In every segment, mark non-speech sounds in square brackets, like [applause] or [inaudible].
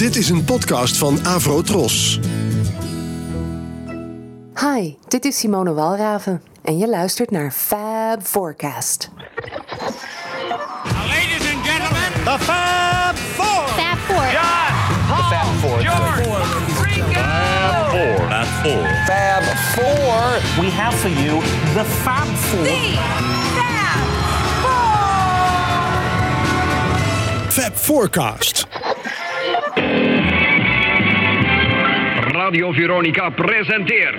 Dit is een podcast van Avro Tros. Hi, dit is Simone Walraven en je luistert naar Fab Forecast. Ladies and gentlemen, The Fab Four. Fab Four. John, Paul, George, Ringo. Fab Four. Fab Four. We have for you the Fab Four. Fab Forecast. Radio Veronica presenteert.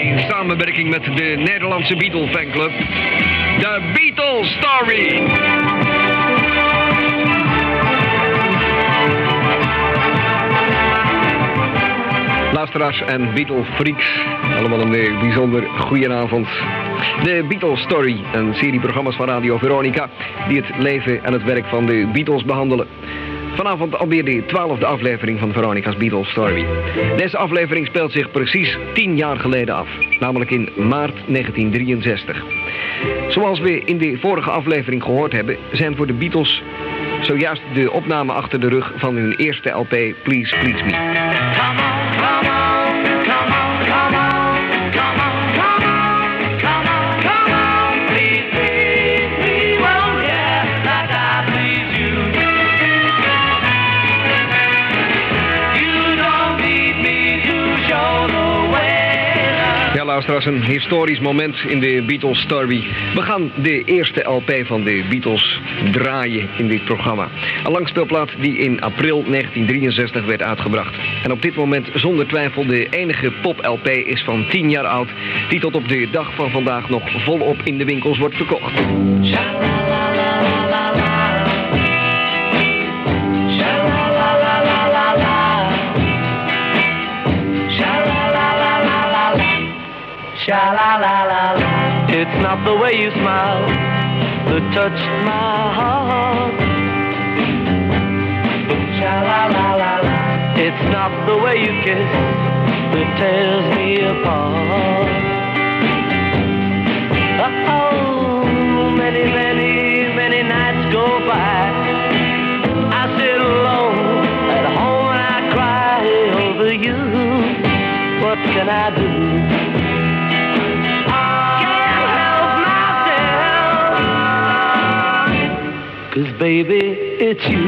In samenwerking met de Nederlandse Beatle Fanclub. De Beatles Story. Luisteraars en Beatle freaks, allemaal een eh, bijzonder goede avond. De Beatles Story, een serie programma's van Radio Veronica die het leven en het werk van de Beatles behandelen. Vanavond alweer de twaalfde aflevering van Veronica's Beatles Story. Deze aflevering speelt zich precies tien jaar geleden af, namelijk in maart 1963. Zoals we in de vorige aflevering gehoord hebben, zijn voor de Beatles zojuist de opname achter de rug van hun eerste LP Please Please Me. Luisteraars, een historisch moment in de Beatles Story. We gaan de eerste LP van de Beatles draaien in dit programma. Een langspeelplaat die in april 1963 werd uitgebracht. En op dit moment zonder twijfel de enige pop-LP is van 10 jaar oud... die tot op de dag van vandaag nog volop in de winkels wordt verkocht. It's not the way you smile that touched my heart. Sha-la-la-la-la. It's not the way you kiss that tears me apart. Oh, many, many, many nights go by. I sit alone at home and I cry over you. What can I do? Cause baby, it's you.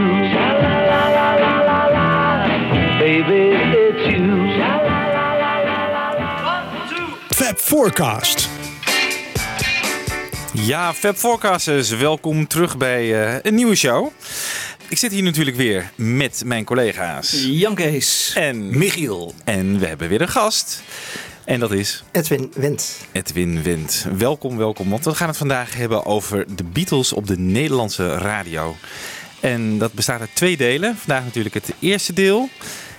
Baby, it's you. Fab Forecast. Ja, Fab Forecasters, welkom terug bij eh, een nieuwe show. Ik zit hier natuurlijk weer met mijn collega's Jan Kees. en Michiel. En we hebben weer een gast. En dat is Edwin Wendt. Edwin Wendt. Welkom, welkom. Want we gaan het vandaag hebben over de Beatles op de Nederlandse radio. En dat bestaat uit twee delen. Vandaag natuurlijk het eerste deel.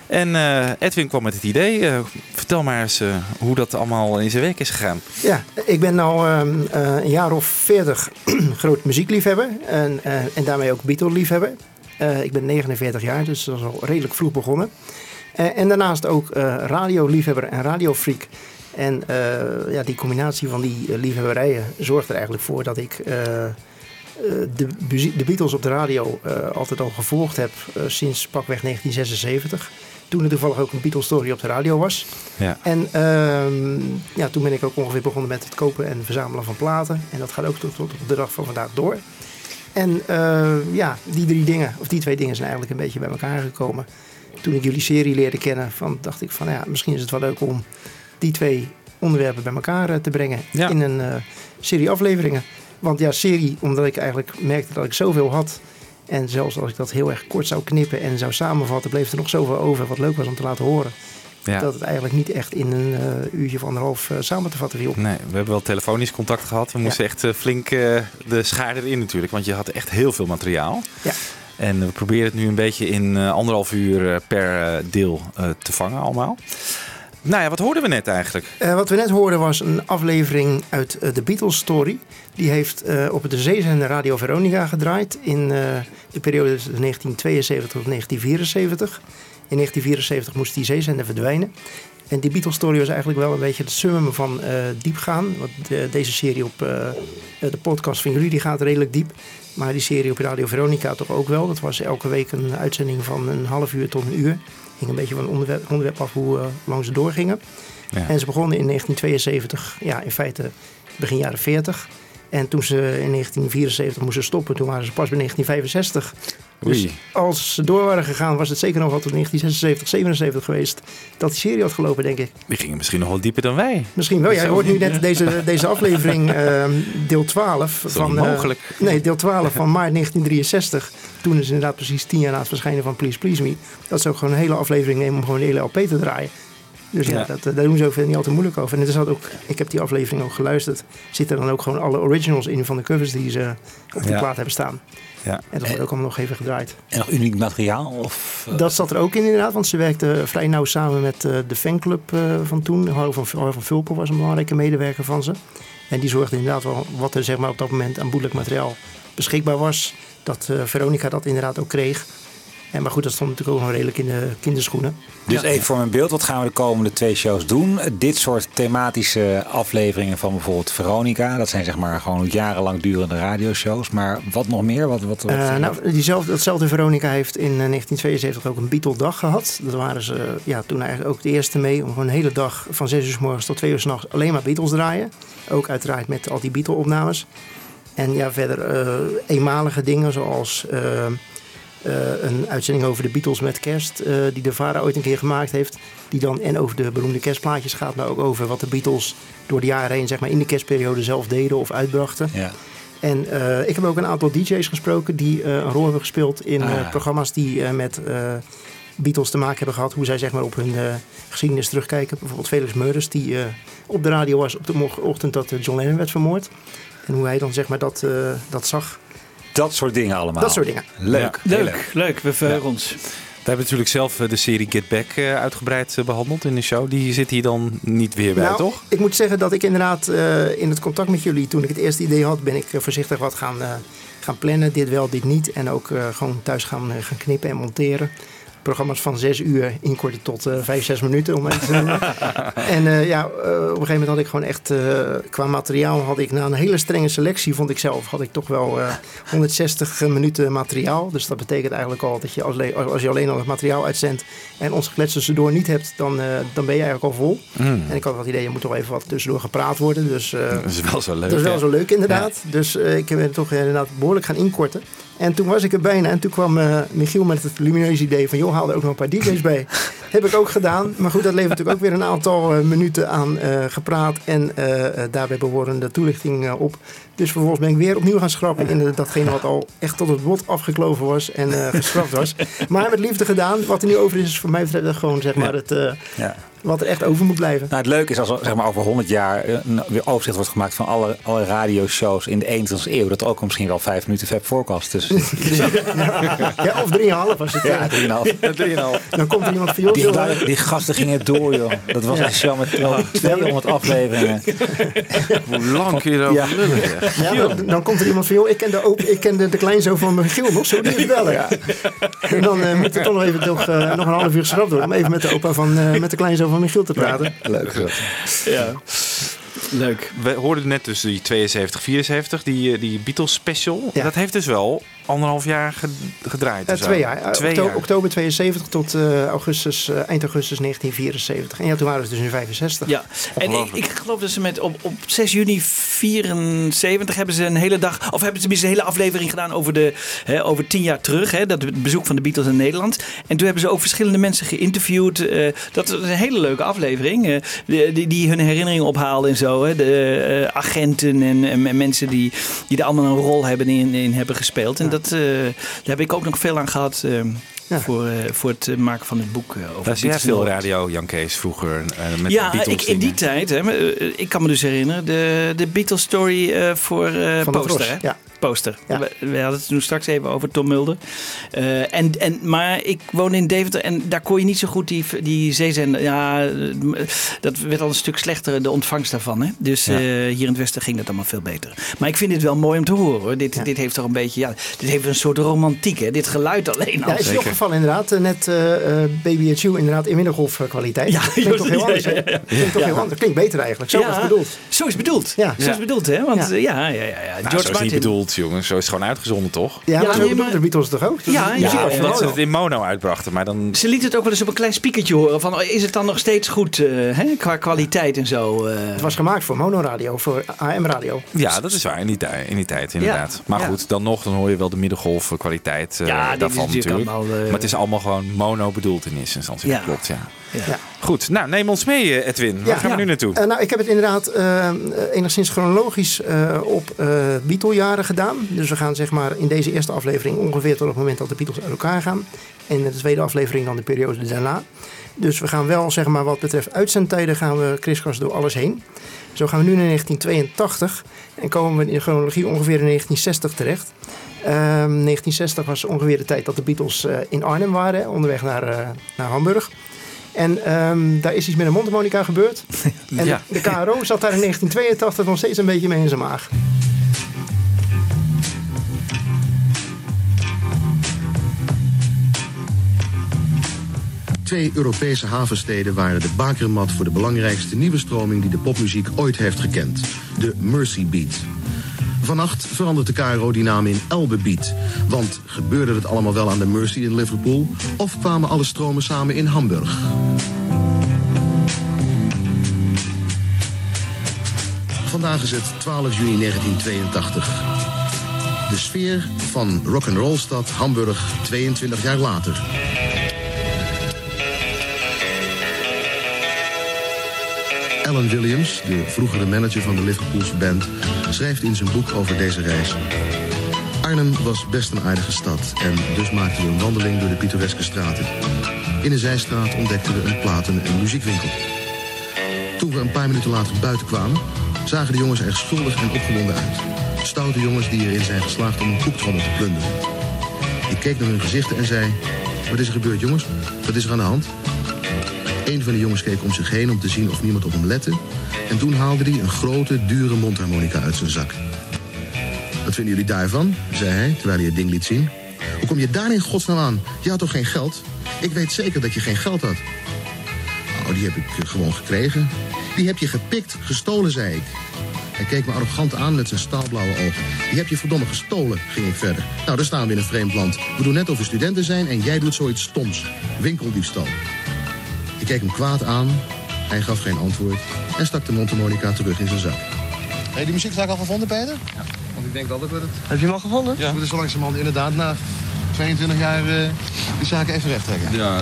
En eh, Edwin kwam met het idee. Eh, vertel maar eens eh, hoe dat allemaal in zijn werk is gegaan. Ja, ik ben nou ehm, eh, een jaar of veertig [clears throat] groot muziekliefhebber. En, en daarmee ook Beatle-liefhebber. Ik ben 49 jaar, dus dat is al redelijk vroeg begonnen. Eh, en daarnaast ook eh radioliefhebber en radiofreak. En eh, ja, die combinatie van die liefhebberijen zorgt er eigenlijk voor dat ik de, de Beatles op de radio altijd al gevolgd heb sinds pakweg 1976. Toen er toevallig ook een Beatles story op de radio was. Ja. En ehm, ja, toen ben ik ook ongeveer begonnen met het kopen en verzamelen van platen. En dat gaat ook tot, tot op de dag van vandaag door. En ja, die drie dingen, of die twee dingen zijn eigenlijk een beetje bij elkaar gekomen. Toen ik jullie serie leerde kennen, van, dacht ik van ja, misschien is het wel leuk om die twee onderwerpen bij elkaar eh, te brengen Ja. in een eh, serie afleveringen. Want ja, serie, omdat ik eigenlijk merkte dat ik zoveel had. En zelfs als ik dat heel erg kort zou knippen en zou samenvatten, bleef er nog zoveel over wat leuk was om te laten horen. Ja. Dat het eigenlijk niet echt in een eh, uurtje of anderhalf samen te vatten viel. Nee, we hebben wel telefonisch contact gehad. We moesten echt flink de schaar erin natuurlijk. Want je had echt heel veel materiaal. Ja. En we proberen het nu een beetje in eh, anderhalf uur eh, per eh, deel te vangen allemaal. Nou ja, wat hoorden we net eigenlijk? Wat we net hoorden was een aflevering uit de Beatles Story. Die heeft op de zeezender Radio Veronica gedraaid in de periode tussen 1972 tot 1974. In 1974 moest die zeezender verdwijnen. En die Beatles story was eigenlijk wel een beetje het summum van diepgaan. Want de- deze serie op de podcast van jullie die gaat redelijk diep. Maar die serie op Radio Veronica toch ook wel. Dat was elke week een uitzending van een half uur tot een uur. Hing een beetje van het onderwerp, onderwerp af hoe eh, lang ze doorgingen. Ja. En ze begonnen in 1972, ja in feite begin jaren 40. En toen ze in 1974 moesten stoppen, toen waren ze pas bij 1965. Dus Oei. als ze door waren gegaan, was het zeker nog wel tot 1976, 77 geweest dat die serie had gelopen, denk ik. Die gingen misschien nog wel dieper dan wij. Misschien wel. Jij hoort nu net deze, deze aflevering, [laughs] ehm, deel 12 is van. eh, mogelijk. nee, deel 12 van [laughs] maart 1963. Toen is inderdaad precies tien jaar na het verschijnen van Please Please Me. Dat ze ook gewoon een hele aflevering nemen om gewoon een hele LP te draaien. Dus ja, Ja. Dat, daar doen ze ook niet al te moeilijk over. En er zat ook, ik heb die aflevering ook geluisterd. Zitten dan ook gewoon alle originals in van de covers die ze op de Ja. plaat hebben staan. Ja. En dat wordt ook allemaal nog even gedraaid. En nog uniek materiaal? Of, eh, Dat zat er ook in inderdaad, want ze werkte vrij nauw samen met eh, de fanclub eh, van toen. Harro van, Harro van was een belangrijke medewerker van ze. En die zorgde inderdaad wel wat er zeg maar, op dat moment aan boedelijk materiaal beschikbaar was. Dat Veronica dat inderdaad ook kreeg. En, maar goed, dat stond natuurlijk ook nog redelijk in de kinderschoenen. Dus even voor mijn beeld, wat gaan we de komende twee shows doen? Dit soort thematische afleveringen van bijvoorbeeld Veronica. Dat zijn zeg maar gewoon jarenlang durende radioshows. Maar wat nog meer? Wat, wat, wat, Eh, nou, diezelfde, datzelfde Veronica heeft in eh, 1972 ook een Beatle-dag gehad. Dat waren ze eh, ja, toen eigenlijk ook de eerste mee om gewoon een hele dag van 6 uur s morgens tot 2 uur s'nachts alleen maar Beatles draaien. Ook uiteraard met al die Beatle-opnames. En ja, verder eh, eenmalige dingen zoals eh, eh, een uitzending over de Beatles met kerst, eh, die de vader ooit een keer gemaakt heeft. Die dan en over de beroemde kerstplaatjes gaat, maar ook over wat de Beatles door de jaren heen zeg maar, in de kerstperiode zelf deden of uitbrachten. ja. En eh, ik heb ook een aantal DJ's gesproken die eh, een rol hebben gespeeld in eh, Ah. programma's die eh, met eh, Beatles te maken hebben gehad. Hoe zij zeg maar, op hun eh, geschiedenis terugkijken. Bijvoorbeeld Felix Murders, die eh, op de radio was op de ochtend dat eh, John Lennon werd vermoord. En hoe hij dan zeg maar, dat, eh, dat zag. Dat soort dingen allemaal. Dat soort dingen. Leuk. Ja. Leuk, leuk. We verheugen ons. We hebben natuurlijk zelf eh, de serie Get Back eh, uitgebreid eh, behandeld in de show. Die zit hier dan niet weer bij, Nou, toch? Ik moet zeggen dat ik inderdaad eh, in het contact met jullie, toen ik het eerste idee had, ben ik voorzichtig wat gaan, eh, gaan plannen. Dit wel, dit niet. En ook eh, gewoon thuis gaan, gaan knippen en monteren. Programma's van zes uur inkorten tot eh vijf, zes minuten. Om even te [laughs] en eh, ja, eh, op een gegeven moment had ik gewoon echt, qua materiaal had ik na een hele strenge selectie, vond ik zelf, had ik toch wel eh [laughs] 160 minuten materiaal. Dus dat betekent eigenlijk al dat je als, als je alleen al het materiaal uitzendt en ons geklets tussendoor niet hebt, dan, dan ben je eigenlijk al vol. Mm. En ik had wel het idee, je moet toch even wat tussendoor gepraat worden. Dus [laughs] Dat is wel zo leuk. dat is wel hè? zo leuk inderdaad. Dus ik ben toch inderdaad behoorlijk gaan inkorten. En toen was ik er bijna. En toen kwam eh, Michiel met het lumineuze idee van... joh, haal er ook nog een paar DJ's bij. [laughs] Heb ik ook gedaan. Maar goed, dat levert natuurlijk ook weer een aantal eh, minuten aan eh, gepraat... en daarbij behorende toelichting op. Dus vervolgens ben ik weer opnieuw gaan schrappen... in datgene wat al echt tot het bot afgekloven was en geschrapt was. [laughs] Maar met liefde gedaan. Wat er nu over is, is voor mij betreft gewoon zeg maar, het, Ja. Wat er echt over moet blijven. Nou, het leuke is als er zeg maar, over 100 jaar eh, een weer overzicht wordt gemaakt van alle, alle radioshows in de 21ste eeuw. Dat er ook misschien wel vijf minuten Fab Forecast tussen. [laughs] Ja, of drieënhalf als het... Ja, eh, 3,5. dan komt er iemand van... joh, Die, eh, die gasten gingen door, joh. Dat was een show met wel 200 afleveringen. Hoe lang kun je erover Ja. Ja, dan, dan komt er iemand van, joh, ik ken de, op, ik ken de, de kleinzoon van Michiel nog, zo die eens bellen. En dan eh, moet er toch nog even toch, eh, nog een half uur geschrapt worden om even met de opa van, eh, met de kleinzoon van Michiel te praten. [laughs] Leuk. Ja. Leuk. We hoorden net dus die 72, 74, die, eh, die Beatles special. Ja. Dat heeft dus wel anderhalf jaar ge- gedraaid. Eh, twee jaar, Eh, Twee okto- jaar. oktober 72 tot eh, augustus, eh, eind augustus 1974. En ja, toen waren ze dus in 65. Ja, en ik, ik geloof dat ze met op, op 6 juni 74 hebben ze een hele dag, of hebben ze een hele aflevering gedaan over, de, hè, over tien jaar terug. Hè, dat het bezoek van de Beatles in Nederland. En toen hebben ze ook verschillende mensen geïnterviewd. eh, dat was een hele leuke aflevering. eh, die, hun herinneringen ophaalden en zo. Hè, de eh, agenten en, en mensen die, die er allemaal een rol hebben in, in hebben gespeeld. En dat, eh, daar heb ik ook nog veel aan gehad. eh, Ja. voor, eh, voor het maken van het boek eh, over Daar jij veel radio, Jan Kees, vroeger. eh, met Ja, Beatles ik, in die tijd, hè, ik kan me dus herinneren, de, de Beatles story eh, voor eh poster. Hè? ja. Poster. We, we hadden het toen straks even over Tom Mulder. Eh, en, en, maar ik woon in Deventer en daar kon je niet zo goed die, die zeezender... Ja, dat werd al een stuk slechter, de ontvangst daarvan. Hè? Dus Ja. eh, hier in het Westen ging dat allemaal veel beter. Maar ik vind dit wel mooi om te horen. Hoor. Dit, dit heeft toch een beetje... Ja, dit heeft een soort romantiek, hè? Dit geluid alleen al. Ja, is je opgevallen inderdaad. eh, Net eh eh, Baby At You inderdaad in middengolfkwaliteit. Ja, Dat klinkt toch heel ja, anders, hè? Klinkt toch heel anders. Klinkt beter eigenlijk. Zo Ja, was het bedoeld. Zo is het bedoeld. Ja. Zo is het bedoeld, hè? Want Ja. ja, ja, ja, ja. Nou, George is Martin. niet bedoeld, jongens. Zo is het gewoon uitgezonden, toch? Ja, maar Ja, zo nee, bedoelden maar- de Beatles toch ook? Ja, Omdat ze het in mono uitbrachten, maar dan... Ze liet het ook wel eens op een klein spiekertje horen. Van, oh, is het dan nog steeds goed eh, hè, qua kwaliteit en zo? eh? Het was gemaakt voor monoradio, voor AM-radio. Ja, dat is waar, in die, tijd, in die tijd inderdaad. maar ja. goed, dan nog, dan hoor je wel de middengolf kwaliteit eh, daarvan natuurlijk natuurlijk. allemaal, maar het is allemaal gewoon mono bedoeld in eerste instantie. Ja. Klopt, ja. Ja. Goed, nou neem ons mee eh, Edwin. Waar gaan we nu naartoe? Eh, nou, ik heb het inderdaad eh, enigszins chronologisch op Beatle-jaren gedaan. Dus we gaan zeg maar in deze eerste aflevering ongeveer tot het moment dat de Beatles uit elkaar gaan. En in de tweede aflevering dan de periode daarna. Dus we gaan wel, zeg maar, wat betreft uitzendtijden, gaan we kriskras door alles heen. Zo gaan we nu naar 1982 en komen we in de chronologie ongeveer in 1960 terecht. Ehm, 1960 was ongeveer de tijd dat de Beatles in Arnhem waren, onderweg naar, naar Hamburg. En ehm, daar is iets met een mondharmonica gebeurd. [laughs] En Ja. de KRO zat daar in 1982 nog steeds een beetje mee in zijn maag. Twee Europese havensteden waren de bakermat voor de belangrijkste nieuwe stroming die de popmuziek ooit heeft gekend. De Mercy Beat. Vannacht verandert de KRO die naam in Elbe Beat. Want gebeurde het allemaal wel aan de Mercy in Liverpool? Of kwamen alle stromen samen in Hamburg? Vandaag is het 12 juni 1982. De sfeer van rock'n'rollstad Hamburg 22 jaar later. Alan Williams, de vroegere manager van de Liverpoolse band, schrijft in zijn boek over deze reis. Arnhem was best een aardige stad en dus maakten we een wandeling door de pittoreske straten. In een zijstraat ontdekten we een platen- en muziekwinkel. Toen we een paar minuten later buiten kwamen, zagen de jongens er schuldig en opgewonden uit. Stoute jongens die erin zijn geslaagd om een koektrommel te plunderen. Ik keek naar hun gezichten en zei... Wat is er gebeurd, jongens? Wat is er aan de hand? Een van de jongens keek om zich heen om te zien of niemand op hem lette. En toen haalde hij een grote, dure mondharmonica uit zijn zak. Wat vinden jullie daarvan? zei hij, terwijl hij het ding liet zien. Hoe kom je daar in godsnaam aan? Je had toch geen geld? Ik weet zeker dat je geen geld had. Nou, die heb ik gewoon gekregen. Die heb je gepikt, gestolen, zei ik. Hij keek me arrogant aan met zijn staalblauwe ogen. Die heb je verdomme gestolen, ging ik verder. Nou, daar staan we in een vreemd land. We doen net of we studenten zijn en jij doet zoiets stoms. Winkeldiefstal. Ik keek hem kwaad aan. Hij gaf geen antwoord en stak de mondharmonica terug in zijn zak. Heb je die muziekzaak al gevonden, Peter? Ja, want ik denk dat ik het... Heb je hem al gevonden? Ja. We moeten zo langzamerhand inderdaad na 22 jaar eh, die zaken even recht trekken. Ja,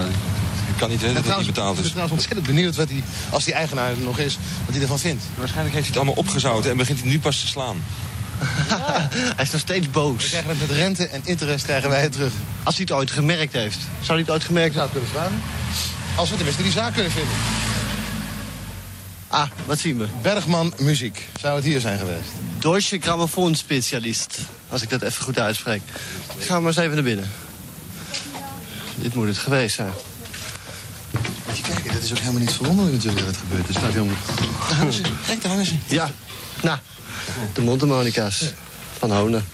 ik kan niet weten dat hij betaald Ik ben is. trouwens ontzettend benieuwd wat hij, als die eigenaar er nog is, wat hij ervan vindt. Waarschijnlijk heeft hij het allemaal opgezouten en begint hij nu pas te slaan. [laughs] Hij is nog steeds We boos. krijgen het met rente en interest krijgen wij het terug. Als hij het ooit gemerkt heeft. Zou hij het ooit gemerkt zou het kunnen vragen. Als we tenminste die zaak kunnen vinden. Ah, wat zien we? Bergman Muziek. Zou het hier zijn geweest? Deutsche Grammofoonspecialist. Als ik dat even goed uitspreek. Gaan we maar eens even naar binnen. Dit moet het geweest zijn. Moet je kijken, dat is ook helemaal niet verwonderlijk natuurlijk dat het gebeurt. Er staat helemaal... Daar hangen ze. Kijk, daar hangen ze. Ja, nou, de mondharmonica's van Honen.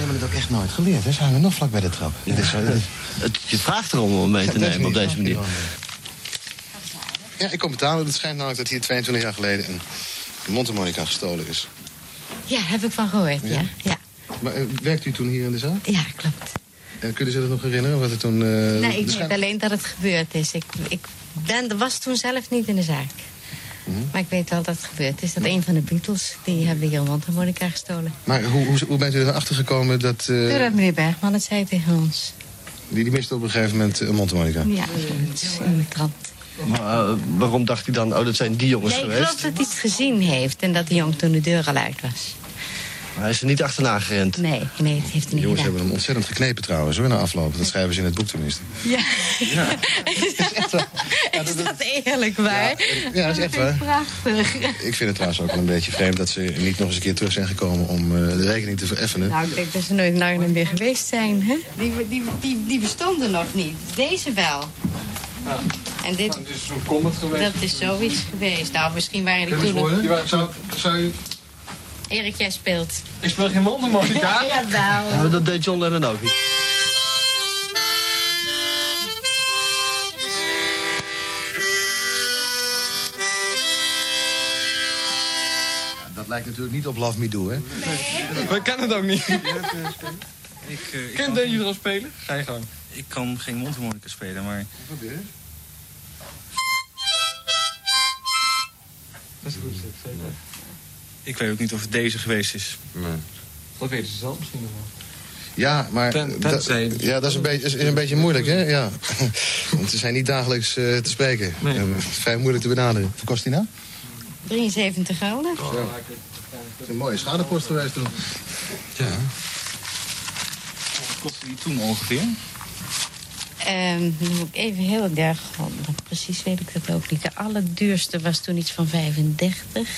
Ze hebben het ook echt nooit geleerd. Hè? Ze hangen nog vlak bij de trap. Is- Het, je vraagt erom om mee te nemen op deze manier. Ja, ik kom betalen. Het schijnt namelijk dat hier 22 jaar geleden een mondharmonica gestolen is. Ja, heb ik van gehoord, ja. Ja, Maar uh, werkt u toen hier in de zaak? ja klopt. En kunnen ze zich nog herinneren wat er toen... eh, nee, ik weet alleen dat het gebeurd is. Ik, ik ben, was toen zelf niet in de zaak. Maar ik weet wel dat het gebeurd is. Dat een van de Beatles, die hebben hier een mondharmonica gestolen. Maar hoe, hoe, hoe bent u erachter gekomen dat... eh, Toen had meneer Bergman het zei tegen ons. die, die miste op een gegeven moment een mondharmonica? Ja, in de krant. Maar eh, waarom dacht hij dan, oh, dat zijn die jongens Nee, ik geweest? geloof dat hij iets gezien heeft en dat de jong toen de deur al uit was. Hij is er niet achterna gerend. Nee, nee, het heeft hij niet Jongens hebben hem ontzettend geknepen trouwens, hoor, na afloop. Dat schrijven ze in het boek tenminste. Ja. [laughs] is dat eerlijk waar? Ja, dat is echt waar. Prachtig. Ik vind het trouwens ook wel een beetje vreemd dat ze niet nog eens een keer terug zijn gekomen om eh, de rekening te vereffenen. Nou, ik denk dat ze nooit in Arnhem weer geweest zijn, hè? Die, die, die, die bestonden nog niet. Deze wel. En dit... Is zo'n comet geweest. Dat is zoiets geweest. Nou, misschien waren die toen nog... Zou, zou je... Erik, jij speelt. Ik speel geen mondharmonica. [laughs] Ja, jawel. Ja, dat deed John Lennon ook niet. Dat lijkt natuurlijk niet op Love Me Do, hè? We kennen het ook niet. [laughs] Ik, uh, ik Kan Dave al spelen? Ga je gang. Ik kan geen mondharmonica spelen, maar... Dat is goed. Ik weet ook niet of het deze geweest is. Dat weten ze zelf misschien nog wel. Ja, maar Ten- ja, dat is een beetje, is een beetje moeilijk, hè? Ja. [laughs] Want ze zijn niet dagelijks eh, te spreken. Nee. Eh, vrij moeilijk te benaderen. Wat kost die nou? 73 gulden. Dat is een mooie schadepost geweest toen. Ja. Wat kostte die toen ongeveer? Ehm, moet ik even heel erg... Precies weet ik dat ook niet. De allerduurste was toen iets van 35.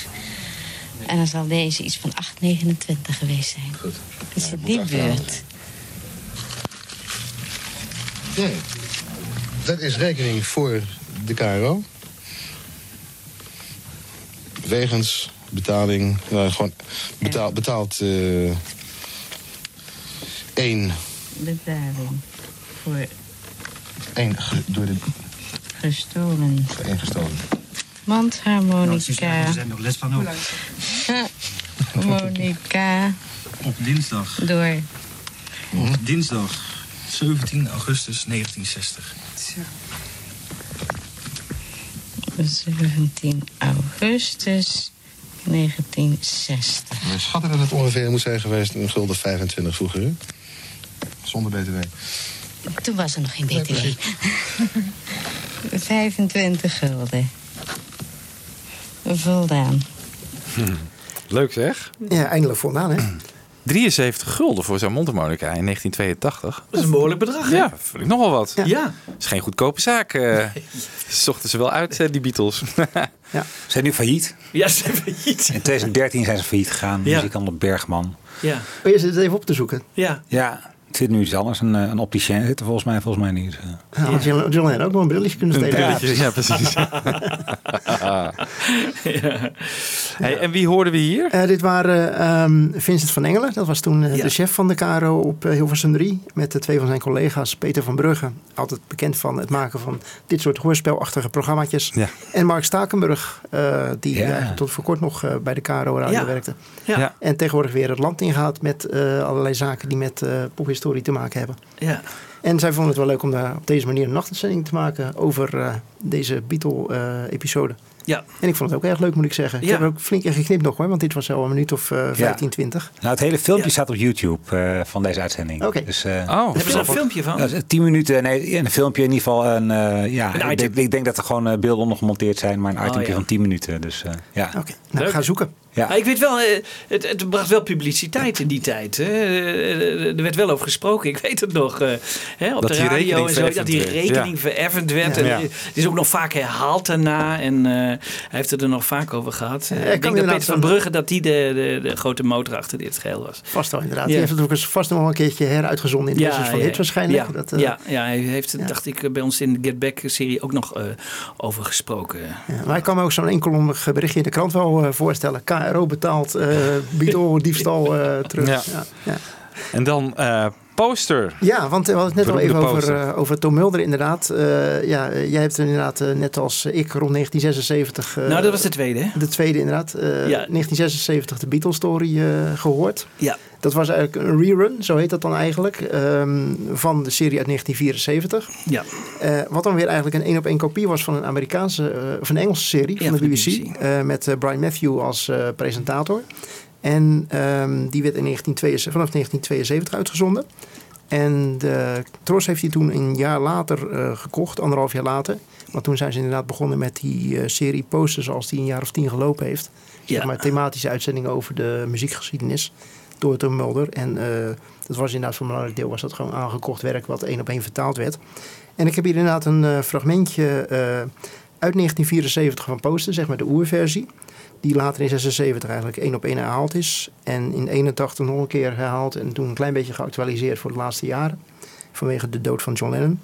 En dan zal deze iets van 8,29 geweest zijn. Goed. Dus in die buurt. Oké. Dat is rekening voor de KRO. Wegens betaling, nou, gewoon betaal, betaald eh één, Betaling voor één ge- door de gestolen één gestolen. Mondharmonica. Er zijn nog les van ook. [laughs] Harmonica Op dinsdag. door... Op dinsdag 17 augustus 1960. 17 augustus 1960. We schatten dat het ongeveer moet zijn geweest een gulden 25 vroeger, hè? Zonder BTW. Toen was er nog geen BTW. [laughs] 25 gulden. Voldaan. Leuk zeg. Ja, eindelijk voldaan, hè? 73 gulden voor zo'n mondharmonica in 1982. Dat is een behoorlijk bedrag, hè? Ja, vind ik nog wel wat. Ja. is geen goedkope zaak. eh Zochten [laughs] ze wel uit, eh, die Beatles. Ja. [laughs] Ze zijn nu failliet. Ja, ze hebben iets. In 2013 zijn ze failliet gegaan. Ja. Muzikant Bergman. Ja. Oh, je zit het even op te zoeken. Ja. Ja, zit nu iets anders. Een, eh, een opticien zit er volgens mij, volgens mij niet. Ja, had John John Lennon ook nog een brilletje kunnen brilletje, ja, precies. [laughs] Hey, en wie hoorden we hier? Eh, dit waren ehm, Vincent van Engelen. Dat was toen eh, Ja. de chef van de KRO op Hilversum 3. Met de twee van zijn collega's. Peter van Brugge. Altijd bekend van het maken van dit soort hoorspelachtige programmaatjes. Ja. En Mark Stakenburg. eh, die tot voor kort nog eh, bij de KRO Radio Ja. werkte. Ja. Ja. En tegenwoordig weer het land ingaat met eh, allerlei zaken die met eh pophistorie te maken hebben. Ja. En zij vonden het wel leuk om daar op deze manier een nachtuitzending te maken over eh, deze Beatle-episode. Ja. en ik vond het ook erg leuk, moet ik zeggen. Ik Ja. heb er ook flink in geknipt nog hoor, want dit was wel een minuut of eh 15, 20. Nou, het hele filmpje Ja. staat op YouTube eh, van deze uitzending. Oké. Dus, eh, Oh, Hebben ze er een filmpje van? Ja, dus 10 minuten, nee, een filmpje in ieder geval. Een, eh, ja, Een ik, denk, ik denk dat er gewoon eh, beelden onder gemonteerd zijn, maar een Oh, ja. van 10 minuten. Dus eh, ja. Oké, nou Leuk. ga zoeken. Ja. Ik weet wel, eh, het, het, bracht wel publiciteit in die tijd. Eh, er werd wel over gesproken, ik weet het nog. Eh, hè, op dat de radio en zo. Dat die rekening werd. Werd. het En is ook nog vaak herhaald daarna. En hij heeft het er nog vaak over gehad. ik denk dat Peter van Brugge dat die de, de, de, grote motor achter dit geheel was. Vast wel, inderdaad. Die heeft het ook eens vast nog een keertje heruitgezonden in de van hits waarschijnlijk. Dat, ja, ja, hij heeft het, dacht ik, bij ons in de Get Back-serie ook nog over gesproken. maar ik kan me ook zo'n enkelomig berichtje in de krant wel voorstellen. 100k betaald, uh, diefstal eh, terug. Ja. Ja, en dan eh, poster. Ja, want eh, we hadden het net al even over, over Tom Mulder inderdaad. Ja, jij hebt inderdaad net als ik rond 1976... Nou, dat was de tweede. De tweede inderdaad. Ja. 1976 de Beatles story gehoord. Ja. Dat was eigenlijk een rerun, zo heet dat dan eigenlijk, ehm, van de serie uit 1974. Ja. Eh, wat dan weer eigenlijk een één op één kopie was van een Amerikaanse, eh, of een Engelse serie Ja, van de BBC. Eh, met Brian Matthew als presentator. En ehm, die werd in 1972, vanaf 1972 uitgezonden. En de Tros heeft hij toen een jaar later gekocht, anderhalf jaar later. Want toen zijn ze inderdaad begonnen met die serie posters zoals die een jaar of tien gelopen heeft. Zeg Ja. maar thematische uitzendingen over de muziekgeschiedenis. Door Tom Mulder. En eh, dat was inderdaad voor een belangrijk deel was dat gewoon aangekocht werk wat één op één vertaald werd. En ik heb hier inderdaad een eh, fragmentje eh, uit 1974 van Poster, zeg maar de oerversie. Die later in 76 eigenlijk één op één herhaald is. En in 81 nog een keer herhaald en toen een klein beetje geactualiseerd voor de laatste jaren. Vanwege de dood van John Lennon.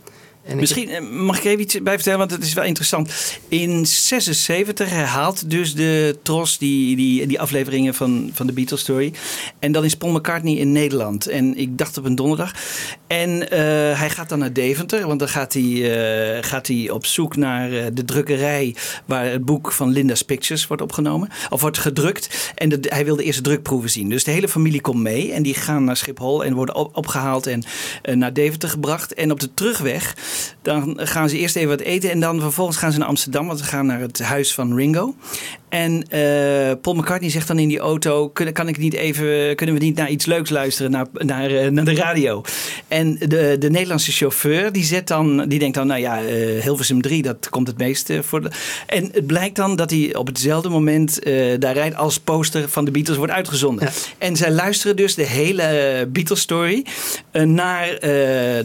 Misschien eh, mag ik even iets bij vertellen, want het is wel interessant. In 76 herhaalt dus de Tros die, die, die afleveringen van, van de Beatles Story. En dan is Paul McCartney in Nederland. En ik dacht op een donderdag. En eh, hij gaat dan naar Deventer, want dan gaat hij, eh, gaat hij op zoek naar de drukkerij waar het boek van Linda's Pictures wordt opgenomen. Of wordt gedrukt. En hij wil de eerste drukproeven zien. Dus de hele familie komt mee en die gaan naar Schiphol en worden op- opgehaald en naar Deventer gebracht. En op de terugweg, dan gaan ze eerst even wat eten en dan vervolgens gaan ze naar Amsterdam, want ze gaan naar het huis van Ringo. En eh, Paul McCartney zegt dan in die auto: kunnen, kan ik niet even, kunnen we niet naar iets leuks luisteren, naar, naar, eh, naar de radio? En de, de Nederlandse chauffeur die, zet dan, die denkt dan: nou ja, eh, Hilversum 3, dat komt het meeste voor. De... En het blijkt dan dat hij op hetzelfde moment daar rijdt als poster van de Beatles wordt uitgezonden. En zij luisteren dus de hele Beatles story eh, naar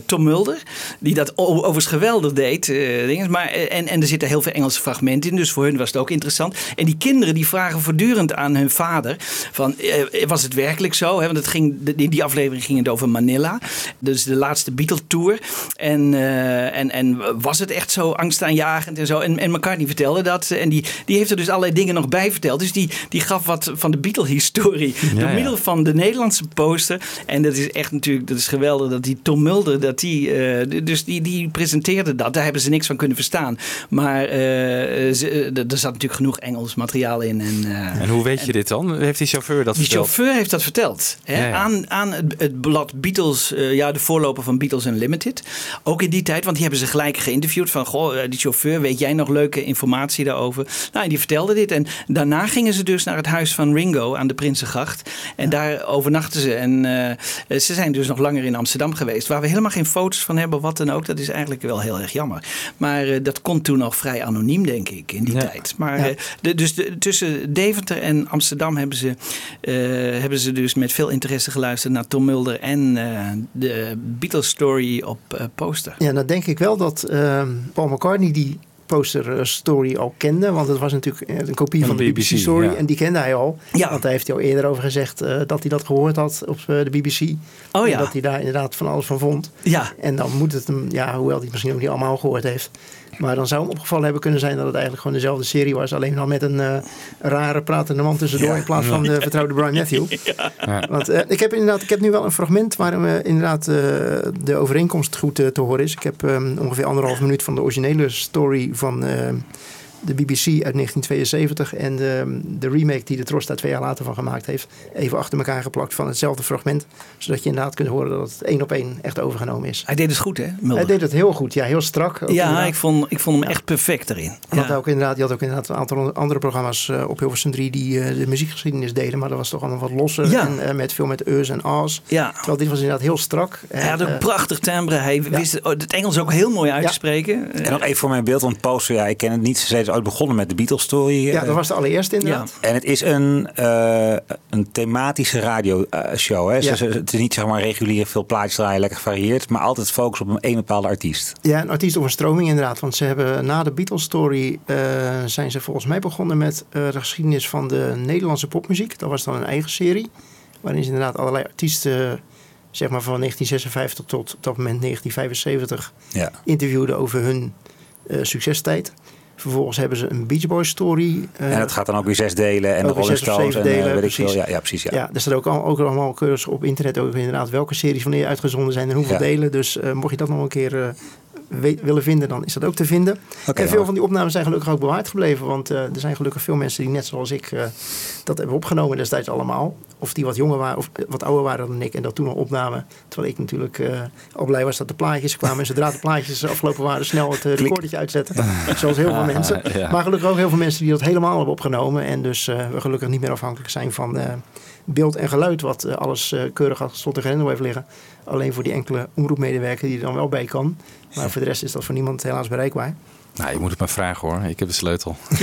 Tom Mulder, die dat overigens geweldig deed. dingen. maar, en, en er zitten heel veel Engelse fragmenten in, dus voor hun was het ook interessant. En die kinderen die vragen voortdurend aan hun vader: van, eh, was het werkelijk zo? Want het ging, in die aflevering ging het over Manila, dus de laatste Beatle tour. En, eh, en, en was het echt zo angstaanjagend en zo? En, en McCartney vertelde dat. En die, die heeft er dus allerlei dingen nog bij verteld. Dus die, die gaf wat van de Beatle-historie Ja, door ja. middel van de Nederlandse poster. En dat is echt natuurlijk, dat is geweldig dat die Tom Mulder, dat die, eh, dus die, die presenteerde dat. Daar hebben ze niks van kunnen verstaan. Maar eh, ze, eh, er zat natuurlijk genoeg Engels materiaal in. En, eh, En hoe weet je dit dan? Heeft die chauffeur dat die verteld? chauffeur heeft dat verteld. Hè? Ja, ja. Aan, aan het, het blad Beatles, eh, ja, de voorloper van Beatles Unlimited. Ook in die tijd, want die hebben ze gelijk geïnterviewd. Van, goh, eh, die chauffeur, weet jij nog leuke informatie daarover? Nou, en die vertelde dit. En daarna gingen ze dus naar het huis van Ringo aan de Prinsengracht. En daar overnachten ze. En ze zijn dus nog langer in Amsterdam geweest. Waar we helemaal geen foto's van hebben, wat dan ook. Dat is eigenlijk wel heel erg jammer. Maar dat kon toen nog vrij anoniem, denk ik, in die tijd. Maar Ja. de, dus de, tussen Deventer en Amsterdam hebben ze, eh, hebben ze dus met veel interesse geluisterd naar Tom Mulder en eh, de Beatles story op eh, poster. Ja, dan denk ik wel dat ehm, Paul McCartney die poster story al kende. Want het was natuurlijk een kopie Van van, de de BBC, BBC, story. ja. En die kende hij al. Ja. Want daar heeft hij al eerder over gezegd eh, dat hij dat gehoord had op de BBC. Oh ja. En dat hij daar inderdaad van alles van vond. Ja. En dan moet het hem, ja, hoewel hij het misschien ook niet allemaal gehoord heeft. Maar dan zou hem opgevallen hebben kunnen zijn dat het eigenlijk gewoon dezelfde serie was. Alleen dan met een eh, rare pratende man tussendoor in plaats van [laughs] de vertrouwde Brian Matthew. [laughs] Want eh, ik heb inderdaad, ik heb nu wel een fragment waar eh, inderdaad eh, de overeenkomst goed te horen is. Ik heb eh, ongeveer anderhalf minuut van de originele story van de BBC uit 1972 en de, de remake die de Tros daar twee jaar later van gemaakt heeft, even achter elkaar geplakt van hetzelfde fragment. Zodat je inderdaad kunt horen dat het één op één echt overgenomen is. Hij deed het goed, hè, Mulder? Hij deed het heel goed, ja, heel strak. ook ja, inderdaad. ik vond, ik vond hem echt perfect erin. En dat ook inderdaad, je had ook inderdaad een aantal andere programma's eh, op Hilversum 3 die eh, de muziekgeschiedenis deden. Maar dat was toch allemaal wat losser. Ja. En eh, met veel met eus en a's. Ja. Terwijl dit was inderdaad heel strak. Hij had ook prachtig timbre. Hij wist het, het Engels ook heel mooi uit te spreken. En nog even voor mijn beeld, want poster, ja, ik ken het niet. Ze zijn ooit begonnen met de Beatles story. ja, eh, dat was de allereerste inderdaad. En het is een, eh, een thematische radioshow. hè? Ja. Ze- ze- Het is niet zeg maar regulier veel plaatjes draaien, lekker gevarieerd. Maar altijd focus op een één bepaalde artiest. Ja, een artiest of een stroming inderdaad. Want ze hebben na de Beatles story eh, zijn ze volgens mij begonnen met eh, de geschiedenis van de Nederlandse popmuziek. Dat was dan een eigen serie. Waarin ze inderdaad allerlei artiesten, zeg maar van 1956 tot op dat moment 1975, Ja. interviewden over hun eh, succestijd. Vervolgens hebben ze een Beach Boys story. eh, en het gaat dan ook weer zes delen. En de Rolling Stones. En eh, delen, weet ik veel. Ja, ja, precies. Ja. Ja, er staat ook, al, ook allemaal keurig op internet over inderdaad welke series wanneer uitgezonden zijn en hoeveel Ja. delen. Dus eh, mocht je dat nog een keer willen vinden, dan is dat ook te vinden. En veel van die opnames zijn gelukkig ook bewaard gebleven. Want eh, er zijn gelukkig veel mensen die net zoals ik eh, dat hebben opgenomen destijds allemaal. Of die wat jonger waren of eh, wat ouder waren dan ik en dat toen al opnamen. Terwijl ik natuurlijk al blij was dat de plaatjes kwamen. En zodra de plaatjes [laughs] afgelopen waren, snel het recordertje uitzetten. Zoals heel veel mensen. ja. Maar gelukkig ook heel veel mensen die dat helemaal hebben opgenomen. En dus we gelukkig niet meer afhankelijk zijn van beeld en geluid. Wat eh, alles eh, keurig achter slot en grendel heeft liggen. Alleen voor die enkele omroepmedewerker die er dan wel bij kan. Maar voor de rest is dat voor niemand helaas bereikbaar. Nou, je moet het maar vragen hoor. Ik heb de sleutel. [laughs]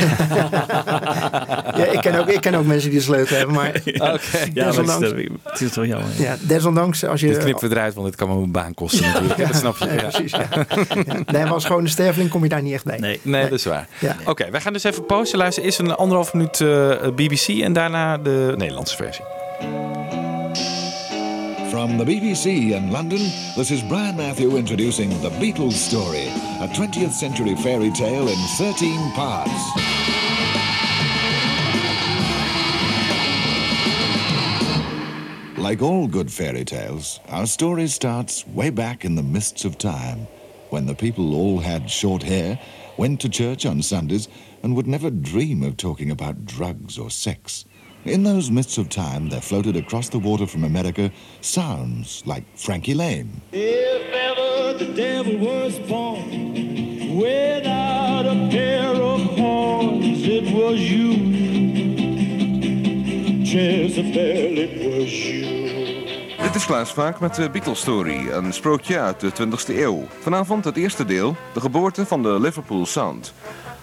Ja, ik, ken ook, ik ken ook mensen die de sleutel hebben, maar [laughs] Oké. Ja, maar desondanks, het is- het is toch jammer. ja, desondanks als je... Dit knippen we eruit, want dit kan me mijn baan kosten natuurlijk. Ja, dat snap je. nee, Ja. precies, ja. Ja. Nee, maar als gewone sterveling kom je daar niet echt bij. Nee. Nee, dat is waar. Ja. Oké, wij gaan dus even pauze luisteren. Eerst een anderhalf minuut eh, BBC en daarna de Nederlandse versie. From the BBC in London, this is Brian Matthew introducing The Beatles Story, a 20th century fairy tale in 13 parts. Like all good fairy tales, our story starts way back in the mists of time, when the people all had short hair, went to church on Sundays, and would never dream of talking about drugs or sex. In those mists of time, there floated across the water from America sounds like Frankie Lane. If ever the devil was born without a pair of horns, it was you. Jezebel, it was you. Dit is Klaas Vaak met de Beatles Story, een sprookje uit de 20e eeuw. Vanavond het eerste deel, de geboorte van de Liverpool Sound.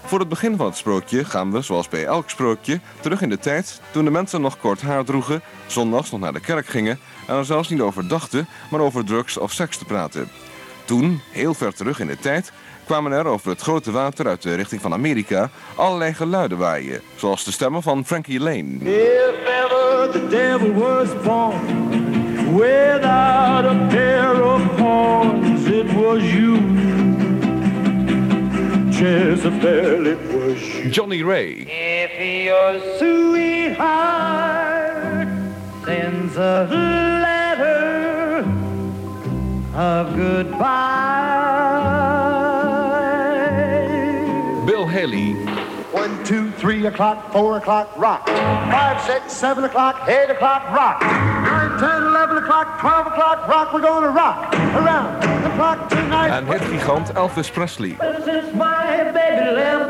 Voor het begin van het sprookje gaan we, zoals bij elk sprookje, terug in de tijd toen de mensen nog kort haar droegen, zondags nog naar de kerk gingen en er zelfs niet over dachten, maar over drugs of seks te praten. Toen, heel ver terug in de tijd, kwamen er over het grote water uit de richting van Amerika allerlei geluiden waaien, zoals de stemmen van Frankie Lane. If ever the devil was born without a pair of horns, it was you. Jezebel, it was you. Johnny Ray, If your sweetheart sends a letter of goodbye. Bill Haley, One, two, three o'clock, four o'clock, rock. Five, six, seven o'clock, eight o'clock, rock. Nine, ten, eleven o'clock, twelve o'clock, rock. We're gonna rock around the clock tonight. en hitgigant Elvis Presley. Well, since my baby left,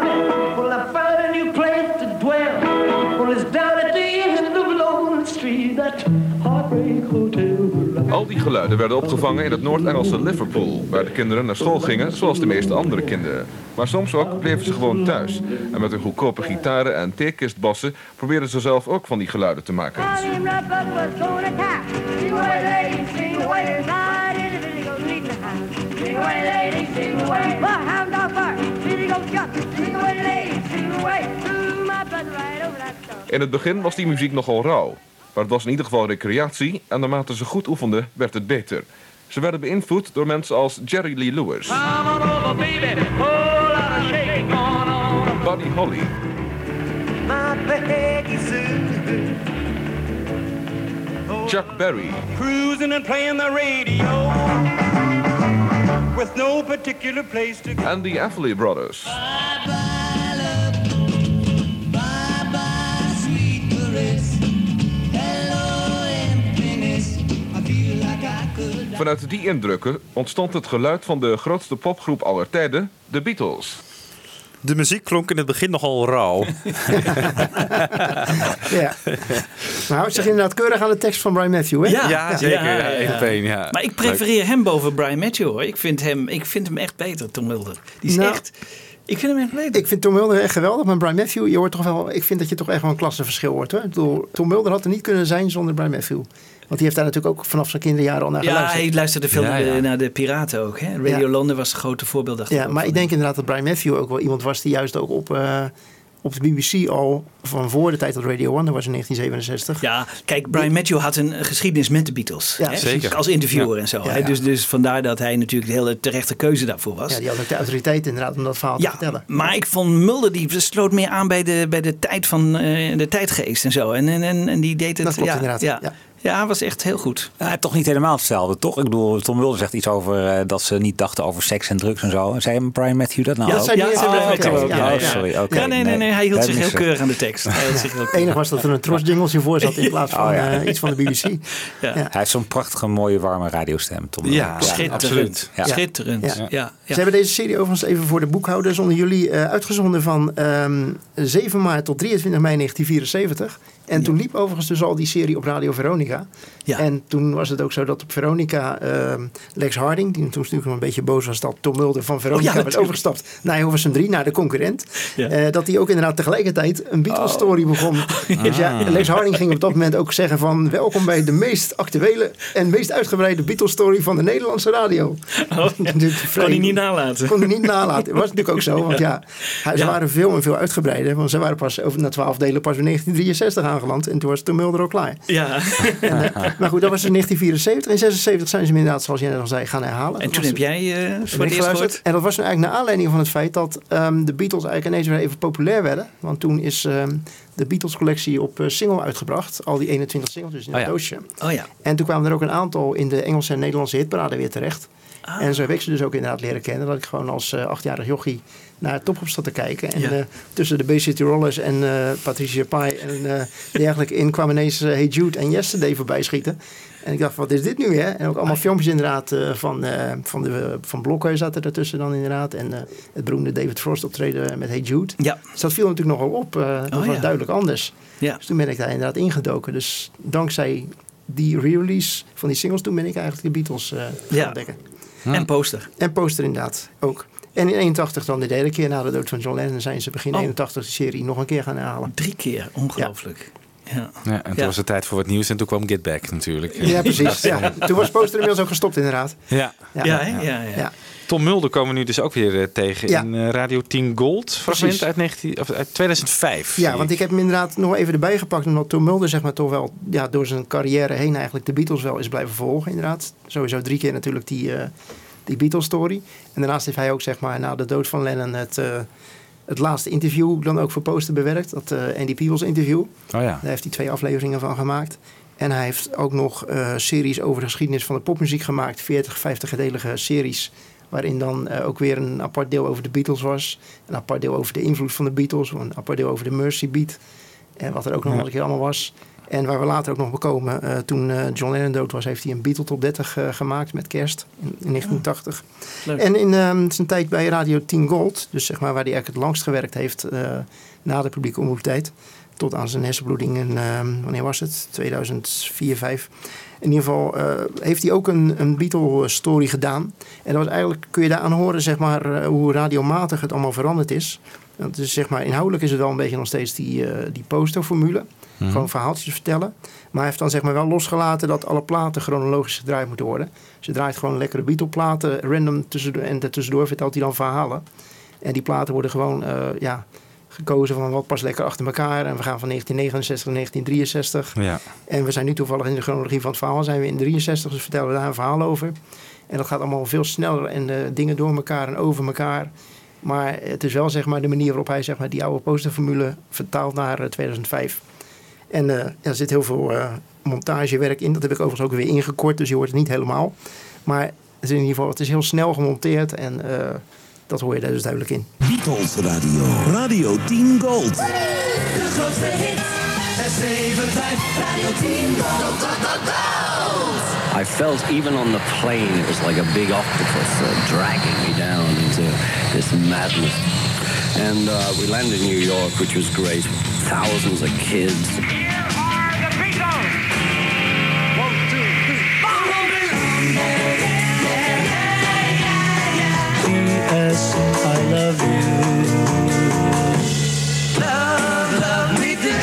well, I found a new place to dwell. Well, it's down at the end of Lonely Street, that heartbreak hotel. Al die geluiden werden opgevangen in het Noord-Engelse Liverpool, waar de kinderen naar school gingen zoals de meeste andere kinderen. Maar soms ook bleven ze gewoon thuis. En met hun goedkope gitaren en theekistbassen probeerden ze zelf ook van die geluiden te maken. In het begin was die muziek nogal rauw. Maar het was in ieder geval recreatie en naarmate ze goed oefenden werd het beter. Ze werden beïnvloed door mensen als Jerry Lee Lewis. Buddy Holly. Chuck Berry, Cruising and playing the radio. With no particular place to go. en the Everly Brothers. Vanuit die indrukken ontstond het geluid van de grootste popgroep aller tijden, de Beatles. De muziek klonk in het begin nogal rauw. [laughs] Ja. Maar houdt zich inderdaad keurig aan de tekst van Brian Matthew, hè? Ja, zeker. Ja, één, ja. Maar ik prefereer hem boven Brian Matthew hoor. Ik vind hem, ik vind hem echt beter, Tom Mulder. Die is Nou, echt... Ik vind hem echt beter. Ik vind Tom Mulder echt geweldig, maar Brian Matthew, je hoort toch wel, ik vind dat je toch echt wel een klassenverschil hoort. Hoor. Ik bedoel, Tom Mulder had er niet kunnen zijn zonder Brian Matthew. Want die heeft daar natuurlijk ook vanaf zijn kinderjaren al naar Ja, geluisterd. hij luisterde veel Ja, naar, de, ja. naar de piraten ook. Hè? Radio Ja. London was een grote voorbeeld. dacht ik Ja, maar ik denk inderdaad dat Brian Matthew ook wel iemand was die juist ook op, eh, op de BBC al van voor de tijd dat Radio One, was in 1967. Ja, kijk, Brian Matthew had een geschiedenis met de Beatles. Ja, hè? zeker. Als interviewer Ja. en zo. Ja, hè? ja. Dus, dus vandaar dat hij natuurlijk de hele terechte keuze daarvoor was. Ja, die had ook de autoriteit inderdaad om dat verhaal te vertellen. Maar ik vond Mulder, die sloot meer aan bij de, bij de tijd van eh, de tijdgeest en zo. En, en, en, en die deed het. Dat klopt ja, inderdaad, Ja, ja. was echt heel goed. Ja, toch niet helemaal hetzelfde, toch? Ik bedoel, Tom Mulder zegt iets over eh, dat ze niet dachten over seks en drugs en zo. Zei Brian Matthew dat nou Ja, ook? zei die- zei Brian Matthew oké. ook, ja, Oh, sorry. nee, nee, nee, hij hield dat zich heel keurig aan de tekst. Het enige was dat er een trosjingeltje voor zat in plaats [laughs] van Oh, ja. eh, iets van de BBC. [laughs] Ja. Hij heeft zo'n prachtige, mooie, warme radiostem. Tom Ja, schitterend. Schitterend. Ja. Ja, Ze hebben deze serie overigens even voor de boekhouders onder jullie eh, uitgezonden van ehm 7 maart tot 23 mei 1974. En toen liep overigens dus al die serie op Radio Veronica. Veronica. En toen was het ook zo dat op Veronica ehm, Lex Harding, die toen natuurlijk nog een beetje boos was dat Tom Mulder van Veronica Oh ja, werd natuurlijk. overgestapt naar Hilversum 3, naar de concurrent. Ja. eh, dat hij ook inderdaad tegelijkertijd een Beatles story begon. [laughs] Dus ja. Lex Harding ging op dat moment ook zeggen van welkom bij de meest actuele en meest uitgebreide Beatles story van de Nederlandse radio. Oh, [laughs] Kon hij niet nalaten. Kon hij niet nalaten. Dat was natuurlijk ook zo, want ja, ze Ja. waren veel en veel uitgebreider. Want ze waren pas over na twaalf delen pas in 1963 aangeland en toen was Tom Mulder ook klaar. Ja. Maar goed, dat was in 1974. In 76 zijn ze hem inderdaad, zoals jij net al zei, gaan herhalen. En toen was heb jij eh, toen voor geluisterd. En dat was nu eigenlijk naar aanleiding van het feit dat ehm, de Beatles eigenlijk ineens weer even populair werden. Want toen is ehm, de Beatles collectie op eh, single uitgebracht. Al die 21 singles dus in Oh het ja. doosje. Oh ja. En toen kwamen er ook een aantal in de Engelse en Nederlandse hitparade weer terecht. Ah. En zo heb ik ze dus ook inderdaad leren kennen. Dat ik gewoon als eh, achtjarig jochie naar het Top Op zat te kijken. En Ja. eh, tussen de Bay City Rollers en eh, Patricia Pai en eh dergelijke in kwamen ineens Hey Jude en Yesterday voorbij schieten. En ik dacht, wat is dit nu hè? En ook allemaal filmpjes inderdaad van, van, de, van Blokken zaten ertussen dan inderdaad. En het beroemde David Frost optreden met Hey Jude. Ja. Dus dat viel natuurlijk nogal op. dat Oh, was ja. duidelijk anders. Ja. Dus toen ben ik daar inderdaad ingedoken. Dus dankzij die re-release van die singles, toen ben ik eigenlijk de Beatles gaan Ja. ontdekken. En poster. En poster inderdaad ook. En in 81 dan de derde keer na de dood van John Lennon zijn ze begin Oh. 81 de serie nog een keer gaan herhalen. Drie keer, ongelooflijk. Ja. Ja, en toen Ja. was het tijd voor wat nieuws en toen kwam Get Back natuurlijk. Ja, precies. Ja. Toen was poster inmiddels ook gestopt inderdaad. Ja. Ja, hè? ja, ja. Ja. Tom Mulder komen we nu dus ook weer eh, tegen Ja. in eh, Radio 10 Gold. Fragment Precies. uit, 19, of uit 2005. Ja, want ik heb hem inderdaad nog even erbij gepakt. Omdat Tom Mulder zeg maar toch wel ja, door zijn carrière heen eigenlijk de Beatles wel is blijven volgen inderdaad. Sowieso drie keer natuurlijk die, eh, die Beatles story. En daarnaast heeft hij ook zeg maar na de dood van Lennon het, eh, het laatste interview dan ook voor poster bewerkt. Dat eh, Andy Peebles interview. Oh ja. Daar heeft hij twee afleveringen van gemaakt. En hij heeft ook nog eh, series over de geschiedenis van de popmuziek gemaakt. 40, 50-gedelige series. Waarin dan ook weer een apart deel over de Beatles was. Een apart deel over de invloed van de Beatles. Een apart deel over de Mercy Beat. En wat er ook nog Ja. een keer allemaal was. En waar we later ook nog bekomen. eh, toen eh, John Lennon dood was, heeft hij een Beatle Top 30 eh, gemaakt met kerst in, in 1980. Leuk. En in ehm, zijn tijd bij Radio 10 Gold, dus zeg maar waar hij eigenlijk het langst gewerkt heeft na de publieke omroeptijd, tot aan zijn hersenbloeding in, ehm, wanneer was het? 2004, 5. In ieder geval heeft hij ook een, een Beatle-story gedaan. En dat was eigenlijk, kun je daaraan horen, zeg maar, hoe radiomatig het allemaal veranderd is. Want dus, zeg maar, inhoudelijk is het wel een beetje nog steeds die, die posterformule. Mhm. Gewoon verhaaltjes vertellen. Maar hij heeft dan zeg maar wel losgelaten dat alle platen chronologisch gedraaid moeten worden. Dus je draait gewoon lekkere Beatle-platen, random tussendoor, en tussendoor vertelt hij dan verhalen. En die platen worden gewoon eh, ja, gekozen van wat past lekker achter elkaar. En we gaan van 1969 naar 1963. Ja. En we zijn nu toevallig in de chronologie van het verhaal. Zijn we in 63, dus vertellen we daar een verhaal over. En dat gaat allemaal veel sneller en eh, dingen door elkaar en over elkaar. Maar het is wel zeg maar, de manier waarop hij zeg maar, die oude posterformule vertaalt naar eh, 2005. En eh, er zit heel veel eh, montagewerk in. Dat heb ik overigens ook weer ingekort, dus je hoort het niet helemaal. Maar het is in ieder geval het is heel snel gemonteerd en eh, dat hoor je daar dus duidelijk in. Beatles Radio. Radio 10 Gold. De grootste hit. S75 Radio 10 Gold. I felt even on the plane it was like a big octopus uh, dragging me down into this madness. And uh, we landed in New York, which was great. Thousands of kids. P.S. I love you. Love, love me do.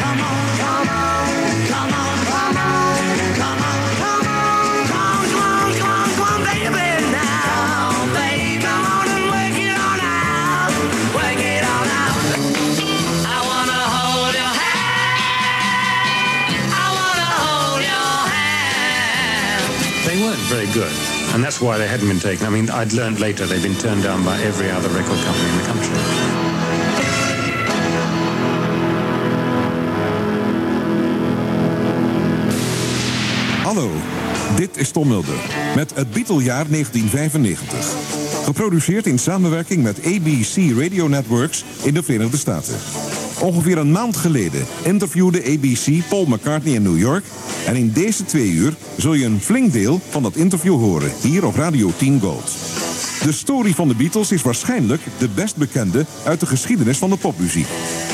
Come on, come on, come on, come on, come on, come on, come on, come on, come on, baby now, baby, come on and work it on out, work it on out. I wanna hold your hand. I wanna hold your hand. They weren't very good, and that's why they hadn't been taken. I mean, I'd learned later they'd been turned down by every other record company in the country. Hallo, dit is Tom Mulder met het Beatlejaar 1995. Geproduceerd in samenwerking met ABC Radio Networks in de Verenigde Staten. Ongeveer een maand geleden interviewde ABC Paul McCartney in New York. En in deze twee uur zul je een flink deel van dat interview horen hier op Radio 10 Gold. De story van de Beatles is waarschijnlijk de best bekende uit de geschiedenis van de popmuziek.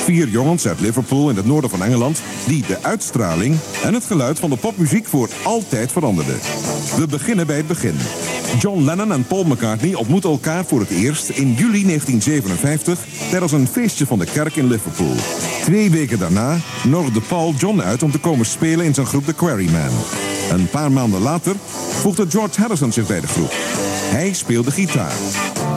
Vier jongens uit Liverpool in het noorden van Engeland die de uitstraling en het geluid van de popmuziek voor altijd veranderden. We beginnen bij het begin. John Lennon en Paul McCartney ontmoeten elkaar voor het eerst in juli 1957 tijdens een feestje van de kerk in Liverpool. Twee weken daarna nodigde Paul John uit om te komen spelen in zijn groep The Quarrymen. Een paar maanden later voegde George Harrison zich bij de groep. Hij speelde gitaar.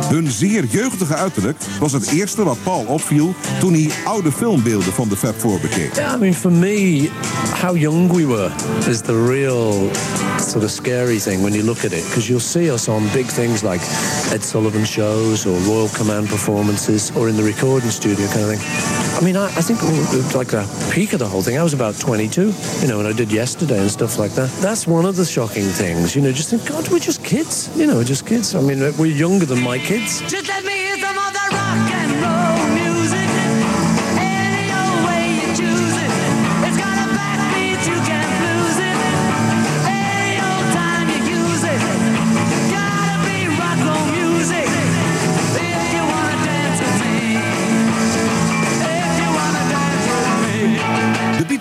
Hun zeer jeugdige uiterlijk was het eerste wat Paul opviel toen hij oude filmbeelden van de Fab Four bekeek. Yeah, I mean, for me, how young we were is the real sort of scary thing when you look at it. Because you'll see us on big things like Ed Sullivan shows or Royal Command performances or in the recording studio kind of thing. I mean, I, I think like the peak of the whole thing, I was about 22, you know, and I did yesterday and stuff like that. That's one of the shocking things, you know, just think, God, we're just kids, you know, we're just kids. I mean, we're younger than my kids. Just let me hear some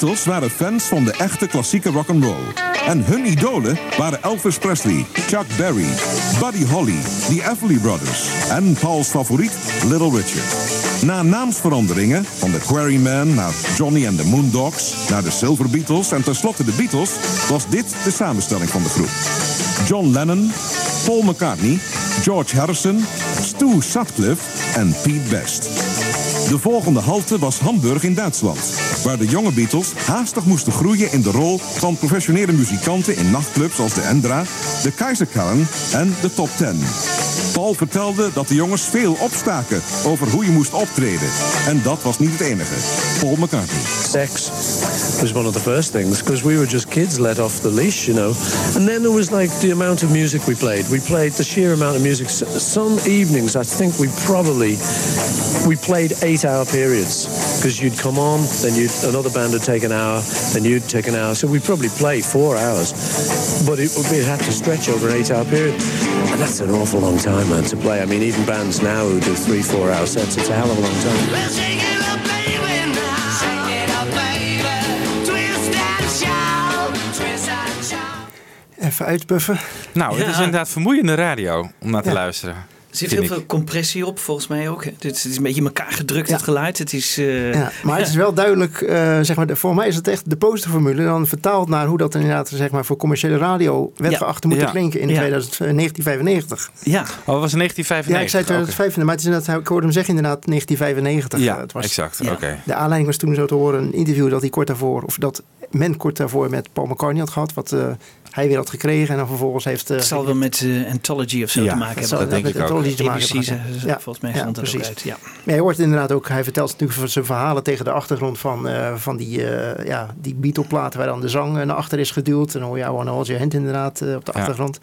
Beatles waren fans van de echte klassieke rock'n'roll. En hun idolen waren Elvis Presley, Chuck Berry, Buddy Holly, The Everly Brothers en Paul's favoriet Little Richard. Na naamsveranderingen van de Quarrymen naar Johnny and the Moondogs, naar de Silver Beatles en tenslotte de Beatles, was dit de samenstelling van de groep. John Lennon, Paul McCartney, George Harrison, Stu Sutcliffe en Pete Best. De volgende halte was Hamburg in Duitsland, waar de jonge Beatles haastig moesten groeien in de rol van professionele muzikanten in nachtclubs als de Endra, de Keizerkarren en de Top Ten. Paul vertelde dat de jongens veel opstaken over hoe je moest optreden. En dat was niet het enige. Paul McCartney. Sex was one of the first things because we were just kids let off the leash, you know. And then there was like the amount of music we played. We played the sheer amount of music. Some evenings, I think we probably we played eight-hour periods because you'd come on, then you'd another band would take an hour, then you'd take an hour. So we probably play four hours, but it would have to stretch over an eight-hour period, and that's an awful long time, man, to play. I mean, even bands now who do three, four-hour sets, it's a hell of a long time. Even uitpuffen. Nou, het is inderdaad vermoeiende radio om naar te luisteren. Er zit heel ik. veel compressie op, volgens mij ook. Het is, een beetje in elkaar gedrukt, het geluid. Het is, eh, Ja, maar het is wel duidelijk, eh, zeg maar, de- voor mij is het echt de posterformule. Dan vertaald naar hoe dat inderdaad zeg maar, voor commerciële radio werd Ja. Ja. klinken in Ja. 2000, eh, 1995. ja. Oh, was in 1995. Ja, ik zei Oké. 2005, maar het is inderdaad, ik hoorde hem zeggen inderdaad 1995. Ja, het was, exact. ja. Oké. De aanleiding was toen zo te horen een interview dat hij kort daarvoor, of dat men kort daarvoor met Paul McCartney had gehad. Wat eh, hij weer had gekregen en dan vervolgens heeft... eh, Het zal wel met eh, Anthology of zo Ja, te maken dat zal hebben. denk met ik ook. Anthology te maken ze- ja. volgens mij Ja, dat ook precies. uit. Ja. Maar je hoort inderdaad ook, hij vertelt natuurlijk van zijn verhalen tegen de achtergrond van, eh, van die, eh ja, die Beatle-platen waar dan de zang naar achter is geduwd. En dan hoor je I Wanna Hold Your Hand inderdaad op de Ja. achtergrond.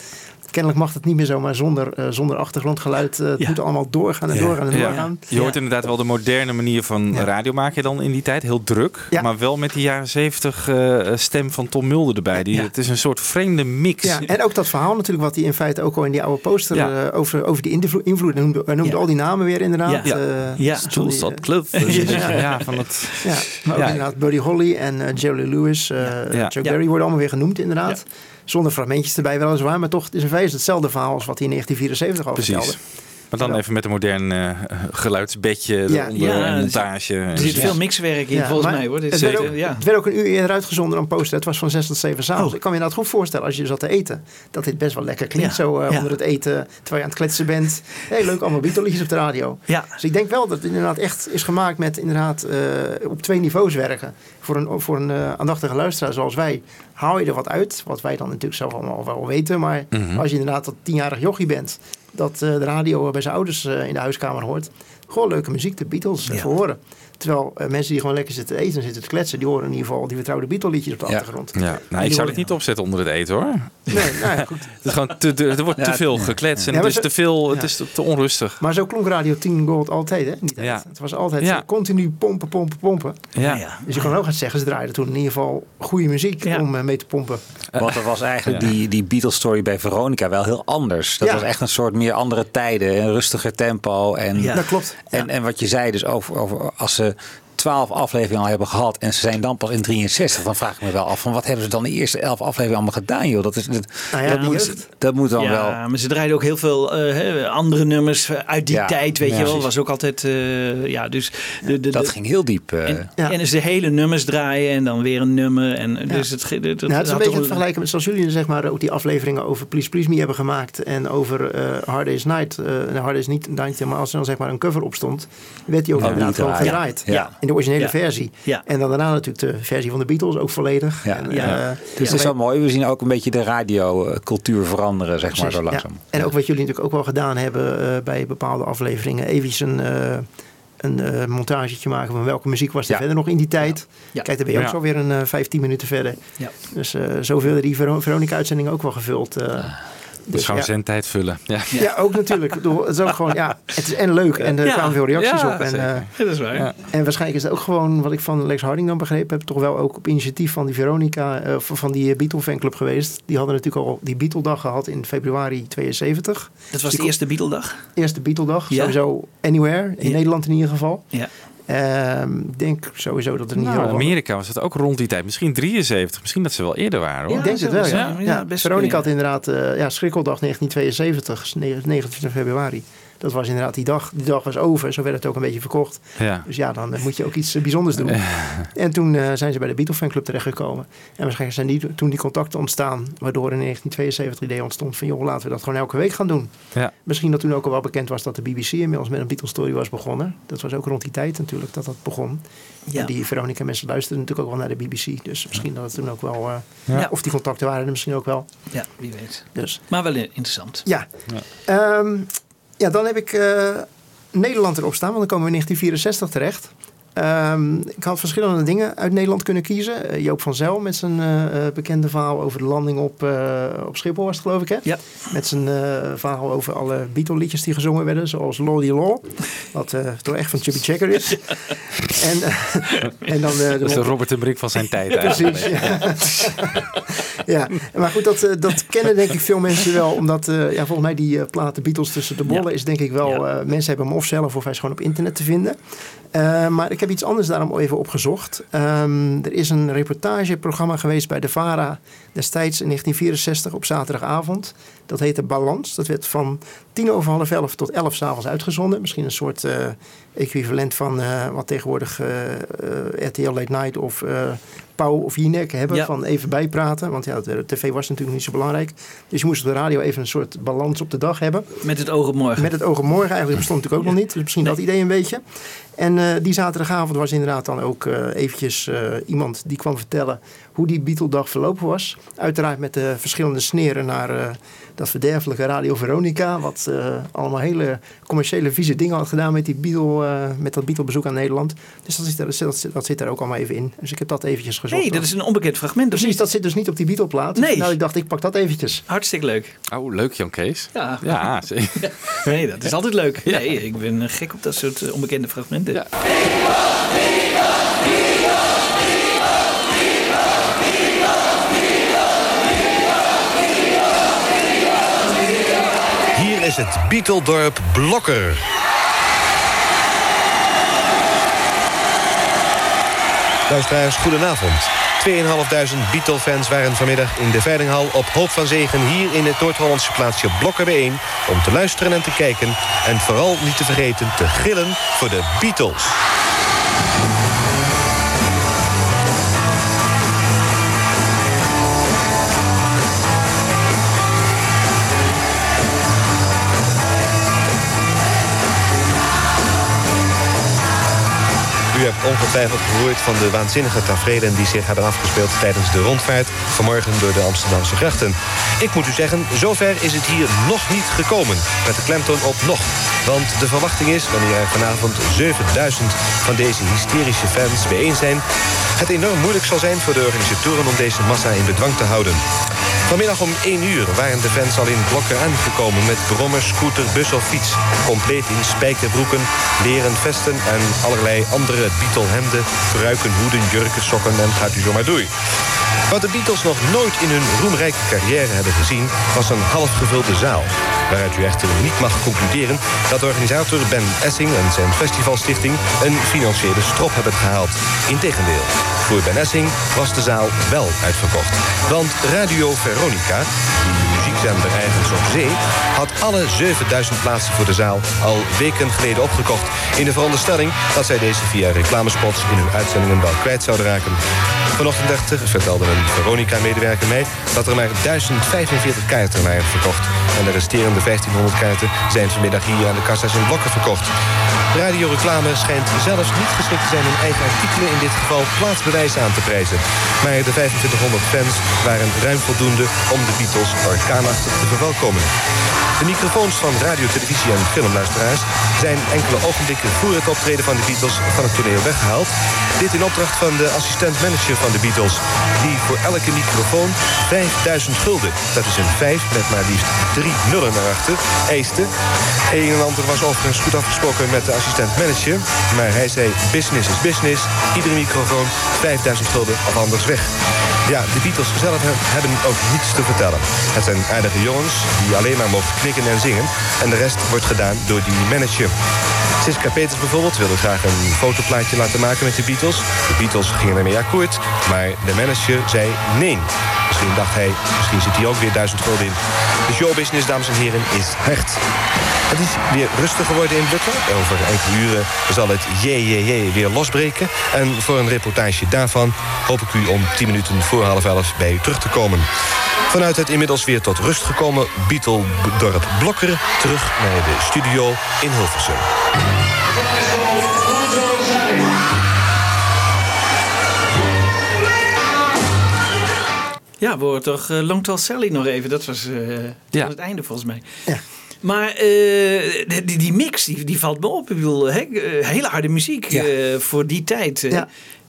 Kennelijk mag het niet meer zomaar zonder, eh, zonder achtergrondgeluid. Eh, het Ja. moet allemaal doorgaan en Ja. doorgaan en Ja. doorgaan. Je hoort inderdaad wel de moderne manier van Ja. radio maken dan in die tijd. Heel druk. Ja. Maar wel met die jaren 70 eh, stem van Tom Mulder erbij. Die, Ja. Het is een soort vreemde mix. Ja, en ook dat verhaal natuurlijk, wat hij in feite ook al in die oude poster Ja. eh, over, over die invloed, noemde, hij noemde Ja. al die namen weer inderdaad. Ja. Eh, Ja. Jules van het... Ja, maar ook Ja. inderdaad Buddy Holly en Jerry Lewis, eh Ja. Chuck Ja. Berry worden allemaal weer genoemd inderdaad. Zonder fragmentjes erbij weliswaar, maar toch het is in feite hetzelfde verhaal als wat hij in 1974 al Precies. vertelde. Maar dan even met een modern eh, geluidsbedje Ja. eronder, Ja, en er montage. Er zit veel mixwerk in, Ja, volgens mij hoor. Dit het, is, werd ook, ja. het werd ook een uur eerder uitgezonden dan poster. Het was van 6 tot 7 s'avonds. Oh. Ik kan me inderdaad goed voorstellen als je zat te eten. Dat dit best wel lekker klinkt Ja. zo eh, Ja. onder het eten. Terwijl je aan het kletsen bent. Heel leuk allemaal Beatle-liedjes op de radio. Ja. Dus ik denk wel dat het inderdaad echt is gemaakt met inderdaad eh, op twee niveaus werken. Voor een, voor een eh, aandachtige luisteraar zoals wij haal je er wat uit. Wat wij dan natuurlijk zelf allemaal wel weten. Maar Mhm. als je inderdaad dat tienjarig jochie bent. Dat eh, de radio bij zijn ouders eh, in de huiskamer hoort. Gewoon leuke muziek, de Beatles, Ja. horen. Terwijl eh, mensen die gewoon lekker zitten eten en zitten te kletsen, die horen in ieder geval die vertrouwde Beatle liedjes op de achtergrond. Ja, nou, Die ik zou het niet opzetten onder het eten hoor. Nee, nou ja, [laughs] goed. Het is gewoon te, te- er wordt Ja, te veel ja. gekletst en het is zo- te veel, het is te, onrustig. Maar zo klonk Radio 10 Gold altijd, hè? tijd. Ja. Het was altijd Ja. continu pompen, pompen, pompen. Ja. Dus je kan ook gaan zeggen, ze draaiden toen in ieder geval goede muziek om eh, mee te pompen. Want er was eigenlijk Ja. die, die Beatles-story bij Veronica wel heel anders. Dat Ja. was echt een soort meer andere tijden, een rustiger tempo. En, Ja, dat klopt. En, en wat je zei, dus over, over als ze Dank twaalf afleveringen al hebben gehad en ze zijn dan pas in 63, dan vraag ik me wel af van wat hebben ze dan de eerste elf afleveringen allemaal gedaan, joh? Dat, is, dat, Nou ja, dat, moet, dat moet dan ja, wel. maar ze draaiden ook heel veel eh, hè, andere nummers uit die Ja, tijd, weet ja, je wel. precies. Was ook altijd, eh, ja, dus... De, de, Dat de- ging heel diep. eh. En, en dus de hele nummers draaien en dan weer een nummer. En dus het, het, Nou, het is een beetje vergelijken met zoals jullie zeg maar ook die afleveringen over Please Please Me hebben gemaakt en over eh Hard Day's Night. eh Hard Day's niet Night, maar als er dan zeg maar een cover op stond, werd die ook Ja, inderdaad gewoon gedraaid. Ja. In de originele Ja. versie. Ja. En dan daarna natuurlijk de versie van de Beatles ook volledig. Ja, En, ja. eh, dus het is wel mooi. We zien ook een beetje de radiocultuur veranderen, zeg maar, zo ja. langzaam. En ook wat jullie natuurlijk ook wel gedaan hebben eh, bij bepaalde afleveringen. Even een, eh, een montagetje maken van welke muziek was er Ja. verder nog in die tijd. Ja. Kijk, dan ben je ook zo weer een eh 15 minuten verder. Ja. Dus eh zoveel die Vero- Veronica-uitzending ook wel gevuld. Eh. Dus Dus gewoon ja. zendtijd vullen. Ja. Ja. ook natuurlijk. Het is ook gewoon, ja, het is en leuk en er Ja. kwamen veel reacties Ja, op. En, eh, dat is waar. Ja. en waarschijnlijk is het ook gewoon, wat ik van Lex Harding dan begrepen heb, toch wel ook op initiatief van die Veronica, eh, van die Beatle fanclub geweest. Die hadden natuurlijk al die Beatle dag gehad in februari 72. Dat was Die de eerste Beatle-dag. Eerste Beatle dag, Ja. sowieso anywhere, in Ja. Nederland in ieder geval. Ja. Ehm, Ik denk sowieso dat er niet Nou, Amerika was het ook rond die tijd. Misschien 73. Misschien dat ze wel eerder waren hoor. Ik denk het wel, ja. Ja, ja, ja, best Veronica had inderdaad, eh, ja, Schrikkeldag 1972, 29 februari. Dat was inderdaad die dag. Die dag was over, zo werd het ook een beetje verkocht. Ja. Dus ja, dan eh, moet je ook iets eh, bijzonders doen. En toen eh, zijn ze bij de Beatle fanclub terechtgekomen. En waarschijnlijk zijn die, toen die contacten ontstaan, waardoor in 1972 het idee ontstond van joh, laten we dat gewoon elke week gaan doen. Ja. Misschien dat toen ook al wel bekend was dat de BBC inmiddels met een Beatles story was begonnen. Dat was ook rond die tijd natuurlijk dat dat begon. Ja. En die Veronica mensen luisterden natuurlijk ook wel naar de BBC. Dus misschien dat het toen ook wel, eh, Ja. of die contacten waren er misschien ook wel. Ja, wie weet. Dus Maar wel interessant. ja. Ehm, ja, dan heb ik eh, Nederland erop staan, want dan komen we in 1964 terecht. Ehm, ik had verschillende dingen uit Nederland kunnen kiezen. Eh, Joop van Zel met zijn eh, eh, bekende verhaal over de landing op, eh, op Schiphol was het geloof ik hè? Ja. Met zijn eh, verhaal over alle Beatle liedjes die gezongen werden. Zoals Lordy Law. Wat eh, toch echt van Chubby Checker is. [laughs] en, en dan de Dat is de Robert en Brink van zijn tijd Precies. eigenlijk. Ja. ja, maar goed, dat, dat kennen denk ik veel mensen wel. Omdat eh, ja, volgens mij die platen Beatles tussen de bollen is denk ik wel... eh, mensen hebben hem of zelf of hij is gewoon op internet te vinden. Eh, maar ik heb iets anders daarom even opgezocht. Ehm, er is een reportageprogramma geweest bij de VARA destijds in 1964 op zaterdagavond. Dat heette Balans. Dat werd van tien over half elf tot elf s'avonds uitgezonden. Misschien een soort eh, equivalent van eh, wat tegenwoordig eh, RTL Late Night of Pauw of Jinek hebben. Ja. Van even bijpraten. Want ja, de tv was natuurlijk niet zo belangrijk. Dus je moest op de radio even een soort balans op de dag hebben. Met het oog op morgen. Met het oog op morgen eigenlijk bestond natuurlijk ook nog niet. Dus misschien dat idee een beetje. En eh, die zaterdagavond was inderdaad dan ook eh, eventjes eh, iemand die kwam vertellen hoe die Beatle-dag verlopen was. Uiteraard met de verschillende sneren naar dat verderfelijke Radio Veronica. Wat eh, allemaal hele commerciële vieze dingen had gedaan met, die Beatle, eh, met dat Beatle-bezoek aan Nederland. Dus dat zit, er, dat, zit- dat zit er ook allemaal even in. Dus ik heb dat eventjes gezocht. Nee, dat is een onbekend fragment. Precies, niet? dat zit dus niet op die Beatle-plaat. Nee. Nou, ik dacht, ik pak dat eventjes. Hartstikke leuk. Oh, leuk Jan Kees. Ja. Ja, zeker. [laughs] Nee, dat is altijd leuk. Nee, ik ben gek op dat soort eh, onbekende fragmenten. Ja. Is het Beateldorp Blokker. Luisteraars, goedenavond. 2.500 Beatle-fans waren vanmiddag in de Veilinghal op Hoop van Zegen... hier in het Noord-Hollandse plaatsje Blokker bijeen... om te luisteren en te kijken en vooral niet te vergeten te gillen voor de Beatles. Ongetwijfeld gehoord van de waanzinnige tafereelen die zich hebben afgespeeld tijdens de rondvaart vanmorgen door de Amsterdamse grachten. Ik moet u zeggen, zover is het hier nog niet gekomen. Met de klemtoon op nog. Want de verwachting is, wanneer er vanavond 7000 van deze hysterische fans bijeen zijn... het enorm moeilijk zal zijn voor de organisatoren om deze massa in bedwang te houden. Vanmiddag om 1 uur waren de fans al in blokken aangekomen... met brommer, scooter, bus of fiets. Compleet in spijkerbroeken, leren vesten en allerlei andere Beatle-hemden... pruiken, hoeden, jurken, sokken en gaat u zo maar door. Wat de Beatles nog nooit in hun roemrijke carrière hebben gezien... was een halfgevulde zaal. Waaruit u echter niet mag concluderen dat organisator Ben Essing en zijn festivalstichting... een financiële strop hebben gehaald. Integendeel, voor Ben Essing was de zaal wel uitverkocht. Want Radio Veronica, die muziekzender ergens op zee... had alle 7000 plaatsen voor de zaal al weken geleden opgekocht... in de veronderstelling dat zij deze via reclamespots in hun uitzendingen wel kwijt zouden raken. Vanochtend echter vertelde een Veronica-medewerker mij... dat er maar 1045 kaarten waren verkocht. En de resterende 1500 kaarten zijn vanmiddag hier aan de kassa's in blokken verkocht. Radioreclame schijnt zelfs niet geschikt te zijn om eigen artikelen... in dit geval plaatsbewijs aan te prijzen. Maar de 2500 fans waren ruim voldoende om de Beatles orkaanachtig te verwelkomen. De microfoons van radio, televisie en filmluisteraars zijn enkele ogenblikken voor het optreden van de Beatles van het toneel weggehaald. Dit in opdracht van de assistent-manager van de Beatles, die voor elke microfoon 5000 gulden, dat is een 5 met maar liefst drie nullen erachter, eiste. Een en ander was overigens goed afgesproken met de assistent-manager, maar hij zei business is business, iedere microfoon 5000 gulden of anders weg. Ja, de Beatles zelf he- hebben ook niets te vertellen. Het zijn aardige jongens die alleen maar mogen knikken en zingen. En de rest wordt gedaan door die manager. Siska Peters bijvoorbeeld wilde graag een fotoplaatje laten maken met de Beatles. De Beatles gingen ermee akkoord, maar de manager zei nee. Misschien dacht hij, misschien zit hij ook weer duizend gulden in. De showbusiness, dames en heren, is hard. Het is weer rustig geworden in Bukken. Over enkele uren zal het JJJ weer losbreken. En voor een reportage daarvan hoop ik u om 10 minuten voor half elf bij u terug te komen. Vanuit het inmiddels weer tot rust gekomen Beatle-dorp Blokkeren... terug naar de studio in Hilversum. Ja, we horen toch uh, Long Tall Sally nog even. Dat was, eh, dat Ja. was het einde volgens mij. Maar eh, die, die mix, die, die valt me op. Ik bedoel, hè, eh, hele harde muziek eh, voor die tijd.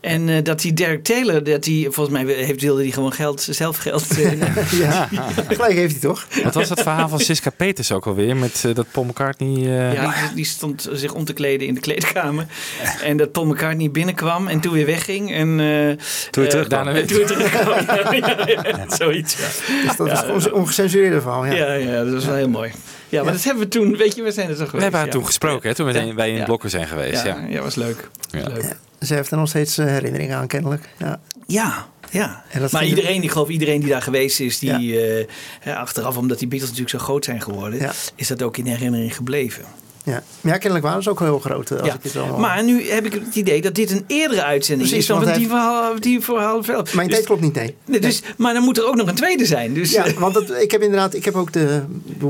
En eh, dat die Derek Taylor, dat die, volgens mij heeft, wilde die gewoon geld, zelf geld. eh, [laughs] ja, gelijk heeft hij toch? Wat was het verhaal van Siska Peters ook alweer? Met eh, dat Paul McCartney... eh, Ja, die, die stond zich om te kleden in de kleedkamer. En dat Paul McCartney binnenkwam en toen weer wegging. En, eh, Toen weer Toen weer terugkwam. [laughs] ja, ja, ja, zoiets, ja. Dus dat is ongecensureerde verhaal. Ja. Ja, ja, dat was wel heel mooi. Ja, maar dat hebben we toen, weet je, we zijn er toch We geweest. hebben haar ja. toen gesproken, hè, toen we Ja. wij in Ja. blokken zijn geweest. Ja, Ja, ja, was leuk. Ja. leuk. Ze heeft er nog steeds eh, herinneringen aan, kennelijk. Ja. Ja, ja. En dat maar iedereen, ik geloof iedereen die daar geweest is, die eh, hè, achteraf, omdat die Beatles natuurlijk zo groot zijn geworden, is dat ook in herinnering gebleven. Ja. Ja, kennelijk waren ze ook heel groot. eh, Als Ja. ik het allemaal... Maar nu heb ik het idee dat dit een eerdere uitzending Precies, is dan die, hij- verhaal, die elf. Mijn Dus- tijd klopt niet, nee. Nee, dus, Maar dan moet er ook nog een tweede zijn. Dus, Ja, want dat, ik heb inderdaad, ik heb ook de,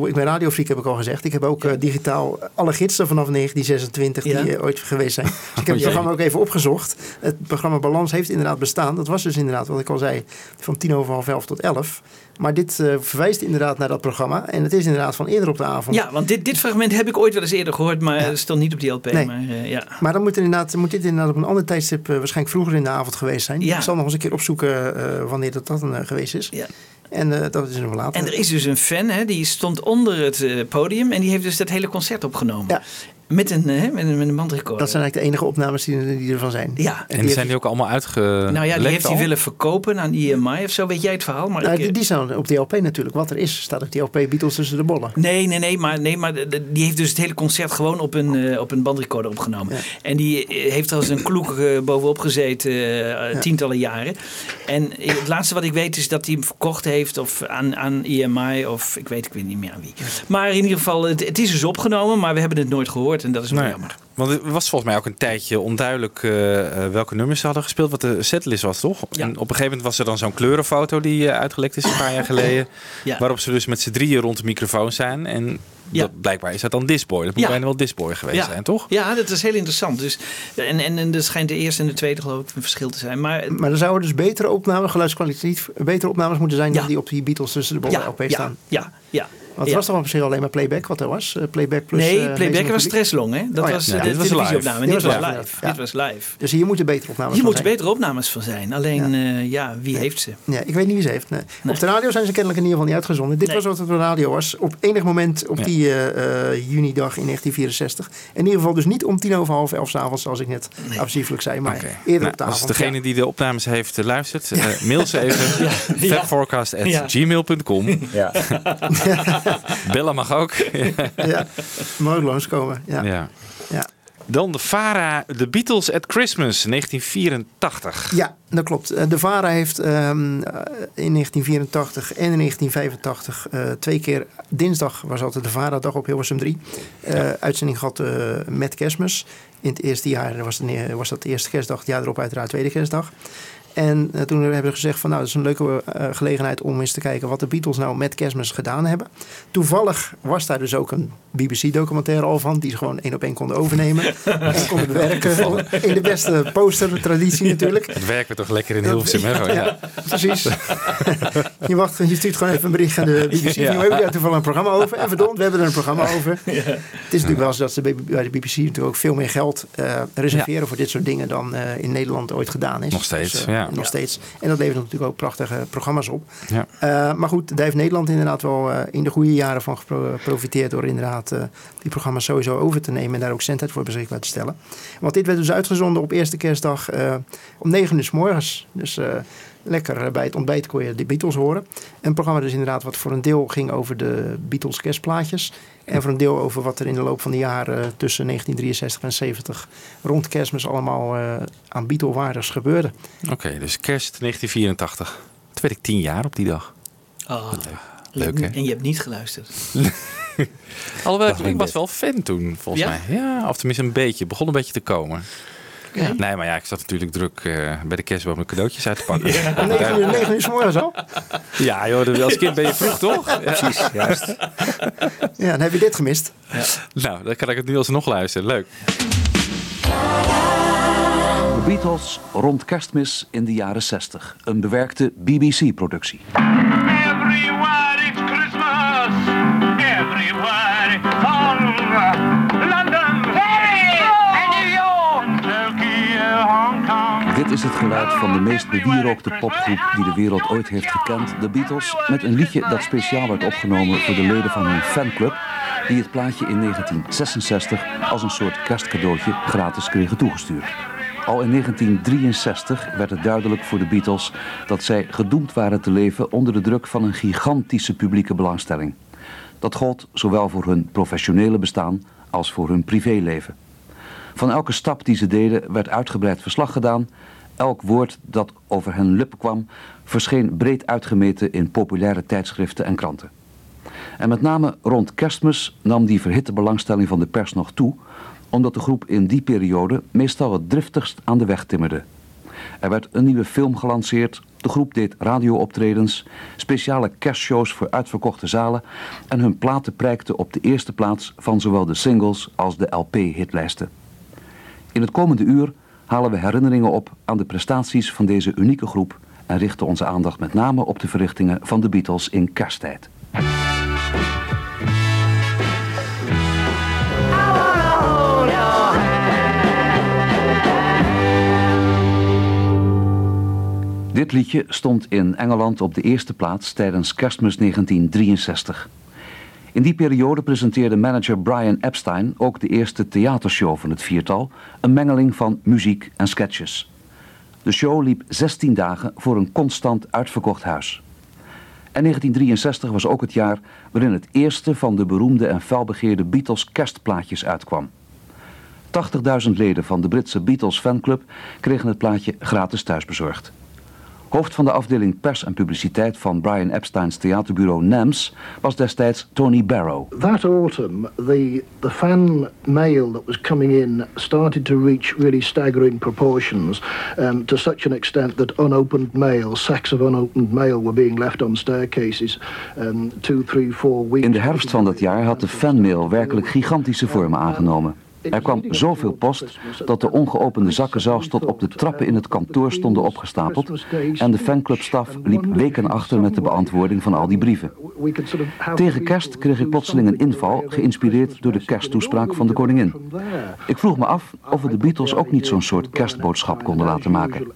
ik ben radiofreak heb ik al gezegd. Ik heb ook eh, digitaal alle gidsen vanaf 1926 die Ja. eh, ooit geweest zijn. [laughs] Dus ik heb Oh, het programma ook even opgezocht. Het programma Balans heeft inderdaad bestaan. Dat was dus inderdaad, wat ik al zei, van tien over half elf tot elf. Maar dit eh, verwijst inderdaad naar dat programma. En het is inderdaad van eerder op de avond. ja, want dit, dit fragment heb ik ooit wel eens eerder gehoord, maar het stond niet op die LP. Nee. Maar, eh, ja. Maar dan moet, er inderdaad, moet dit inderdaad op een ander tijdstip eh, waarschijnlijk vroeger in de avond geweest zijn. Ja. Ik zal nog eens een keer opzoeken wanneer dat, dat dan, geweest is. Ja. En dat is nog later. En er is dus een fan, hè, die stond onder het podium en die heeft dus dat hele concert opgenomen. Met een, eh, met een, met een bandrecorder. Dat zijn eigenlijk de enige opnames die, die ervan zijn. Ja. En die zijn die ook allemaal uitge. Nou ja, die heeft hij willen verkopen aan IMI of zo. Weet jij het verhaal? Maar Nou, ik, die, die staan op die LP natuurlijk. Wat er is, staat op die LP Beatles tussen de bollen. Nee, nee, nee, maar, nee, maar die heeft dus het hele concert gewoon op een, eh, op een bandrecorder opgenomen. En die eh, heeft er als een kloek bovenop gezeten eh, tientallen jaren. En het laatste wat ik weet is dat hij hem verkocht heeft of aan, aan EMI of ik weet, ik weet niet meer aan wie. Maar in ieder geval, het, het is dus opgenomen, maar we hebben het nooit gehoord en dat is wel Nee. jammer. Want het was volgens mij ook een tijdje onduidelijk eh, eh, welke nummers ze hadden gespeeld. Wat de setlist was, toch? En op een gegeven moment was er dan zo'n kleurenfoto die eh, uitgelekt is een paar jaar [laughs] geleden. Ja. Waarop ze dus met z'n drieën rond de microfoon zijn. En dat, blijkbaar is dat dan Disboy. Dat moet Ja. bijna wel Disboy geweest Ja. zijn, toch? Ja, dat is heel interessant. Dus, en, en, en er schijnt de eerste en de tweede geloof ik een verschil te zijn. Maar Maar er zouden dus betere opnames, geluidskwaliteit, betere opnames moeten zijn dan die op die Beatles tussen de bollen Ja, LP ja, staan. ja, ja. Want het Ja. was toch op zich alleen maar playback wat er was? Eh, playback plus... nee, eh, playback was. Stresslong, hè? Dat Oh ja. was Ja, de dit was televisieopname. live. Dit Dit was was live. Dit ja. was live. Dus hier moeten betere opnames Hier van moeten betere opnames van zijn. Alleen, eh, ja, wie heeft ze? Ja, ik weet niet wie ze heeft. Nee. Op de radio zijn ze kennelijk in ieder geval niet uitgezonden. Dit Nee. was wat het op de radio was. Op enig moment op Ja. die eh, eh, junidag in 1964. In ieder geval dus niet om tien over half elf s'avonds, zoals ik net afzieflijk zei. Maar eerder Nou, op de als avond. degene die de opnames heeft eh, luistert, eh, mail ze even. [laughs] Ja. Fabforecast.gmail.com Ja. [laughs] [laughs] [laughs] Bellen mag ook. [laughs] ja, mag ook langskomen. Ja. Ja. Ja. Dan de Vara, The Beatles at Christmas, 1984. Ja, dat klopt. Eh, De VARA heeft ehm, eh, in 1984 en in 1985 eh, twee keer dinsdag was altijd de VARA-dag op Hilversum 3. eh, Uitzending gehad eh, met kerstmis. In het eerste jaar was, het, was dat de eerste kerstdag, het jaar erop uiteraard tweede kerstdag. En eh, toen hebben we gezegd van nou, dat is een leuke eh, gelegenheid om eens te kijken wat de Beatles nou met kerstmis gedaan hebben. Toevallig was daar dus ook een BBC-documentaire al van, die ze gewoon één op één konden overnemen. [laughs] en konden bewerken in de beste poster-traditie natuurlijk. Het werken toch lekker in Hilversum, hè? gewoon, Ja, [laughs] precies. [laughs] je, wacht, je stuurt gewoon even een bericht aan de BBC. Ja. Ja. We hebben daar toevallig een programma over. En verdomd, we hebben er een programma over. Het is natuurlijk wel zo dat ze bij de BBC natuurlijk ook veel meer geld eh, reserveren voor dit soort dingen dan eh, in Nederland ooit gedaan is. Nog steeds, Dus, eh, ja. Nog steeds. En dat levert natuurlijk ook prachtige programma's op. Ja. Eh, maar goed, daar heeft Nederland inderdaad wel eh, in de goede jaren van gepro- geprofiteerd door inderdaad eh, die programma's sowieso over te nemen en daar ook zendtijd voor beschikbaar te stellen. Want dit werd dus uitgezonden op eerste kerstdag eh, om 9 uur s morgens. Dus eh, lekker eh, bij het ontbijt kon je de Beatles horen. Een programma dus inderdaad wat voor een deel ging over de Beatles kerstplaatjes. En voor een deel over wat er in de loop van de jaren tussen 1963 en 70 rond kerstmis allemaal eh, aan Beatle-waardes gebeurde. Oké, dus kerst 1984. Toen werd ik tien jaar op die dag. Oh, Leuk, hè? En je hebt niet geluisterd. [laughs] Alhoewel, ik, was wel fan toen, volgens Ja? mij. Ja, of tenminste een beetje. Het begon een beetje te komen. Nee, maar ja, ik zat natuurlijk druk eh, bij de kerstboom mijn cadeautjes uit te pakken. Om 9 uur, 9 uur s morgens al? Ja, joh, als kind ben je vroeg, toch? Ja. Precies, juist. Ja, dan heb je dit gemist. Nou, dan kan ik het nu alsnog luisteren. Leuk. De Beatles rond kerstmis in de jaren 60. Een bewerkte BBC-productie. Everywhere is het geluid van de meest bewierookte popgroep die de wereld ooit heeft gekend, de Beatles, met een liedje dat speciaal werd opgenomen voor de leden van hun fanclub, die het plaatje in 1966 als een soort kerstcadeautje gratis kregen toegestuurd. Al in 1963 werd het duidelijk voor de Beatles dat zij gedoemd waren te leven onder de druk van een gigantische publieke belangstelling. Dat gold zowel voor hun professionele bestaan als voor hun privéleven. Van elke stap die ze deden werd uitgebreid verslag gedaan. Elk woord dat over hen lippen kwam verscheen breed uitgemeten in populaire tijdschriften en kranten. En met name rond kerstmis nam die verhitte belangstelling van de pers nog toe, omdat de groep in die periode meestal het driftigst aan de weg timmerde. Er werd een nieuwe film gelanceerd, de groep deed radiooptredens, speciale kerstshows voor uitverkochte zalen en hun platen prijkten op de eerste plaats van zowel de singles als de LP-hitlijsten. In het komende uur halen we herinneringen op aan de prestaties van deze unieke groep en richten onze aandacht met name op de verrichtingen van de Beatles in kersttijd. Dit liedje stond in Engeland op de eerste plaats tijdens kerstmis 1963. In die periode presenteerde manager Brian Epstein ook de eerste theatershow van het viertal, een mengeling van muziek en sketches. De show liep 16 dagen voor een constant uitverkocht huis. En 1963 was ook het jaar waarin het eerste van de beroemde en felbegeerde Beatles kerstplaatjes uitkwam. 80.000 leden van de Britse Beatles fanclub kregen het plaatje gratis thuisbezorgd. Hoofd van de afdeling pers en publiciteit van Brian Epstein's theaterbureau NAMS was destijds Tony Barrow. That autumn, the the fan mail that was coming in started to reach really staggering proportions, um, to such an extent that unopened mail, sacks of unopened mail, were being left on staircases, um, two, three, four weeks. In de herfst van dat jaar had de fanmail werkelijk gigantische vormen aangenomen. Er kwam zoveel post dat de ongeopende zakken zelfs tot op de trappen in het kantoor stonden opgestapeld. En de fanclubstaf liep weken achter met de beantwoording van al die brieven. Tegen kerst kreeg ik plotseling een inval, geïnspireerd door de kersttoespraak van de koningin. Ik vroeg me af of we de Beatles ook niet zo'n soort kerstboodschap konden laten maken.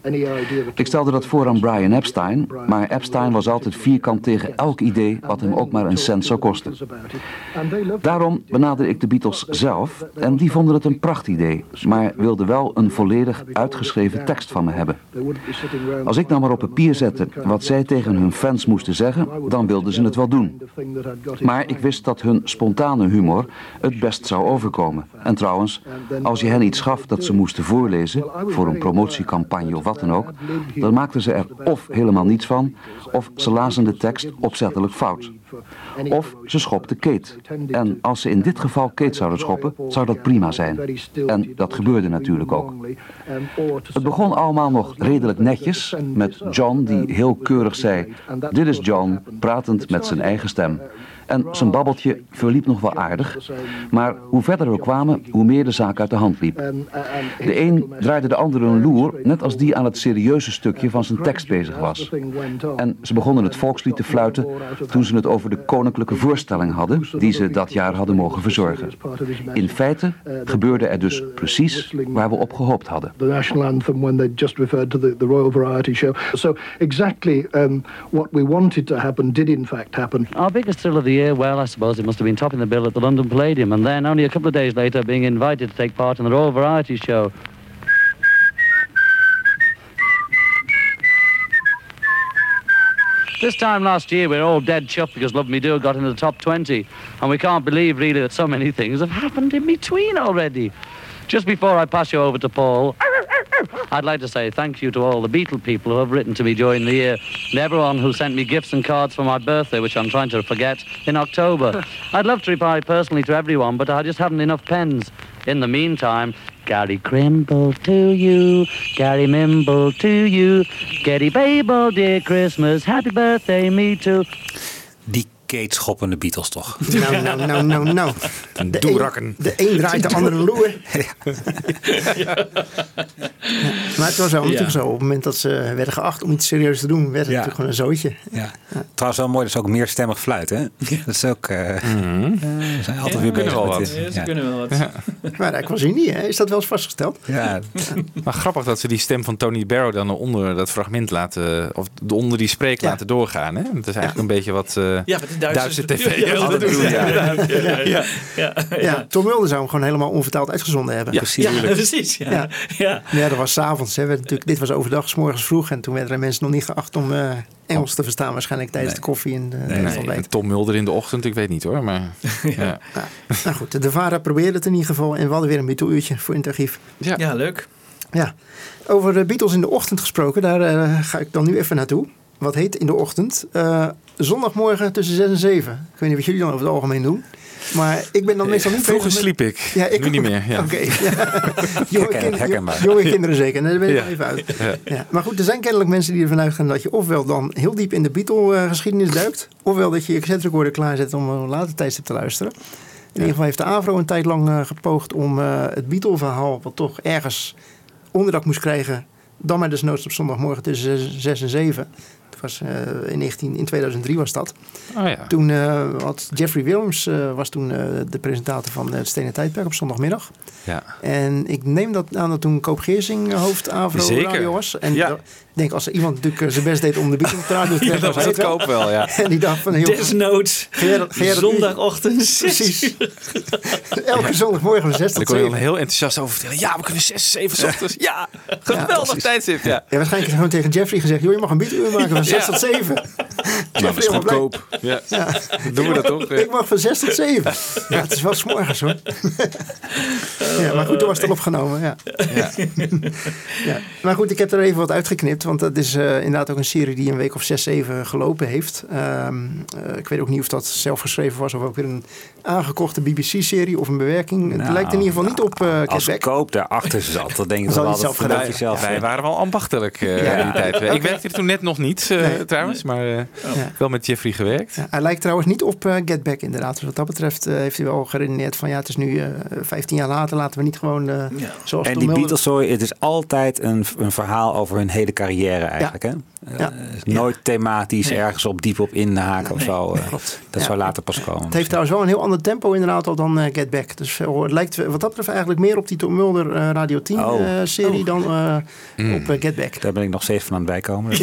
Ik stelde dat voor aan Brian Epstein, maar Epstein was altijd vierkant tegen elk idee wat hem ook maar een cent zou kosten. Daarom benaderde ik de Beatles zelf en die vonden het een prachtidee, maar wilden wel een volledig uitgeschreven tekst van me hebben. Als ik nou maar op papier zette wat zij tegen hun fans moesten zeggen, dan wilden ze het wel doen. Maar ik wist dat hun spontane humor het best zou overkomen. En trouwens, als je hen iets gaf dat ze moesten voorlezen, voor een promotiecampagne of wat dan ook, dan maakten ze er of helemaal niets van, of ze lazen de tekst opzettelijk fout. Of ze schopte Kate. En als ze in dit geval Kate zouden schoppen, zou dat prima zijn. En dat gebeurde natuurlijk ook. Het begon allemaal nog redelijk netjes, met John die heel keurig zei... Dit is John, pratend met zijn eigen stem. En zijn babbeltje verliep nog wel aardig. Maar hoe verder we kwamen, hoe meer de zaak uit de hand liep. De een draaide de ander een loer, net als die aan het serieuze stukje van zijn tekst bezig was. En ze begonnen het volkslied te fluiten toen ze het over de koninklijke voorstelling hadden, die ze dat jaar hadden mogen verzorgen. In feite gebeurde er dus precies waar we op gehoopt hadden. the national anthem when they just referred to the, the Royal Variety Show. So exactly um, what we wanted to happen did in fact happen. Our biggest thrill of the year, well, I suppose it must have been topping the bill at the London Palladium, and then only a couple of days later being invited to take part in the Royal Variety Show. This time last year, we were all dead chuffed because Love Me Do got into the top 20, and we can't believe really that so many things have happened in between already. Just before I pass you over to Paul, I'd like to say thank you to all the Beatle people who have written to me during the year, and everyone who sent me gifts and cards for my birthday, which I'm trying to forget, in October. [laughs] I'd love to reply personally to everyone, but I just haven't enough pens. In the meantime, Gary Crimble to you, Gary Mimble to you, Getty Babel, dear Christmas, happy birthday, me too. Die Kate schoppende Beatles toch? [laughs] Nou, nou, nou, nou, nou. Een De doerakken. een- De een draait de andere loer. [laughs] Ja. Maar het was wel natuurlijk zo. Op het moment dat ze werden geacht om iets serieus te doen, werd het natuurlijk gewoon een zootje. Ja. Trouwens wel mooi, dat is ook meerstemmig fluiten. Hè? [laughs] Dat is ook... we zijn altijd Ja, weer bezig wel wat. ze kunnen wel wat. Maar de aquagenie, hè? is dat wel eens vastgesteld? Ja. Maar grappig dat ze die stem van Tony Barrow dan onder dat fragment laten, of onder die spreek laten doorgaan. Hè? Dat is eigenlijk een beetje wat eh Ja, de Duitse tv Ja, doen. Ja. Ja, ja, Ja. ja. Ja, Ja, Tom Mulder zou hem gewoon helemaal onvertaald uitgezonden hebben. Ja, precies. Ja, precies, ja. Ja. Dat was s'avonds. Dit was overdag, s morgens vroeg. En toen werden er mensen nog niet geacht om eh, Engels te verstaan. Waarschijnlijk tijdens de koffie en de, Nee, het nee, en Tom Mulder in de ochtend, ik weet niet hoor. Maar, [laughs] ja. Nou goed, de VARA probeerde het in ieder geval. En we hadden weer een Beatle-uurtje voor Intergief. Ja. leuk. Ja, over de Beatles in de ochtend gesproken. Daar eh, ga ik dan nu even naartoe. Wat heet in de ochtend? Eh, zondagmorgen tussen 6 en 7. Ik weet niet wat jullie dan over het algemeen doen. Maar ik ben dan meestal niet Vroeger met- sliep ik. Ja, ik nu niet meer. Ja. Oké. [laughs] ja. jonge, kind- kinderen zeker. Nee, daar ben ik Ja. even uit. Ja. Ja. Maar goed, er zijn kennelijk mensen die ervan uitgaan dat je ofwel dan heel diep in de Beatle-geschiedenis duikt. Ofwel dat je je cassette recorder klaarzet om een later tijdstip te luisteren. In ieder geval heeft de AVRO een tijd lang eh, gepoogd om eh, het Beatle-verhaal, wat toch ergens onderdak moest krijgen, dan maar desnoods op zondagmorgen tussen 6 en 7. Het was, eh, in, 19, in 2003 was dat. Oh ja. Toen eh, had Jeffrey Williams eh, was toen de presentator van het Stenen Tijdperk op zondagmiddag. Ja. En ik neem dat aan dat toen Koop Geersing hoofd Avro Zeker. Radio was. En Ja. Ik denk als er iemand natuurlijk zijn best deed om de Beatles te [laughs] Ja, trekken, dat was hij het Koop wel, ja. En die dacht van... Heel, Desnoods, zondagochtend, Precies. [laughs] Elke zondagmorgen van 6 En ik tot kon je 7. dan heel enthousiast over vertellen. Ja, we kunnen 6, 7 's ochtends. Ja, geweldig tijdstip. Ja. Ja, waarschijnlijk gewoon tegen Jeffrey gezegd... joh, je mag een Beatle-uur maken van 6 [laughs] Ja. tot 7. Nou, dat is goedkoop. Ja. Doen we dat toch? Ik mag van 6 tot 7. Ja, het is wel s'morgens hoor. ja, maar goed, toen was het al opgenomen. Ja. Ja. Maar goed, ik heb er even wat uitgeknipt. Want dat is eh, inderdaad ook een serie die een week of zes, zeven gelopen heeft. Ehm, eh, ik weet ook niet of dat zelf geschreven was of ook weer een aangekochte BBC-serie of een bewerking. het Nou, lijkt in ieder geval niet op uh, Als koop daarachter zat, dan denk ik wel hij zelf dat gedaan dat Wij waren wel ambachtelijk eh, Ja. in die tijd. Ik werkte er toen net nog niet, Nee. trouwens. Maar eh, Ja. wel met Jeffrey gewerkt. Ja, hij lijkt trouwens niet op eh, Get Back inderdaad. Dus wat dat betreft heeft hij wel geredeneerd van ja, het is nu eh 15 jaar later, laten we niet gewoon zoals En die Beatles story, het is altijd een, een verhaal over hun hele carrière eigenlijk. Hè? Ja. Eh, nooit thematisch Nee. ergens op diep op inhaken of Nee, zo. eh. Dat Ja. zou later pas komen. Het heeft trouwens wel een heel ander tempo inderdaad al dan eh, Get Back. Dus veel- het lijkt wat dat betreft eigenlijk meer op die Tom Mulder eh, Radio 10 Oh. eh, serie dan eh, Hmm. op eh, Get Back. Daar ben ik nog steeds van aan het bijkomen. [laughs]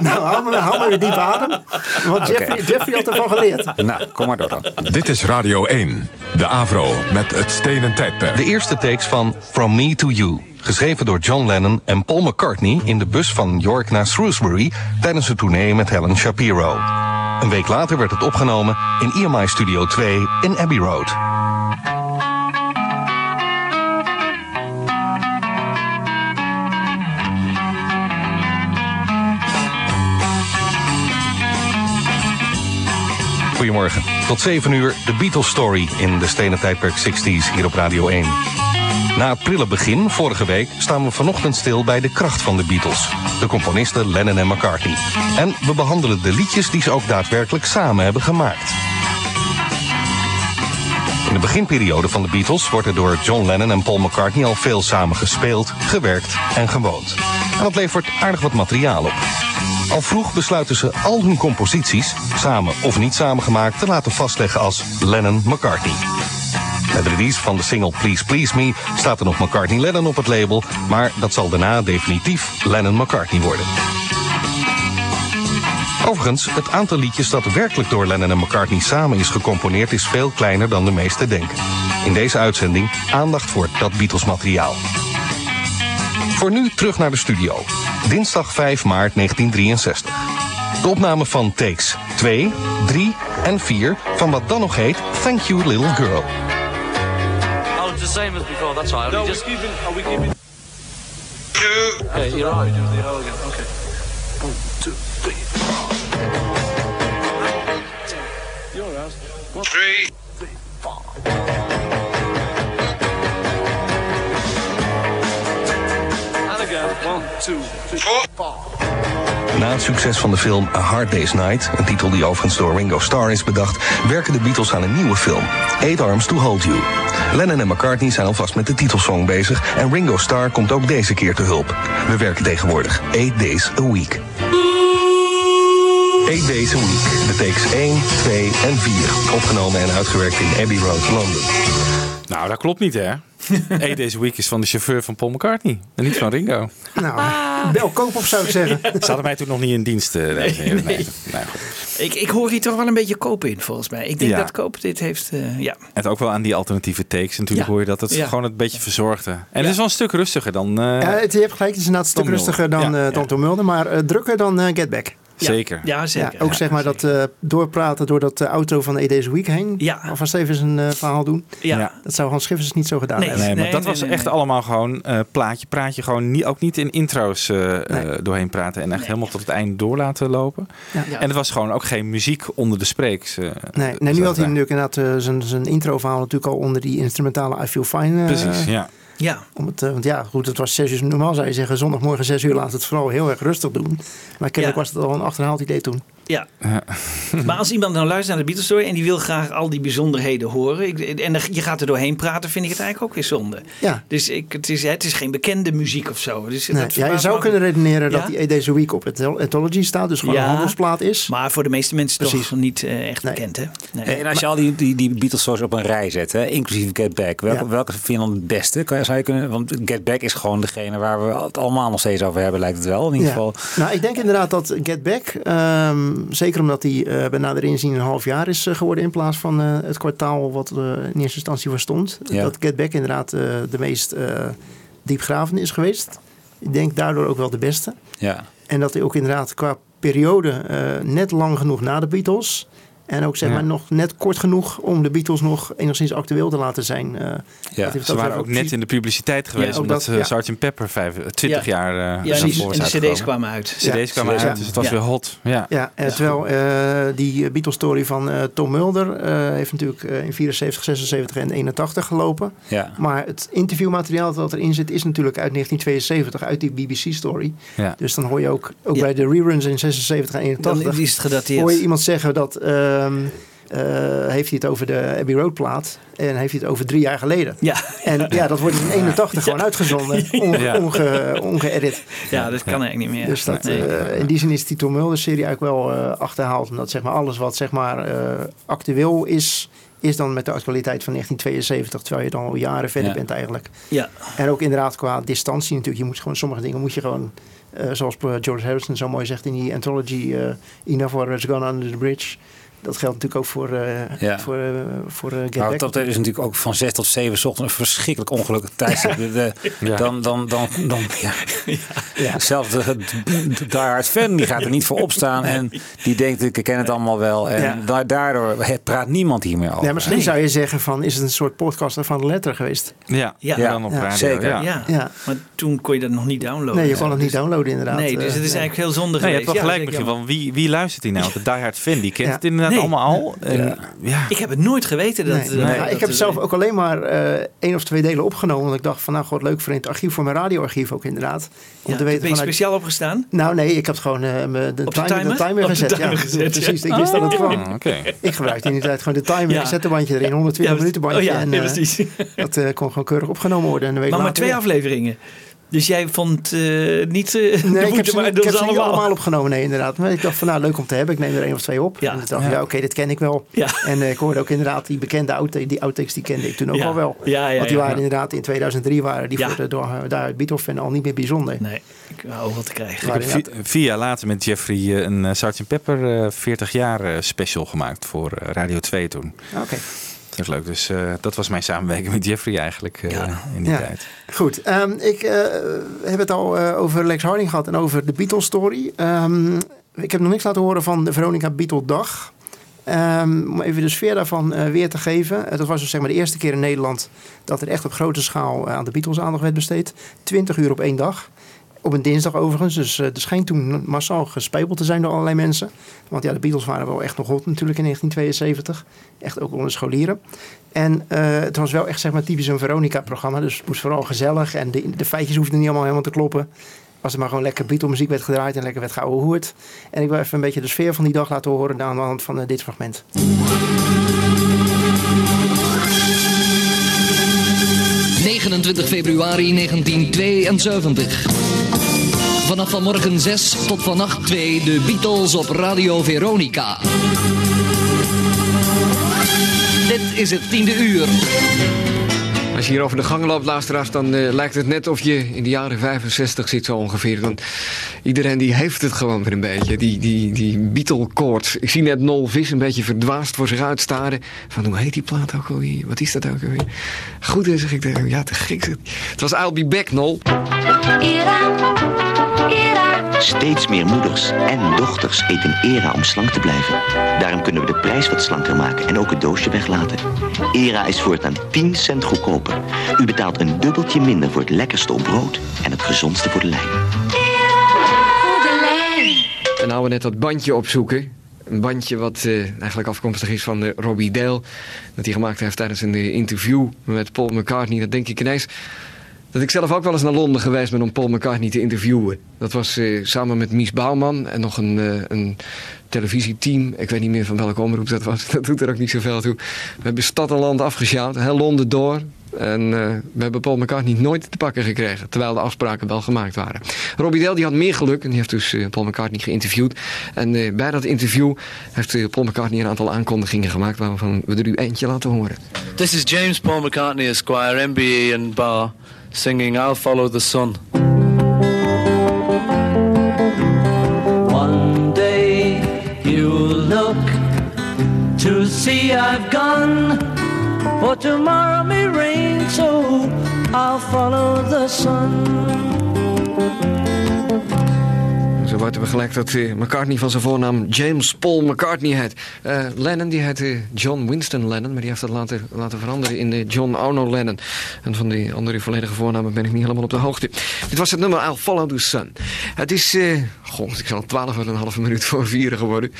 nou, hou maar, hou maar weer diep adem. Want Jeffrey. Jeffrey had ervan geleerd. nou, kom maar door dan. Dit is Radio 1, de Avro, met het stenen tijdperk. De eerste takes van From Me to You. Geschreven door John Lennon en Paul McCartney in de bus van York naar Shrewsbury tijdens de tournee met Helen Shapiro. Een week later werd het opgenomen in EMI Studio 2 in Abbey Road. Goedemorgen. Tot 7 uur de Beatles Story in de Stenen Tijdperk 60s hier op Radio 1. Na het begin, vorige week, staan we vanochtend stil bij de kracht van de Beatles. De componisten Lennon en McCartney. En we behandelen de liedjes die ze ook daadwerkelijk samen hebben gemaakt. In de beginperiode van de Beatles wordt er door John Lennon en Paul McCartney al veel samen gespeeld, gewerkt en gewoond. En dat levert aardig wat materiaal op. Al vroeg besluiten ze al hun composities, samen of niet samengemaakt, te laten vastleggen als Lennon-McCartney. Met de release van de single Please Please Me staat er nog McCartney-Lennon op het label, maar dat zal daarna definitief Lennon-McCartney worden. Overigens, het aantal liedjes dat werkelijk door Lennon en McCartney samen is gecomponeerd is veel kleiner dan de meesten denken. In deze uitzending aandacht voor dat Beatles materiaal. Voor nu terug naar de studio. Dinsdag 5 maart 1963. De opname van takes 2, 3 en 4 van wat dan nog heet Thank You Little Girl. Oh, the same as before. That's right. No, Only we're just keeping. Are we keeping? Hey, you're right. Okay. One, two, three. Your house. One, three, three, four. And again. One, two, three, four. Na het succes van de film A Hard Day's Night, een titel die overigens door Ringo Starr is bedacht, werken de Beatles aan een nieuwe film, Eight Arms to Hold You. Lennon en McCartney zijn alvast met de titelsong bezig en Ringo Starr komt ook deze keer te hulp. We werken tegenwoordig Eight Days a Week. Eight Days a Week, de takes 1, 2 en 4, opgenomen en uitgewerkt in Abbey Road, Londen. Nou, dat klopt niet, hè? [laughs] Hey, deze week is van de chauffeur van Paul McCartney. En niet van Ringo. Nou, bel koop op zou ik zeggen. [laughs] Ze hadden mij toen nog niet in dienst. eh, nee. Nou. Ik, ik hoor hier toch wel een beetje koop in, volgens mij. Ik denk Ja. dat koop dit heeft, eh, ja. En ook wel aan die alternatieve takes. Natuurlijk Ja. hoor je dat het Ja. gewoon een beetje verzorgde. En het is wel een stuk rustiger dan... eh, Ja, het, je hebt gelijk, het is inderdaad een stuk rustiger dan, Ja, dan Tom Mulder, maar eh, drukker dan eh, Get Back. Zeker. Ja, zeker. ook zeg maar dat eh, doorpraten door dat eh, auto van de Days Week heen. Ja. Alvast even een eh, verhaal doen. Ja. Dat zou Hans Schiffers niet zo gedaan Nee, hebben. maar dat was echt allemaal gewoon eh, plaatje, praatje. Gewoon niet, ook niet in intro's eh, eh, doorheen praten. En echt helemaal tot het einde door laten lopen. Ja. En er was gewoon ook geen muziek onder de spreeks. Nee, nee, nu had hij natuurlijk inderdaad zijn, zijn introverhaal natuurlijk al onder die instrumentale I Feel Fine. Precies, ja. Ja. Om het, eh, want ja, goed, het was zes uur. Normaal zou je zeggen, zondagmorgen zes uur laat het vooral heel erg rustig doen. Maar kennelijk Ja. was het al een achterhaald idee toen. Ja. [laughs] maar als iemand nou luistert naar de Beatles Story en die wil graag al die bijzonderheden horen. Ik, en er- je gaat er doorheen praten, vind ik het eigenlijk ook weer zonde. Ja. Dus ik, het, is, het is geen bekende muziek of zo. Dus Nee, dat ja, je zou kunnen redeneren Ja? dat die a Week op het Anthology staat. Dus gewoon Ja. een handelsplaat is. Maar voor de meeste mensen Precies. toch niet eh, echt bekend, hè? Nee. En als je al die, die, die Beatles songs op een rij zet, hè, inclusief Get Back, welke, Ja. welke vind je dan het beste? Kan zou je kunnen, want Get Back is gewoon degene waar we het allemaal nog steeds over hebben, lijkt het wel. In ieder Ja. geval. Nou, ik denk inderdaad dat Get Back, ehm, zeker omdat hij eh bij nader inzien een half jaar is eh, geworden in plaats van eh, het kwartaal wat eh, in eerste instantie voor stond. Ja. Dat Get Back inderdaad de meest diepgravende is geweest. Ik denk daardoor ook wel de beste. Ja. En dat hij ook inderdaad qua periode net lang genoeg na de Beatles En ook zeg Ja. maar nog net kort genoeg om de Beatles nog enigszins actueel te laten zijn. eh, Ja, ze waren ook net in de publiciteit geweest, Ja, omdat dat, eh, ja. Sgt. Pepper vijf, eh, 20 Ja. jaar eh Ja, en de cd's kwamen uit. cd's Ja, kwamen uit, dus het was Ja. weer hot. Ja, Ja, en terwijl eh, die Beatles-story van eh, Tom Mulder eh, heeft natuurlijk eh, in 74, 76 en 81 gelopen. Ja. Maar het interviewmateriaal dat erin zit is natuurlijk uit 1972, uit die BBC-story. Ja. Dus dan hoor je ook, ook Ja. bij de reruns in 76 en 81, Dan is het gedateerd. hoor je iemand zeggen dat... ehm, eh, heeft hij het over de Abbey Road plaat en heeft hij het over drie jaar geleden. Ja. En ja, dat wordt in 81 [laughs] gewoon uitgezonden, [laughs] onge, Ja. onge, ongeëdit. Ja, dat kan eigenlijk niet meer. Dus dat, Nee. eh, in die zin is die Tom Mulder serie eigenlijk wel eh, achterhaald. Omdat zeg maar, alles wat zeg maar, actueel is, is dan met de actualiteit van 1972. Terwijl je dan al jaren verder Ja. bent eigenlijk. Ja. En ook inderdaad qua distantie natuurlijk. Je moet gewoon, sommige dingen moet je gewoon... zoals George Harrison zo mooi zegt in die anthology... Enough Water Has Gone Under the Bridge. Dat geldt natuurlijk ook voor, eh Ja. voor, eh, voor eh, Get Nou, Back. dat is natuurlijk ook van 6 tot 7 's ochtends een verschrikkelijk ongelukkig tijdstip. [laughs] Ja. Dan, dan, dan, dan, ja. Zelfs de, de Die Hard fan die gaat er niet voor opstaan en die denkt ik ken het allemaal wel. En Ja. da- daardoor he- praat niemand hier meer over. Ja, misschien zou je zeggen van... is het een soort podcast van de letter geweest? Ja, Ja. dan op Ja, radio. zeker. Ja. Ja. Ja. maar toen kon je dat nog niet downloaden. Nee, je kon het niet downloaden inderdaad. Nee, dus het is nee. eigenlijk heel zonde Nee, je geweest. hebt wel Ja, gelijk ik van wie, wie luistert hier nou? [laughs] De diehard fan, die kent Ja. het inderdaad Nee. allemaal. En, ja. Ik heb het nooit geweten. Dat, Nee. eh, Nou, dat ik heb zelf ook alleen maar eh één of twee delen opgenomen. Want ik dacht van nou god leuk voor in het archief, voor mijn radioarchief ook inderdaad. Om Ja, te weten ben je vanuit- speciaal opgestaan? Nou nee, ik heb gewoon eh, de, de timer, timer? de timer Op de gezet. timer ja, gezet, precies. ja. Ik wist dat het kwam. Oh, oké. Ik gebruikte in die tijd gewoon de timer. Ik zet een bandje erin, 120 Ja, minuten bandje. oh ja, en, ja, precies. dat kon gewoon keurig opgenomen worden. En een week Maar maar twee afleveringen. Dus jij vond eh, niet... eh, [laughs] de Nee, ik heb ze, waard niet, dat ik heb ze niet allemaal... allemaal opgenomen, nee, inderdaad. Maar ik dacht van, nou, leuk om te hebben. Ik neem er één of twee op. Ja. En ik dacht, Ja. ja, oké, dit ken ik wel. Ja. En eh, ik hoorde ook inderdaad die bekende outtake, die outtakes, die kende ik toen ook Ja. al wel. Ja, ja, Want die ja. waren inderdaad in 2003 waren die Ja. voor de door, daar Beatles-fan al niet meer bijzonder. Nee, ik hou wat te krijgen. Maar Ik heb vier jaar later met Jeffrey een Sgt. Pepper eh, 40 jaar special gemaakt voor Radio 2 toen. Oké. Dat is leuk. Dus eh, dat was mijn samenwerking met Jeffrey eigenlijk eh, in die Ja. tijd. Goed, ehm, ik eh, heb het al over Lex Harding gehad en over de Beatles story. Ehm, ik heb nog niks laten horen van de Veronica Beatle dag. Ehm, om even de sfeer daarvan weer te geven. Dat was dus zeg maar de eerste keer in Nederland dat er echt op grote schaal aan de Beatles aandacht werd besteed. 20 uur op één dag. Op een dinsdag overigens. Dus eh, er schijnt toen massaal gespijbeld te zijn door allerlei mensen. Want ja, de Beatles waren wel echt nog hot natuurlijk in 1972. Echt ook onder scholieren. En eh, het was wel echt zeg maar typisch een Veronica-programma. Dus het moest vooral gezellig. En de, de feitjes hoefden niet allemaal helemaal te kloppen. Als er maar gewoon lekker Beatle-muziek werd gedraaid en lekker werd geouwehoerd. En ik wil even een beetje de sfeer van die dag laten horen aan de hand van eh, dit fragment. 29 februari 1972. Vanaf vanmorgen 6 tot vannacht 2 de Beatles op Radio Veronica. Dit is het tiende uur. Als je hier over de gang loopt, luisteraars, dan eh, lijkt het net of je in de jaren 65 zit zo ongeveer. Want iedereen die heeft het gewoon weer een beetje, die, die, die Beatle-koorts. Ik zie net Nol Vis een beetje verdwaasd voor zich uitstaren. Van hoe heet die plaat ook alweer? Wat is dat ook alweer? Goed, zeg ik ja te gek. Het was I'll Be Back, Nol. Steeds meer moeders en dochters eten Era om slank te blijven. Daarom kunnen we de prijs wat slanker maken en ook het doosje weglaten. Era is voortaan 10 cent goedkoper. U betaalt een dubbeltje minder voor het lekkerste op brood en het gezondste voor de lijn. En nou we net dat bandje opzoeken. Een bandje wat eh, eigenlijk afkomstig is van eh, Robbie Dale. Dat hij gemaakt heeft tijdens een eh, interview met Paul McCartney. Dat denk ik ineens dat ik zelf ook wel eens naar Londen geweest ben om Paul McCartney te interviewen. Dat was eh, samen met Mies Bouwman en nog een, eh, een televisieteam. Ik weet niet meer van welke omroep dat was. [laughs] Dat doet er ook niet zoveel toe. We hebben stad en land afgesjouwd, heel Londen door. En eh, we hebben Paul McCartney nooit te pakken gekregen. Terwijl de afspraken wel gemaakt waren. Robbie Dale die had meer geluk. En die heeft dus Paul McCartney geïnterviewd. En bij dat interview heeft Paul McCartney een aantal aankondigingen gemaakt. Waarvan we er u eentje laten horen. This is James Paul McCartney, Esquire, MBE and Bar, singing I'll Follow the Sun. One day you'll look to see I've gone, for tomorrow may rain, so I'll follow the sun. Zo weten we gelijk dat eh, McCartney van zijn voornaam James Paul McCartney heet. Eh, Lennon die heette John Winston Lennon, maar die heeft dat laten, laten veranderen in John Arno Lennon. En van die andere volledige voornamen ben ik niet helemaal op de hoogte. Dit was het nummer I'll Follow the Sun. Het is, eh goh, ik zal 12,5 minuut voor vieren geworden.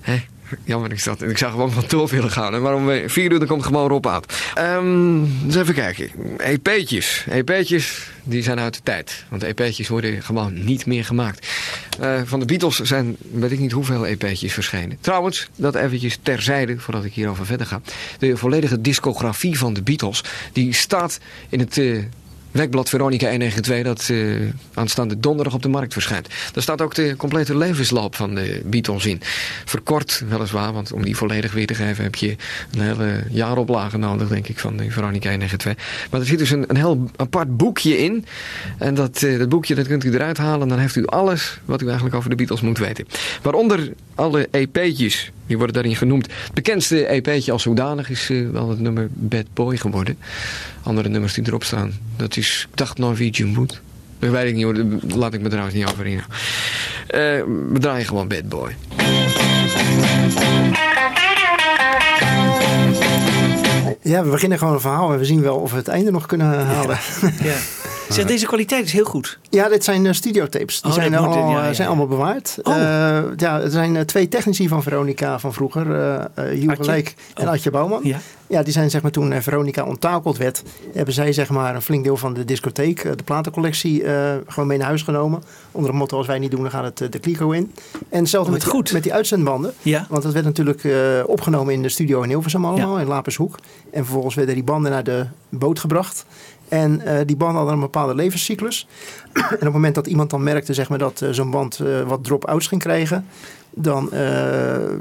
Hè? Jammer is dat. Ik zou gewoon van door willen gaan. hè. Maar om eh, vier uur dan komt gewoon Rob aan. Ehm eens even kijken. EP'tjes. EP'tjes die zijn uit de tijd. Want EP'tjes worden gewoon niet meer gemaakt. Eh, van de Beatles zijn weet ik niet hoeveel EP'tjes verschenen. Trouwens, dat eventjes terzijde voordat ik hierover verder ga. De volledige discografie van de Beatles die staat in het... eh, Werkblad Veronica 192 dat eh, aanstaande donderdag op de markt verschijnt. Daar staat ook de complete levensloop van de Beatles in. Verkort weliswaar, want om die volledig weer te geven heb je een hele jaaroplage nodig, denk ik, van de Veronica 192. Maar er zit dus een, een heel apart boekje in. En dat, eh, dat boekje dat kunt u eruit halen en dan heeft u alles wat u eigenlijk over de Beatles moet weten. Waaronder alle EP'tjes, die worden daarin genoemd. Het bekendste EP'tje als zodanig is eh, wel het nummer Bad Boy geworden. Andere nummers die erop staan, dat is, ik dacht Norwegian Wood. Dat weet ik niet hoor, daar laat ik me trouwens niet over in. Eh, we draaien gewoon Bad Boy. Ja, we beginnen gewoon een verhaal en we zien wel of we het einde nog kunnen halen. Ja. [laughs] Zeg, deze kwaliteit is heel goed. Ja, dit zijn uh, studiotapes. Die Oh, zijn, moet, allemaal, ja, ja. zijn allemaal bewaard. Oh. Eh, ja, er zijn eh, twee technici van Veronica van vroeger. eh eh, Adje? Leek en Oh. Adje Bouwman. Ja. Ja, die zijn zeg maar toen eh, Veronica onttakeld werd, hebben zij zeg maar een flink deel van de discotheek, eh, de platencollectie, eh, gewoon mee naar huis genomen. Onder het motto als wij niet doen, dan gaat het eh, de kliko in. En hetzelfde Oh, met, die- met die uitzendbanden. Ja. Want dat werd natuurlijk eh, opgenomen in de studio in Hilversum allemaal, in Lapershoek. En vervolgens werden die banden naar de boot gebracht. En eh, die banden hadden een bepaalde levenscyclus. [clears throat] en op het moment dat iemand dan merkte zeg maar, dat eh, zo'n band eh, wat drop-outs ging krijgen... dan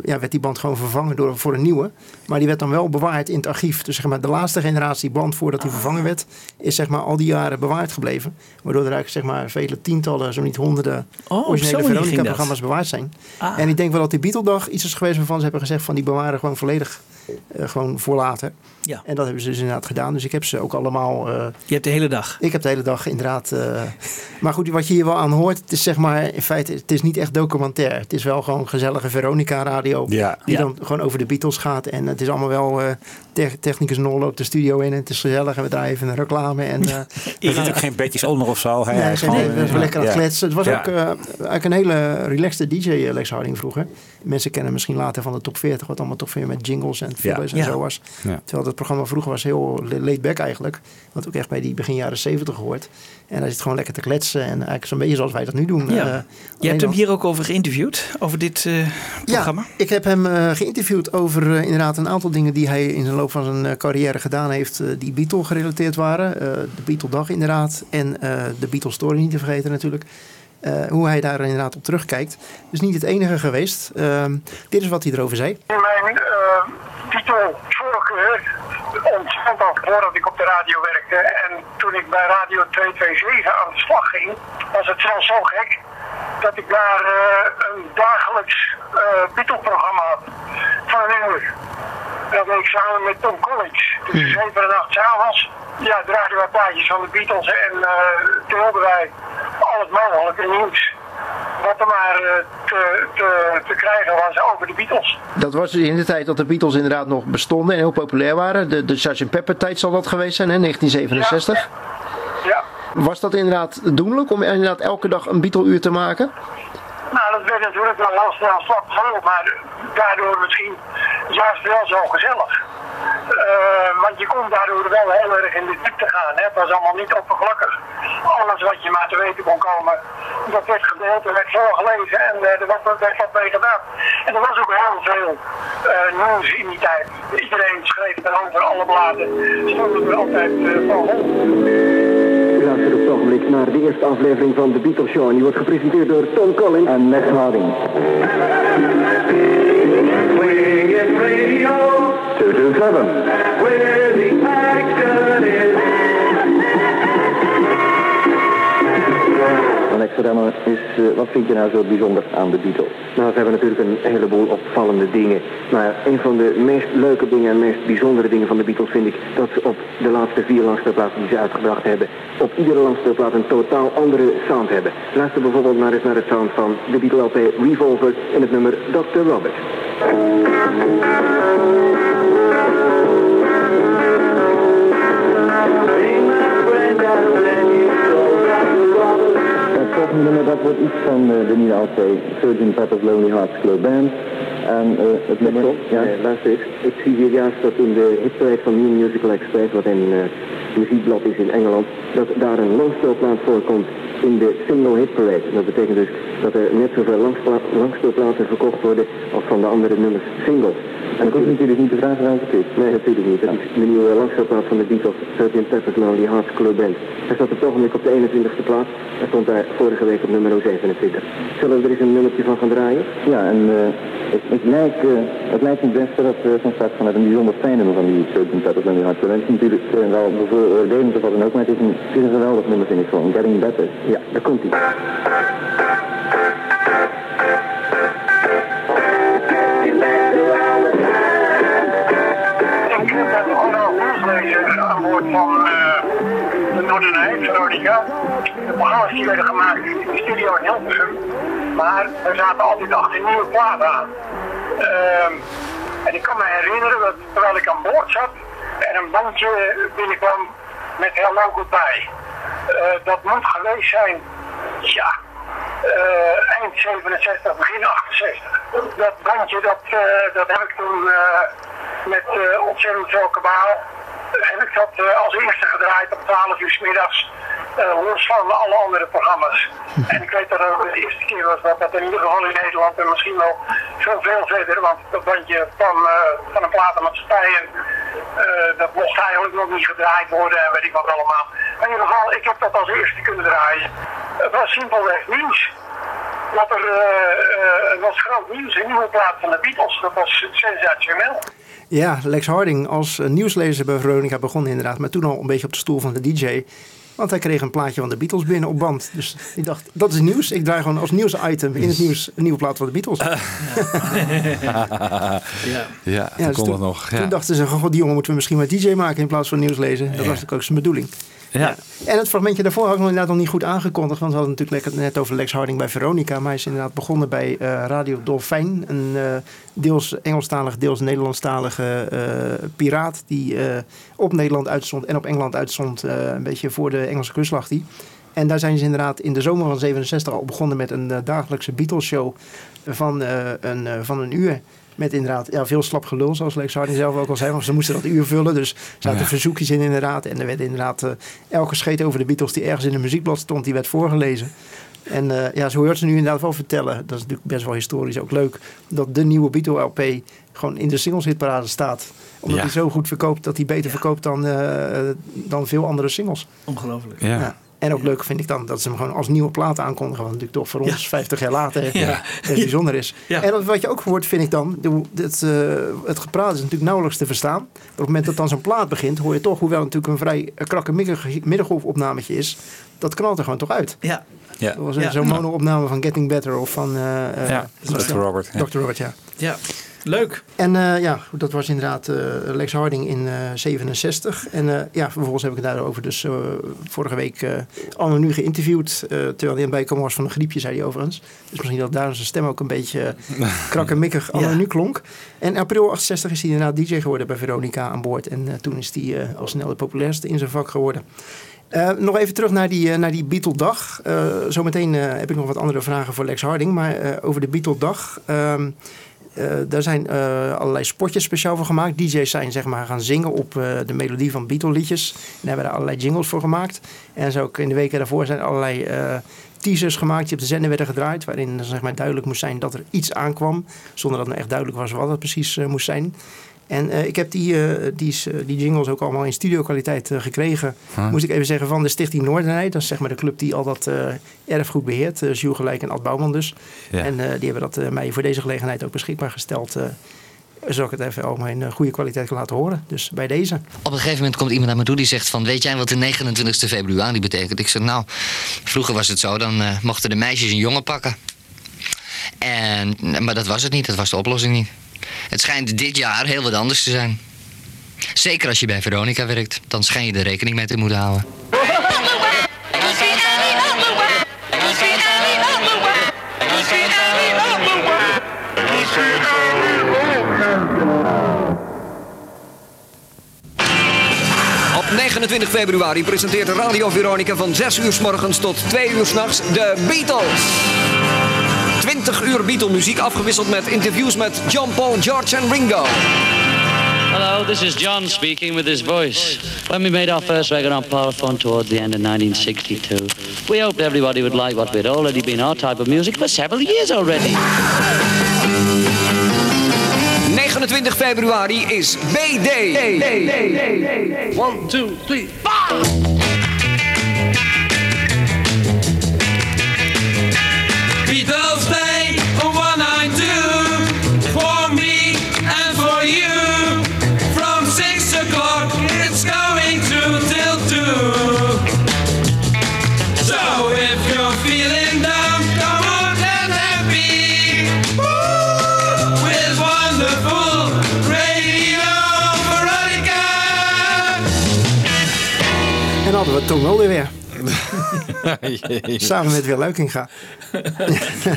ja, werd die band gewoon vervangen door, voor een nieuwe. Maar die werd dan wel bewaard in het archief. Dus zeg maar, de laatste generatie band voordat die vervangen werd... is zeg maar, al die jaren bewaard gebleven. Waardoor er eigenlijk zeg maar, vele tientallen, zo niet honderden... Oh, originele. Veronica-programma's bewaard zijn. Ah. En ik denk wel dat die Beatle-dag iets is geweest waarvan ze hebben gezegd... van die bewaren gewoon volledig eh, gewoon voor later. Ja. En dat hebben ze dus inderdaad gedaan. Dus ik heb ze ook allemaal... eh, Je hebt de hele dag. ik heb de hele dag inderdaad. eh, [laughs] maar goed, wat je hier wel aan hoort, het is zeg maar in feite, het is niet echt documentair. Het is wel gewoon gezellige Veronica-radio. Ja. Die Ja. dan gewoon over de Beatles gaat. En het is allemaal wel. eh te- technicus Nol loopt de studio in en het is gezellig. En we draaien even een reclame. En, eh, [laughs] Je zit ook geen bedjes onder of zo. Hij Nee, is nee, gewoon, nee, we zijn lekker aan het ja. kletsen. Het was Ja. ook eh, eigenlijk een hele relaxte DJ, Lex Harding vroeger. Mensen kennen misschien later van de top 40, wat allemaal toch weer met jingles en fillers en Ja. zo was. Ja. Terwijl het programma vroeger was heel laid back eigenlijk. Wat ook echt bij die begin jaren 70 hoort. En hij zit gewoon lekker te kletsen. En eigenlijk zo'n beetje zoals wij dat nu doen. Ja. Eh, Je hebt hem dan- hier ook over geïnterviewd, over dit eh, programma. ja, ik heb hem eh, geïnterviewd over inderdaad een aantal dingen die hij in de loop van zijn eh, carrière gedaan heeft. die Beatle gerelateerd waren. Eh, de Beatle dag inderdaad. En eh, de Beatle story niet te vergeten natuurlijk. Eh, hoe hij daar inderdaad op terugkijkt. Dus niet het enige geweest. Ehm, dit is wat hij erover zei. Mijn eh titel voorkeur ontstond al voordat ik op de radio werkte. En toen ik bij Radio 227 aan de slag ging, was het zelfs zo gek dat ik daar eh, een dagelijks Beatle-programma had van een uur. Dat deed ik samen met Tom Collins. Dus zeven en acht s'avonds ja, draaiden wij plaatjes van de Beatles en eh deelden wij al het mogelijke nieuws. Wat er maar eh, te, te, te krijgen was over de Beatles. Dat was dus in de tijd dat de Beatles inderdaad nog bestonden en heel populair waren. De, de Sgt. Pepper tijd zal dat geweest zijn, hè? 1967. Ja. Was dat inderdaad doenlijk om inderdaad elke dag een Beatle-uur te maken? Nou, dat werd natuurlijk wel heel snel slap maar daardoor misschien juist wel zo gezellig. Eh, want je kon daardoor wel heel erg in de diepte gaan. Hè? Het was allemaal niet oppervlakkig. Alles wat je maar te weten kon komen, dat werd gedeeld, er werd voorgelezen en eh, er werd, er wat mee gedaan. En er was ook heel veel eh, nieuws in die tijd. Iedereen schreef erover, alle bladen stonden er altijd eh, van. U luistert op het naar de eerste aflevering van The Beatles Show. En die wordt gepresenteerd door Tom Collins en Max Harding. Two to seven. Where the action is. Vertellen is, eh, wat vind je nou zo bijzonder aan de Beatles? Nou, ze hebben natuurlijk een heleboel opvallende dingen. Maar een van de meest leuke dingen en meest bijzondere dingen van de Beatles vind ik dat ze op de laatste vier langspeelplaten die ze uitgebracht hebben, op iedere langspeelplaat een totaal andere sound hebben. Luister bijvoorbeeld maar eens naar het sound van de Beatle LP Revolver in het nummer Dr. Robert. Volgende nummer dat wordt iets van eh, de nieuwe LP Surgeon Pepper's Lonely Hearts Club Band. En eh, het nummer... Ja, luister eens. Ik zie hier juist dat in de hitparade van New Musical Express, wat een eh, muziekblad is in Engeland, dat daar een langspeelplaat voorkomt in de single hit parade. Dat betekent dus dat er net zoveel langspeelplaten verkocht worden als van de andere nummers singles. En dat is natuurlijk niet de vraag waarom het is. Nee, natuurlijk niet. Dat is de nieuwe langspeelplaat van de Beatles, Sgt. Pepper's Lonely Hearts Club Band. Hij staat op het ogenblik op de 21ste plaats. Hij stond daar vorige week op nummer 27. Zullen we er eens een nummertje van gaan draaien? Ja, en eh, het, het, lijkt, eh, het lijkt me het beste dat we van start met een bijzonder fijn nummer van die Surgeon Peppers Lonely Hearts Club Band. Het is natuurlijk eh, wel bevooroordelend of wat dan ook, maar het is een, het is een geweldig nummer vind ik gewoon. Getting Better. Ja, daar komt hij. Ik heb een Onno Nieuwslezer aan boord van eh, de Noorderheid, Veronica. De programma's die werden gemaakt in de studio in Hilversum. Maar er zaten altijd achter nieuwe platen aan. Ehm, en ik kan me herinneren dat terwijl ik aan boord zat en een bandje binnenkwam met Hello Goodbye. Eh, dat moet geweest zijn, ja, eh, eind 67, begin 68. Dat bandje, dat, eh, dat heb ik toen met ontzettend veel kabaal, heb ik dat als eerste gedraaid op 12 uur 's middags. los van alle andere programma's. [laughs] En ik weet dat het ook de eerste keer was dat dat in ieder geval in Nederland en misschien wel veel, veel verder, want dat bandje van, van een platenmaatschappij en eh, dat mocht eigenlijk nog niet gedraaid worden en weet ik wat allemaal. In ieder geval, ik heb dat als eerste kunnen draaien. Het was simpelweg nieuws. Dat er eh, eh, was groot nieuws, een nieuwe plaat van de Beatles. Dat was sensationeel. Ja, Lex Harding als nieuwslezer bij Veronica begon inderdaad, maar toen al een beetje op de stoel van de DJ. Want hij kreeg een plaatje van de Beatles binnen op band. Dus ik dacht, dat is nieuws. Ik draai gewoon als nieuwsitem in het nieuws een nieuwe plaat van de Beatles. ja, [laughs] ja, Ja, toen dus kon toen, nog. Ja. toen dachten ze, goh, die jongen moeten we misschien maar DJ maken in plaats van nieuwslezen. Dat Ja. was ook zijn bedoeling. Ja. En het fragmentje daarvoor had ik nog inderdaad nog niet goed aangekondigd. Want we hadden natuurlijk net over Lex Harding bij Veronica. Maar hij is inderdaad begonnen bij eh, Radio Dolfijn. Een eh, deels Engelstalig, deels Nederlandstalige eh, piraat. Die op Nederland uitstond en op Engeland uitstond. een beetje voor de Engelse kust lag die. En daar zijn ze inderdaad in de zomer van 67 al begonnen met een dagelijkse Beatles show van, een, van een uur. Met inderdaad ja, veel slap gelul, zoals Lex Harding zelf ook al zei. Want ze moesten dat uur vullen. Dus er zaten Ja. verzoekjes in inderdaad. En er werd inderdaad eh, elke scheet over de Beatles die ergens in een muziekblad stond, die werd voorgelezen. En eh, ja, zo hoort ze nu inderdaad wel vertellen. Dat is natuurlijk best wel historisch ook leuk. Dat de nieuwe Beatle LP gewoon in de singles hitparade staat. Omdat Ja. hij zo goed verkoopt dat hij beter verkoopt dan, eh, dan veel andere singles. Ongelooflijk. Ja. En ook leuk vind ik dan dat ze hem gewoon als nieuwe plaat aankondigen. Wat natuurlijk toch voor ons 50 jaar later [laughs] Ja. best bijzonder is. Ja. En wat je ook hoort vind ik dan. de- Het, eh, het gepraat is natuurlijk nauwelijks te verstaan. Op het moment dat dan zo'n plaat begint. Hoor je toch, hoewel het natuurlijk een vrij krakkemikkig middengolfopnametje is. Dat knalt er gewoon toch uit. Ja. Ja. Dat was Ja. zo'n mono-opname van Getting Better of van... eh, eh, was Dr. Robert, ja. Dr. Robert, ja. Ja, leuk. En eh, ja, dat was inderdaad eh, Lex Harding in eh 67. En eh, ja, vervolgens heb ik daarover dus eh, vorige week eh Anne nu geïnterviewd. eh, terwijl hij aan het bijkomen was van een griepje, zei hij overigens. Dus misschien dat daar zijn stem ook een beetje krakkemikkig Anne [laughs] Ja. nu klonk. En in april 68 is hij inderdaad DJ geworden bij Veronica aan boord. En toen is hij eh, al snel de populairste in zijn vak geworden. Eh, nog even terug naar die, naar die Beatle-dag. Eh, zometeen eh, heb ik nog wat andere vragen voor Lex Harding. Maar eh, over de Beatle-dag. Eh, daar zijn eh, allerlei spotjes speciaal voor gemaakt. DJ's zijn zeg maar gaan zingen op eh, de melodie van Beatle-liedjes. En daar hebben daar allerlei jingles voor gemaakt. En zo ook in de weken daarvoor zijn allerlei teasers gemaakt die op de zender werden gedraaid. Waarin zeg maar, duidelijk moest zijn dat er iets aankwam. Zonder dat het echt duidelijk was wat het precies moest zijn. En eh, ik heb die, eh, die, is, eh, die jingles ook allemaal in studiokwaliteit eh, gekregen. Huh? Moest ik even zeggen van de Stichting Noordenheid. Dat is zeg maar de club die al dat eh, erfgoed beheert. Uh, Jules Gelijk en Ad Bouwman dus. Ja. En eh, die hebben dat eh, mij voor deze gelegenheid ook beschikbaar gesteld. eh. zodat ik het even ook in goede kwaliteit kan laten horen. Dus bij deze. Op een gegeven moment komt iemand naar me toe die zegt van... weet jij wat de 29 februari betekent? Ik zeg, nou, vroeger was het zo, dan eh, mochten de meisjes een jongen pakken. En, maar dat was het niet, dat was de oplossing niet. Het schijnt dit jaar heel wat anders te zijn. Zeker als je bij Veronica werkt, dan schijn je er rekening mee te moeten houden. Op 29 februari presenteert Radio Veronica van 6 uur s morgens tot 2 uur s'nachts de Beatles. 20 uur Beatle-muziek afgewisseld met interviews met John Paul, George en Ringo. Hello, this is John speaking with his voice. When we made our first record on Parlophone towards the end of 1962, we hoped everybody would like what we'd already been our type of music for several years already. 29 februari is BD. 1, 2, 3, 4! We Tom Mulder weer. [laughs] Samen met Wil Luikinga. [laughs]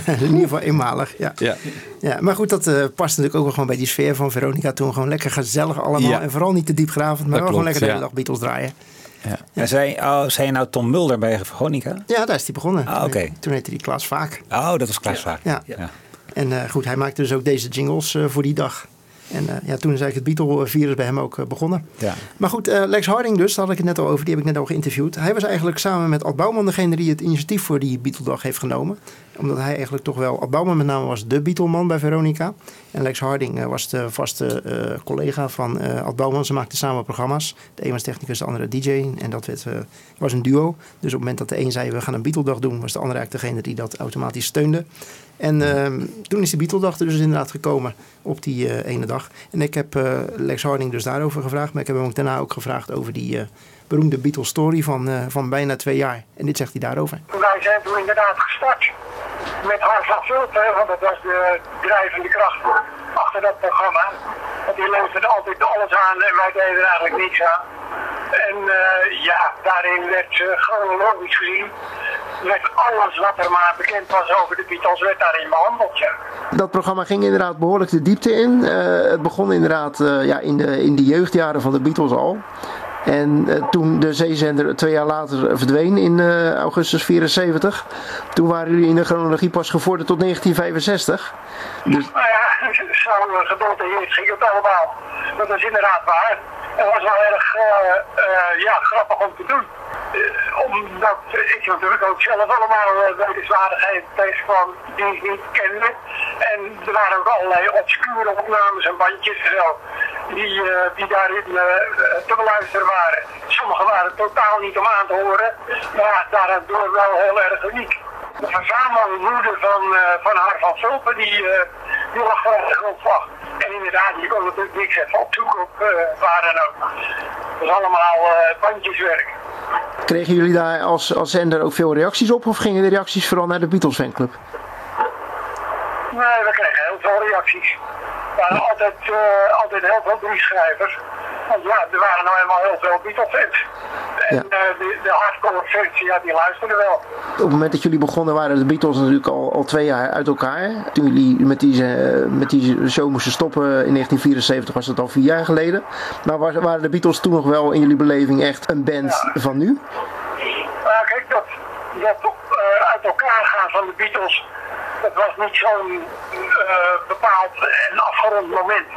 In ieder geval eenmalig, ja. Ja. ja maar goed, dat eh, past natuurlijk ook wel gewoon bij die sfeer van Veronica toen. Gewoon lekker gezellig allemaal. Ja. En vooral niet te diepgravend, maar Dat wel gewoon lekker de hele ja. dag Beatles draaien. Ja. En zei, oh, zei je nou Tom Mulder bij Veronica? Ja, daar is hij begonnen. Ah, oké. Toen heette hij Klaas Vaak. Oh, dat was Klaas Vaak. Ja. En eh, goed, hij maakte dus ook deze jingles eh, voor die dag. En eh, ja, toen is eigenlijk het Beatle-virus bij hem ook eh, begonnen. Ja. Maar goed, eh, Lex Harding dus, daar had ik het net al over. Die heb ik net al geïnterviewd. Hij was eigenlijk samen met Ad Bouwman degene die het initiatief voor die Beatle-dag heeft genomen. Omdat hij eigenlijk toch wel... Bouwman met name was de Beatle-man bij Veronica. En Lex Harding eh, was de vaste eh, collega van eh Ad Bouwman. Ze maakten samen programma's. De een was technicus, de andere DJ. En dat werd, was een duo. Dus op het moment dat de een zei, we gaan een Beatle-dag doen... was de ander eigenlijk degene die dat automatisch steunde. En ehm, toen is de Beatle-dag er dus inderdaad gekomen op die ene dag. En ik heb Lex Harding dus daarover gevraagd. Maar ik heb hem ook daarna ook gevraagd over die beroemde Beatles-story van, eh, van bijna twee jaar. En dit zegt hij daarover. Wij zijn toen inderdaad gestart met Hans van Vulpen, want dat was de drijvende kracht achter dat programma. Want die leefde altijd alles aan en wij deden er eigenlijk niks aan. En eh, ja, daarin werd eh, chronologisch gezien, werd alles wat er maar bekend was over de Beatles, werd daarin behandeld. Ja. Dat programma ging inderdaad behoorlijk de diepte in. Eh, het begon inderdaad eh, ja, in, de, in de jeugdjaren van de Beatles al. En eh, toen de zeezender twee jaar later verdween in eh, augustus 74, toen waren jullie in de chronologie pas gevorderd tot 1965. Dus Nou ja, [laughs] zo uh, gedetailleerd ging het allemaal. Dat is inderdaad waar. Het was wel erg eh, eh, ja, grappig om te doen. Eh, omdat ik natuurlijk ook zelf allemaal uh, wetenswaardigheden tegenkwam die ik niet kende. En er waren ook allerlei obscure opnames en bandjes en zo. Die, eh, die daarin eh, te beluisteren waren. Sommige waren totaal niet om aan te horen. Maar daardoor wel heel erg uniek. De verzamelwoede van, eh, van haar van Vulpen, die, eh, die lag gewoon de grondslag. En inderdaad, je kon natuurlijk niks even opzoeken op eh, waar dan ook. Dat is allemaal bandjeswerk. kregen jullie daar als, als zender ook veel reacties op? Of gingen de reacties vooral naar de Beatles fanclub? Nee, we kregen heel veel reacties. Er waren altijd, eh, altijd heel veel briefschrijvers. Want ja, er waren nou eenmaal heel veel Beatles-fans. En Ja. eh, de, de hardcore fans, ja, die luisterden wel. Op het moment dat jullie begonnen waren de Beatles natuurlijk al, al twee jaar uit elkaar. Toen jullie met die, eh, met die show moesten stoppen in 1974 was dat al vier jaar geleden. Maar waren de Beatles toen nog wel in jullie beleving echt een band van nu? Maar kijk, dat, dat uit elkaar gaan van de Beatles, dat was niet zo'n eh, bepaald en afgerond moment.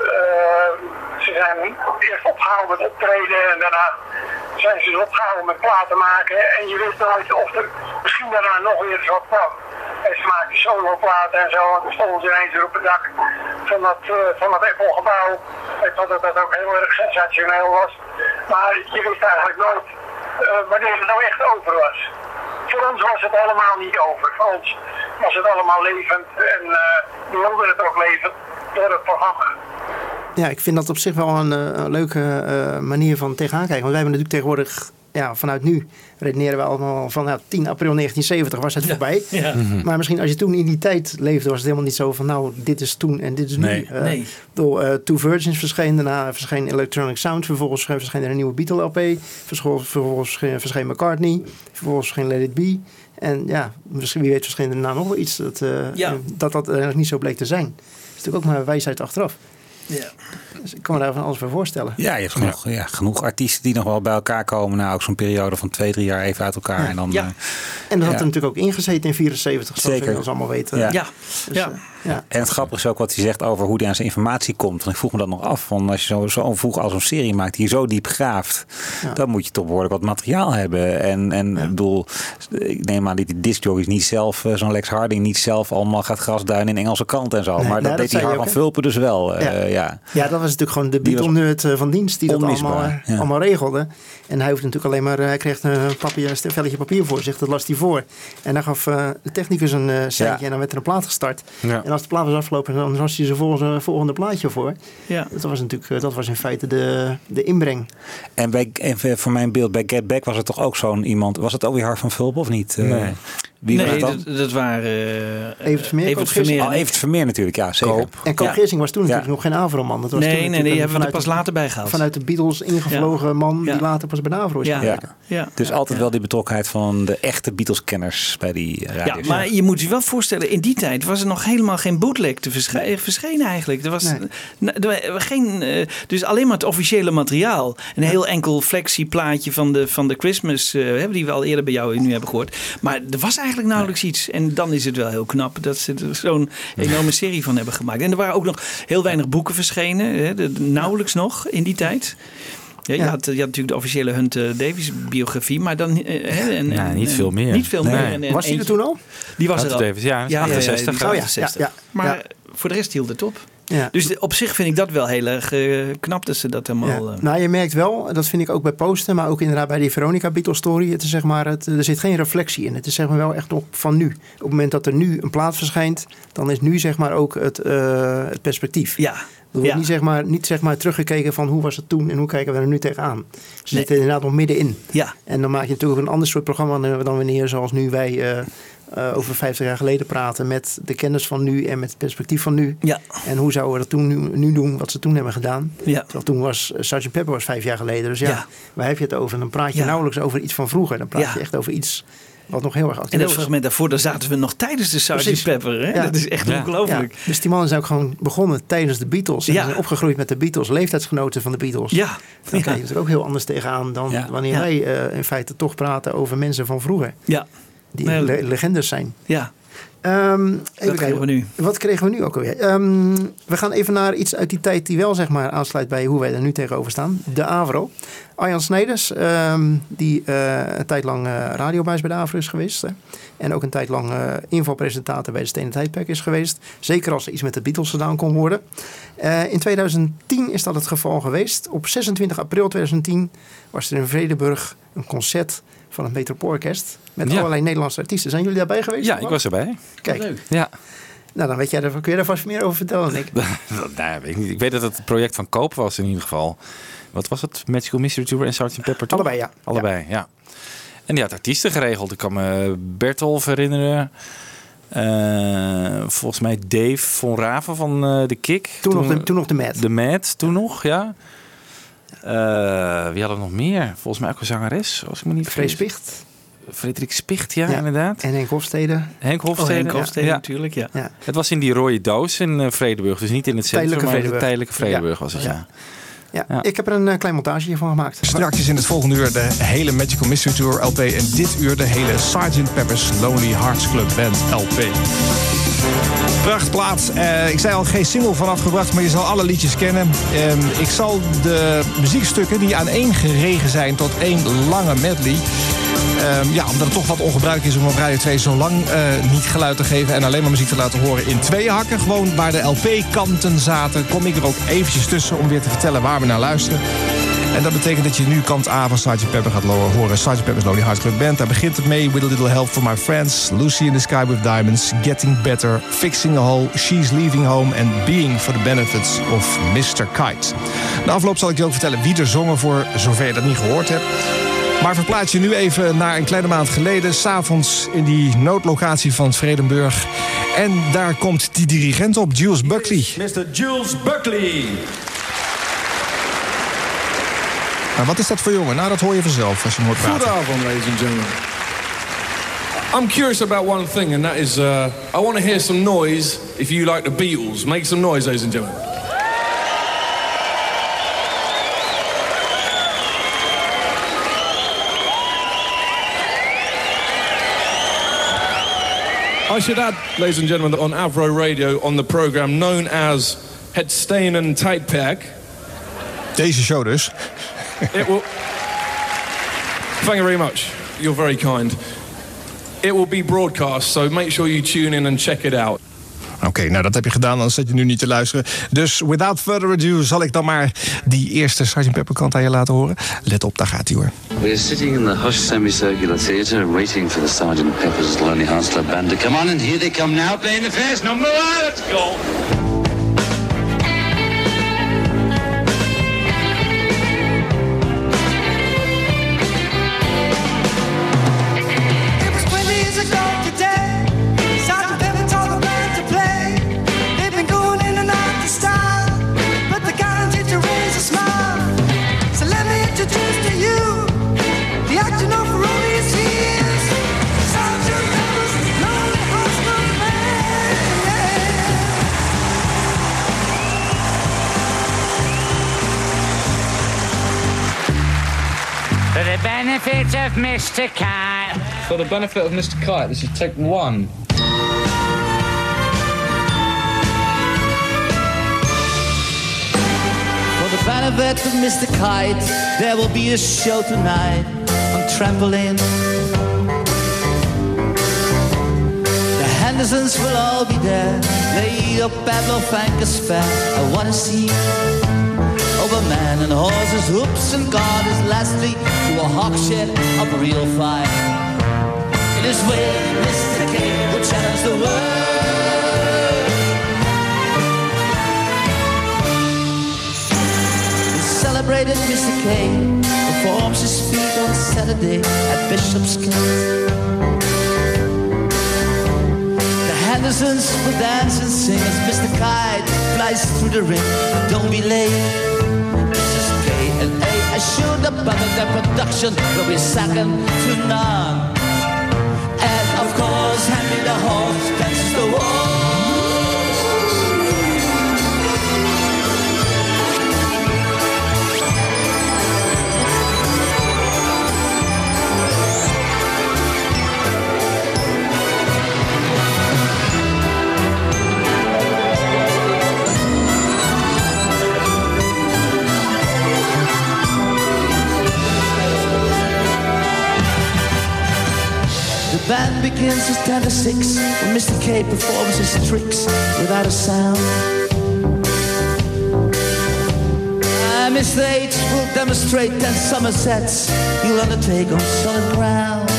Eh, ze zijn eerst opgehouden met optreden en daarna zijn ze opgehouden met platen maken. En je wist nooit of er misschien daarna nog weer wat kwam. En ze maakten soloplaten en zo. En toen stonden ze ineens weer op het dak van dat, eh, van dat Apple-gebouw. Ik vond dat dat ook heel erg sensationeel was. Maar je wist eigenlijk nooit wanneer het nou echt over was. Voor ons was het helemaal niet over. Voor ons was het allemaal levend en uh, we wilden het ook levend door het programma. Ja, ik vind dat op zich wel een, eh, een leuke eh, manier van tegenaan kijken. Want wij hebben natuurlijk tegenwoordig, ja, vanuit nu redeneren we allemaal van nou, 10 april 1970 was het voorbij. ja. Mhm. Maar misschien als je toen in die tijd leefde, was het helemaal niet zo van nou, dit is toen en dit is nu. Nee. Eh, eh, Two Virgins verscheen, daarna verscheen Electronic Sound, vervolgens verscheen er een nieuwe Beatle LP, vervolgens, verscheen McCartney, vervolgens verscheen Let It Be. En ja, misschien wie weet er daarna nog wel iets dat, eh, Ja. dat dat eigenlijk niet zo bleek te zijn. Dat is natuurlijk ook maar wijsheid achteraf. Ja. Dus ik kan me daar van alles voor voorstellen. Ja, je hebt genoeg, ja. genoeg artiesten die nog wel bij elkaar komen. Nou, ook zo'n periode van twee, drie jaar even uit elkaar. En dan, Ja. eh, En dat had er natuurlijk ook ingezeten in 74, zoals Zeker. we ons allemaal weten. Ja. Ja. Dus, Ja. Ja. En het grappige is ook wat hij zegt over hoe hij aan zijn informatie komt. Want ik vroeg me dat nog af. Want als je zo- zo'n vroeg als een serie maakt die je zo diep graaft, dan moet je toch behoorlijk wat materiaal hebben. En, en ik bedoel, ik neem aan dat die discjockeys niet zelf, eh, zo'n Lex Harding niet zelf allemaal gaat grasduinen in Engelse krant en zo. Nee, maar nou, dat dat deed die je Harman? Vulpen dus wel. eh, Ja. ja. Ja, dat was natuurlijk gewoon de Beatle-nerd eh, van dienst die dat allemaal, ja. allemaal regelde. En hij hoefde natuurlijk alleen maar, eh, hij kreeg een papje, een velletje papier voor zich, dat las hij voor. En dan gaf eh, de technicus een Ja. en dan werd er een plaat gestart. Ja. En als de plaat was afgelopen, dan was hij zijn volgende, volgende plaatje voor. Ja. Dat was natuurlijk, eh, dat was in feite de, de inbreng. En, bij, en voor mijn beeld bij Get Back was het toch ook zo'n iemand. Was het ook weer Hart van Vulpen of niet? Eh, Nee. Wie nee, dat, dat waren... eh, Evert Vermeer, Evert. Vermeer. Oh, Evert Vermeer natuurlijk, ja zeker. Koop. En Koop Ja. Geersing was toen Ja. natuurlijk nog geen Avro-man. Dat was Nee, toen nee, nee, die hebben we er vanuit pas later bij gehaald. Vanuit de Beatles ingevlogen man Ja. die later pas bij de Avro is Ja. Ja. Ja. Dus altijd wel die betrokkenheid van de echte Beatles-kenners bij die Ja, radio. maar je moet je wel voorstellen, in die tijd was er nog helemaal geen bootleg te verschijnen, verschenen eigenlijk. Er was geen, eh, dus alleen maar het officiële materiaal. Een heel enkel flexieplaatje van de, van de Christmas, eh, die we al eerder bij jou nu hebben gehoord. Maar er was eigenlijk nauwelijks iets. En dan is het wel heel knap dat ze er zo'n enorme [laughs] serie van hebben gemaakt. En er waren ook nog heel weinig boeken verschenen, hè, de- nauwelijks nog in die tijd. Ja, je, Ja. Had, je had natuurlijk de officiële Hunt eh, Davis biografie, maar dan... eh, hè, en, Ja, niet en- veel meer. Niet veel Nee. meer. En- en Was hij er toen al? Die was Hunt er al. Davis, ja, ja, 68. die was Oh ja, 68. ja, ja. Maar Ja. voor de rest hield het op. Ja. Dus op zich vind ik dat wel heel erg eh, knap dat ze dat helemaal... Ja. eh, Nou, je merkt wel, dat vind ik ook bij posten, maar ook inderdaad bij die Veronica Beatles story. Het is zeg maar, het, er zit geen reflectie in. Het is zeg maar wel echt op van nu. Op het moment dat er nu een plaat verschijnt, dan is nu zeg maar ook het, eh, het perspectief. ja, Er wordt Ja. niet, zeg maar, niet zeg maar teruggekeken van hoe was het toen en hoe kijken we er nu tegenaan. Ze zitten inderdaad nog middenin. ja, En dan maak je natuurlijk een ander soort programma dan dan wanneer zoals nu wij eh, over 50 jaar geleden praten met de kennis van nu en met het perspectief van nu. ja, En hoe zouden we dat toen nu, nu doen, wat ze toen hebben gedaan. ja. Terwijl toen was eh, Sgt. Pepper was vijf jaar geleden. Dus ja, Ja. waar heb je het over? Dan praat je Ja. nauwelijks over iets van vroeger. Dan praat Ja. je echt over iets wat nog heel erg En actueel dat is. fragment daarvoor, daar zaten we nog tijdens de Sgt. Pepper. Hè? Ja. Dat is echt Ja. ongelooflijk. Ja, dus die mannen zijn ook gewoon begonnen tijdens de Beatles. En zijn opgegroeid met de Beatles, leeftijdsgenoten van de Beatles. Ja, Dan ja. kijk je er ook heel anders tegenaan dan Ja. wanneer Ja. wij eh, in feite toch praten over mensen van vroeger. ja, Die Nee, le- legendes zijn. ja. Even krijgen kijken. we nu? Wat kregen we nu ook alweer? Ehm, we gaan even naar iets uit die tijd die wel zeg maar, aansluit bij hoe wij er nu tegenover staan. De AVRO. Arjan Snijders, ehm, die eh, een tijd lang eh radiobuis bij de AVRO is geweest. Hè. En ook een tijd lang eh, invalpresentator bij de Stenen Tijdperk is geweest. Zeker als er iets met de Beatles gedaan kon worden. In 2010 is dat het geval geweest. Op 26 april 2010 was er in Vredenburg een concert van het Metropoolorkest. Met Ja. allerlei Nederlandse artiesten. Zijn jullie daarbij geweest? Ja, ik was erbij. Kijk, Ja. nou, dan weet jij er, kun je daar vast meer over vertellen dan ik. [laughs] nou, ja, weet ik, niet. ik weet dat het project van Koop was in ieder geval. Wat was het? Magical Mystery Tour en Sgt. Pepper, toch? Allebei, ja. Allebei, ja. En die had artiesten geregeld. Ik kan me Bertolf herinneren. Eh, volgens mij Dave von Raven van eh, de Kik. Toen, nog de, toen nog de Mad. De Mad, toen nog, ja. Eh, wie hadden we nog meer? Volgens mij ook een zangeres, als ik me niet vergis. Spicht. Frederik Spicht, ja, Ja. inderdaad. En Henk Hofstede. Henk Oh, Hofstede. Henk ja. Hofstede Ja. natuurlijk, ja. Ja. Het was in die rode doos in eh, Vredenburg. Dus niet in het centrum, Tijdelijke maar in de Vredenburg. tijdelijke Vredenburg Ja. was het, Ja. ja. Ja. Ja. Ik heb er een eh, klein montage van gemaakt. Straks in het volgende uur de hele Magical Mystery Tour LP. En dit uur de hele Sgt. Pepper's Lonely Hearts Club Band LP. Prachtplaat. Eh, ik zei al, geen single vanaf gebracht, maar je zal alle liedjes kennen. Ehm, ik zal de muziekstukken die aaneen geregen zijn tot één lange medley. Ehm, ja, omdat het toch wat ongebruikelijk is om op Radio 2 zo lang eh, niet geluid te geven en alleen maar muziek te laten horen in twee hakken. Gewoon waar de LP-kanten zaten, kom ik er ook eventjes tussen om weer te vertellen waar we naar luisteren. En dat betekent dat je nu kant A van Sgt. Pepper gaat horen. Sgt. Pepper's Lonely Hearts Club Band. Daar begint het mee. With a Little Help from My Friends. Lucy in the Sky with Diamonds. Getting Better. Fixing a Hole. She's Leaving Home. En Being for the Benefits of Mr. Kite. Na afloop zal ik je ook vertellen wie er zongen voor zover je dat niet gehoord hebt. Maar verplaats je nu even naar een kleine maand geleden. S'avonds in die noodlocatie van Vredenburg. En daar komt die dirigent op, Jules Buckley. Mr. Jules Buckley. Nou, wat is dat voor jongen? Nou, dat hoor je vanzelf als je hem hoort praten. Goedenavond, ladies and gentlemen. I'm curious about one thing, and that is uh, I want to hear some noise if you like the Beatles. Make some noise, ladies and gentlemen. I should add, ladies and gentlemen, that on Avro Radio, on the program known as Het Stenen Tijdperk, Deze show dus. It will. Thank you very much. You're very kind. It will be broadcast, so make sure you tune in and check it out. Oké, nou dat heb je gedaan, anders zat je nu niet te luisteren. Dus without further ado zal ik dan maar die eerste Sgt. Pepper kant aan je laten horen. Let op, daar gaat hij hoor. We're sitting in the Hush Semicircular Theatre waiting for the Sergeant Pepper's Lonely Hearts Club Band to come on, and here they come now playing the first number one. Let's go. For the benefit of Mr. Kite, this is take one. For the benefit of Mr. Kite, there will be a show tonight on trampoline. The Hendersons will all be there. Leo, Pablo, Fankers, Fair. I wanna see over man and horses, hoops and garters. Lastly, to a hawk shed of real fire. It is with Mr. K who challenge the world. The celebrated Mr. K performs his feat on Saturday at Bishop's Gate. The Hendersons will dance and sing as Mr. Kite flies through the ring. Don't be late. Mrs. K and A assure the brother their production will be second to none. The horse dances the waltz. Band begins at 10 to 6 when Mr. K performs his tricks without a sound. And Mr. H will demonstrate 10 Somersets he'll undertake on solid ground.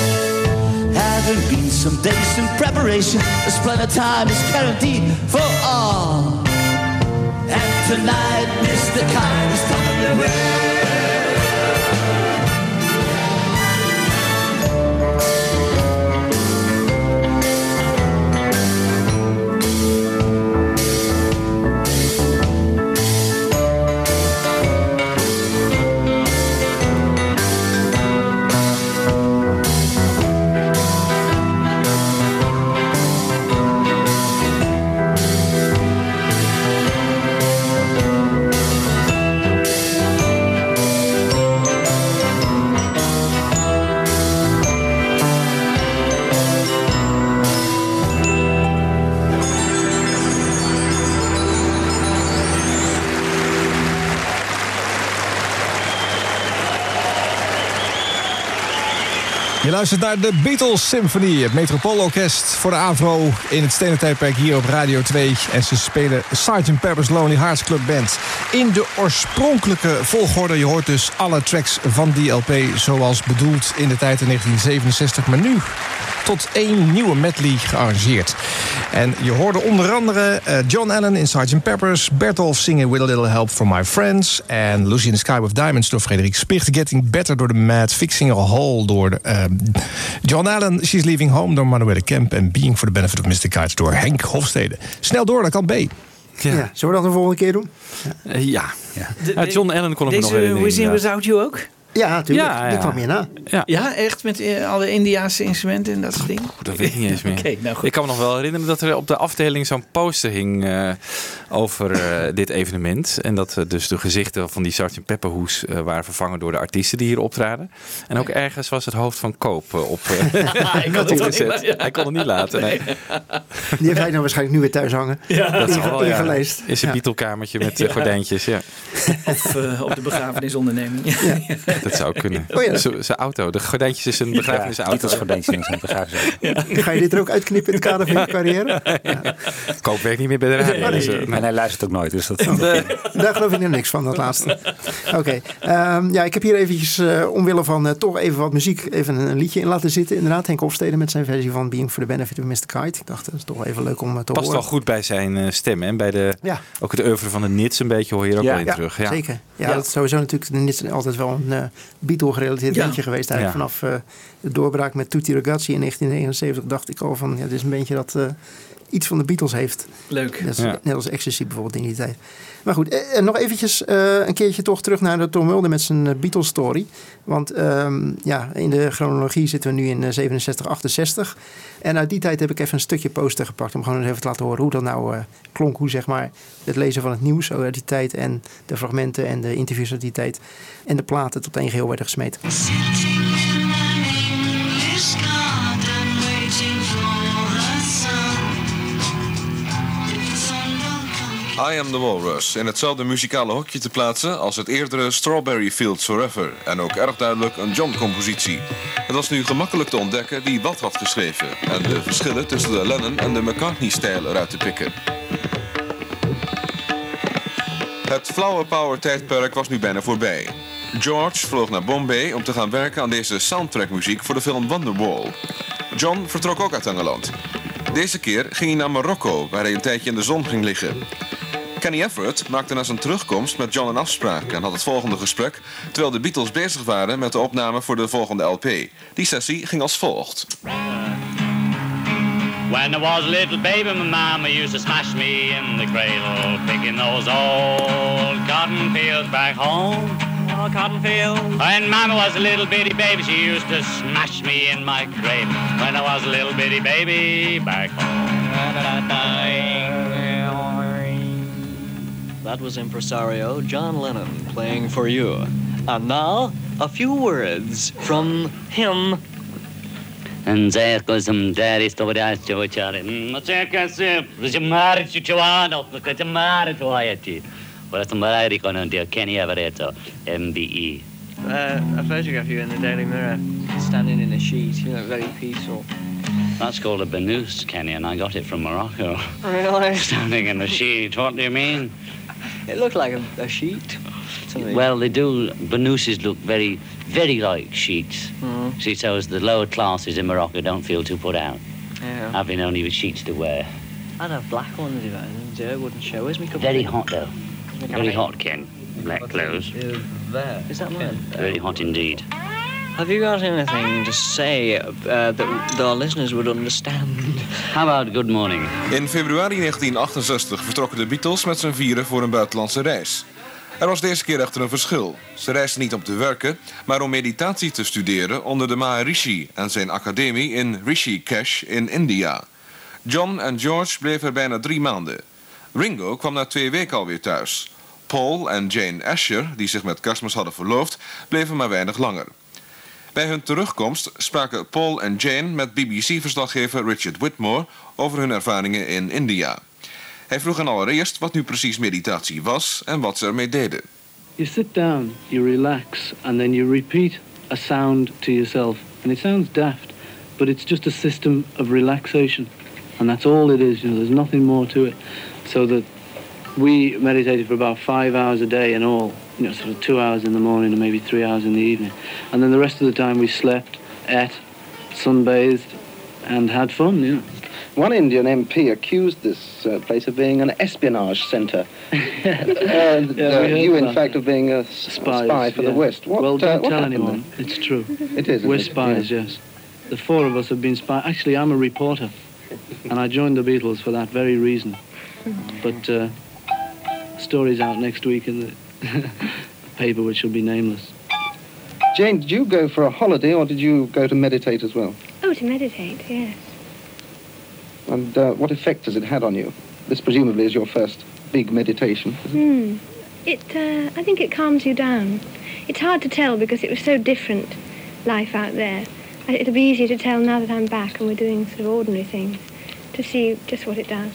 Having been some days in preparation, a splendid time is guaranteed for all. And tonight, Mr. Kite is coming the luistert naar de Beatles Symphony, het Metropoolorkest voor de AVRO in het Stenen Tijdperk hier op Radio 2. En ze spelen Sgt. Pepper's Lonely Hearts Club Band in de oorspronkelijke volgorde. Je hoort dus alle tracks van die LP zoals bedoeld in de tijd in 1967, maar nu tot één nieuwe medley gearrangeerd. En je hoorde onder andere eh, John Allen in Sgt. Pepper's, Bertolf zingen With a Little Help from My Friends en Lucy in the Sky with Diamonds door Frederik Spicht, Getting Better door de Mad, Fixing a Hole door de, eh, John Allen, She's Leaving Home door Manuele Kemp en Being for the Benefit of Mr. Kites door Henk Hofstede. Snel door naar kant B. Ja. Zullen we dat de volgende keer doen? Eh, ja. De- Ja, John Allen kon ik nog. Wizzy inderdaad. Without You ook? Ja, natuurlijk. Ja, Die ja. kwam je na. Ja. echt met eh, alle Indiaanse instrumenten en dat soort dingen? Dat weet ik niet eens [laughs] meer. Oké, nou goed. Ik kan me nog wel herinneren dat er op de afdeling zo'n poster hing eh, over eh, [laughs] dit evenement. En dat dus de gezichten van die Sgt. Pepperhoes eh, waren vervangen door de artiesten die hier optraden. En ook ergens was het hoofd van Koop op eh, [laughs] Ik laten, ja. Hij kon het niet laten. Nee. Die heeft hij nou waarschijnlijk nu weer thuis hangen. Dat wel, ja. ingeleest. In zijn Ja. Beatle-kamertje met Ja. gordijntjes. Ja. Of op de begrafenisonderneming. Dat zou kunnen. Oh ja. Zijn auto. De gordijntjes is een begrafenisauto. Beatles gordijntjes in zijn begrafenis. Ga je dit er ook uitknippen in het kader van je carrière? Koop werkt niet meer bij de radio. Nee, dus, nee, eh, nee. En hij luistert ook nooit, dus dat... Daar geloof ik er niks van, dat laatste. Oké. Ehm, ja, ik heb hier eventjes, eh, omwille van eh, toch even wat muziek, even een, een liedje in laten zitten. Inderdaad, Henk Hofstede met zijn versie van Being for the Benefit of Mr. Kite. Ik dacht, dat is toch even leuk om te Past horen. wel goed bij zijn stem. En bij de, Ja. ook het oeuvre van de Nits een beetje hoor je hier ook wel in terug. Ja. zeker. Ja, dat is sowieso natuurlijk dit is altijd wel een eh Beatle-gerelateerd Ja. liedje geweest. Eigenlijk Ja. vanaf eh, de doorbraak met Tutti Ragazzi in 1971 dacht ik al van, ja, dit is een beetje dat eh, iets van de Beatles heeft. Leuk. Net, als- Ja. net als Ecstasy bijvoorbeeld in die tijd. Maar goed, eh, en nog eventjes eh, een keertje toch terug naar de Tom Mulder met zijn eh, Beatles story. Want ehm, ja, in de chronologie zitten we nu in eh, 67, 68. En uit die tijd heb ik even een stukje poster gepakt om gewoon even te laten horen hoe dat nou eh, klonk. Hoe zeg maar het lezen van het nieuws uit die tijd en de fragmenten en de interviews uit die tijd en de platen tot één geheel werden gesmeten. I Am The Walrus in hetzelfde muzikale hokje te plaatsen als het eerdere Strawberry Fields Forever. En ook erg duidelijk een John-compositie. Het was nu gemakkelijk te ontdekken wie wat had geschreven. En de verschillen tussen de Lennon en de McCartney-stijl eruit te pikken. Het flower power tijdperk was nu bijna voorbij. George vloog naar Bombay om te gaan werken aan deze soundtrackmuziek voor de film Wonderwall. John vertrok ook uit Engeland. Deze keer ging hij naar Marokko, waar hij een tijdje in de zon ging liggen. Kenny Everett maakte na zijn terugkomst met John een afspraak en had het volgende gesprek terwijl de Beatles bezig waren met de opname voor de volgende LP. Die sessie ging als volgt. When I was a little baby, my mama used to smash me in the cradle, picking those old cotton fields back home. Oh, cotton fields. When mama was a little bitty baby, she used to smash me in my cradle. When I was a little bitty baby back home. That was impresario John Lennon playing for you. And now, a few words from him. And there goes some daddy story I to each other. Cerca se je mare ci ciano, perché je mare tu ayati. Well, some variety going to Kenny Everetto, MBE. Uh, a photograph of you in the Daily Mirror, standing in a sheet. You look very peaceful. That's called a banous, Kenny, and I got it from Morocco. Really? [laughs] Standing in a sheet, what do you mean? It looked like a, a sheet. Well, they do. Banouses look very, very like sheets. Mm. See, so as the lower classes in Morocco don't feel too put out, Yeah. having only the sheets to wear. I'd have black ones if I didn't do it. Wouldn't show. Where's my cup of Very tea? hot, though. Look Very hot, Ken. Black clothes. There. Is that mine? Very hot indeed. Have you got anything to say uh, that our listeners would understand? How about good morning? In februari 1968 vertrokken de Beatles met z'n vieren voor een buitenlandse reis. Er was deze keer echter een verschil. Ze reisden niet om te werken, maar om meditatie te studeren onder de Maharishi en zijn academie in Rishikesh in India. John en George bleven er bijna drie maanden. Ringo kwam na twee weken alweer thuis. Paul en Jane Asher, die zich met kerstmis hadden verloofd, bleven maar weinig langer. Bij hun terugkomst spraken Paul en Jane met BBC-verslaggever Richard Whitmore over hun ervaringen in India. Hij vroeg hen allereerst wat nu precies meditatie was en wat ze ermee deden. You sit down, you relax, and then you repeat a sound to yourself And it sounds daft, but it's just a system of relaxation. And that's all it is, you know, there's nothing more to it. So that we meditated for about five hours a day in all, you know, sort of two hours in the morning and maybe three hours in the evening. And then the rest of the time we slept, ate, sunbathed, and had fun, you know. One Indian MP accused this uh, place of being an espionage centre. [laughs] and Yeah, uh, you, in about fact, of being a s- Spies, spy for yeah. the West. What, well, uh, don't what tell anyone. then? It's true. It is, We're it? spies, Yeah. yes. The four of us have been spies. Actually, I'm a reporter, and I joined the Beatles for that very reason. [laughs] But uh, story's out next week in the [laughs] paper, which will be nameless. Jane, did you go for a holiday or did you go to meditate as well? Oh, to meditate, yes. And uh, what effect has it had on you? This presumably is your first big meditation. Hmm. It, uh, I think it calms you down. It's hard to tell because it was so different, life out there. It'll be easier to tell now that I'm back and we're doing sort of ordinary things, to see just what it does.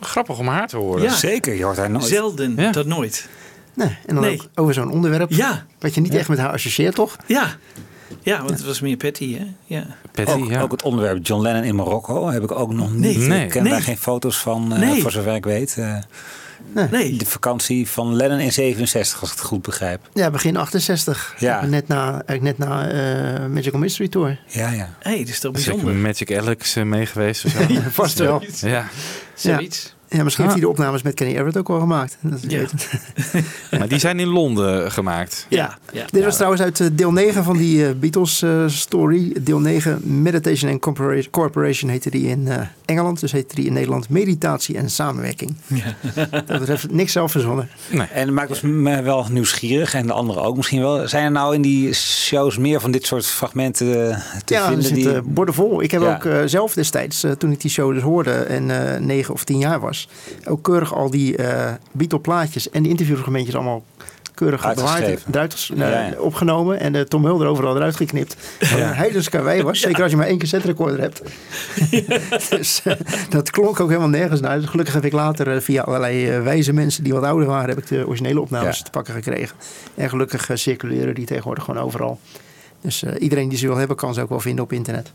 Grappig om haar te horen. Ja. Zeker, je hoort haar nooit. Zelden tot nooit. Nee, en dan Nee. ook over zo'n onderwerp. Ja. Wat je niet echt met haar associeert, toch? Ja. Ja, want het was meer Patty, hè? Ja. ook, ook het onderwerp John Lennon in Marokko heb ik ook nog niet. Nee. Ik ken Nee. daar geen foto's van, eh, Nee. voor zover ik weet. Eh, nee. De vakantie van Lennon in 67, als ik het goed begrijp. Ja, begin 68. Ja. Net na, eigenlijk net na eh, Magical Mystery Tour. Ja, ja. Hé, hey, dat is toch Is ook bijzonder. Magic Alex eh, mee geweest of zo? [laughs] Ja, vast wel. Ja. Zoiets. Ja, misschien heeft hij de opnames met Kenny Everett ook al gemaakt. Dat is Ja. weten. [laughs] Maar die zijn in Londen gemaakt. Ja. Dit was trouwens uit eh, deel 9 van die eh, Beatles eh, story. Deel 9, Meditation and Corpora- Corporation heette die in eh, Engeland. Dus heette die in Nederland Meditatie en Samenwerking. [laughs] Dat betreft niks zelf verzonnen. En het maakt ons me wel nieuwsgierig en de anderen ook misschien wel. Zijn er nou in die shows meer van dit soort fragmenten eh, te ja, er vinden? zitten die... borden vol. Ik heb Ja. ook eh, zelf destijds, eh, toen ik die show dus hoorde en eh 9 of 10 jaar was, ook keurig al die eh Beatle plaatjes en die interviewfragmentjes allemaal keurig bewaard, Ja, eh, ja. opgenomen en de Tom Mulder overal eruit geknipt. Wat Ja. een heidens karwei was, [laughs] zeker als je maar één cassette recorder hebt. [laughs] dus eh, dat klonk ook helemaal nergens naar. Dus gelukkig heb ik later via allerlei wijze mensen die wat ouder waren, heb ik de originele opnames te pakken gekregen. En gelukkig circuleren die tegenwoordig gewoon overal. Dus eh, iedereen die ze wil hebben, kan ze ook wel vinden op internet.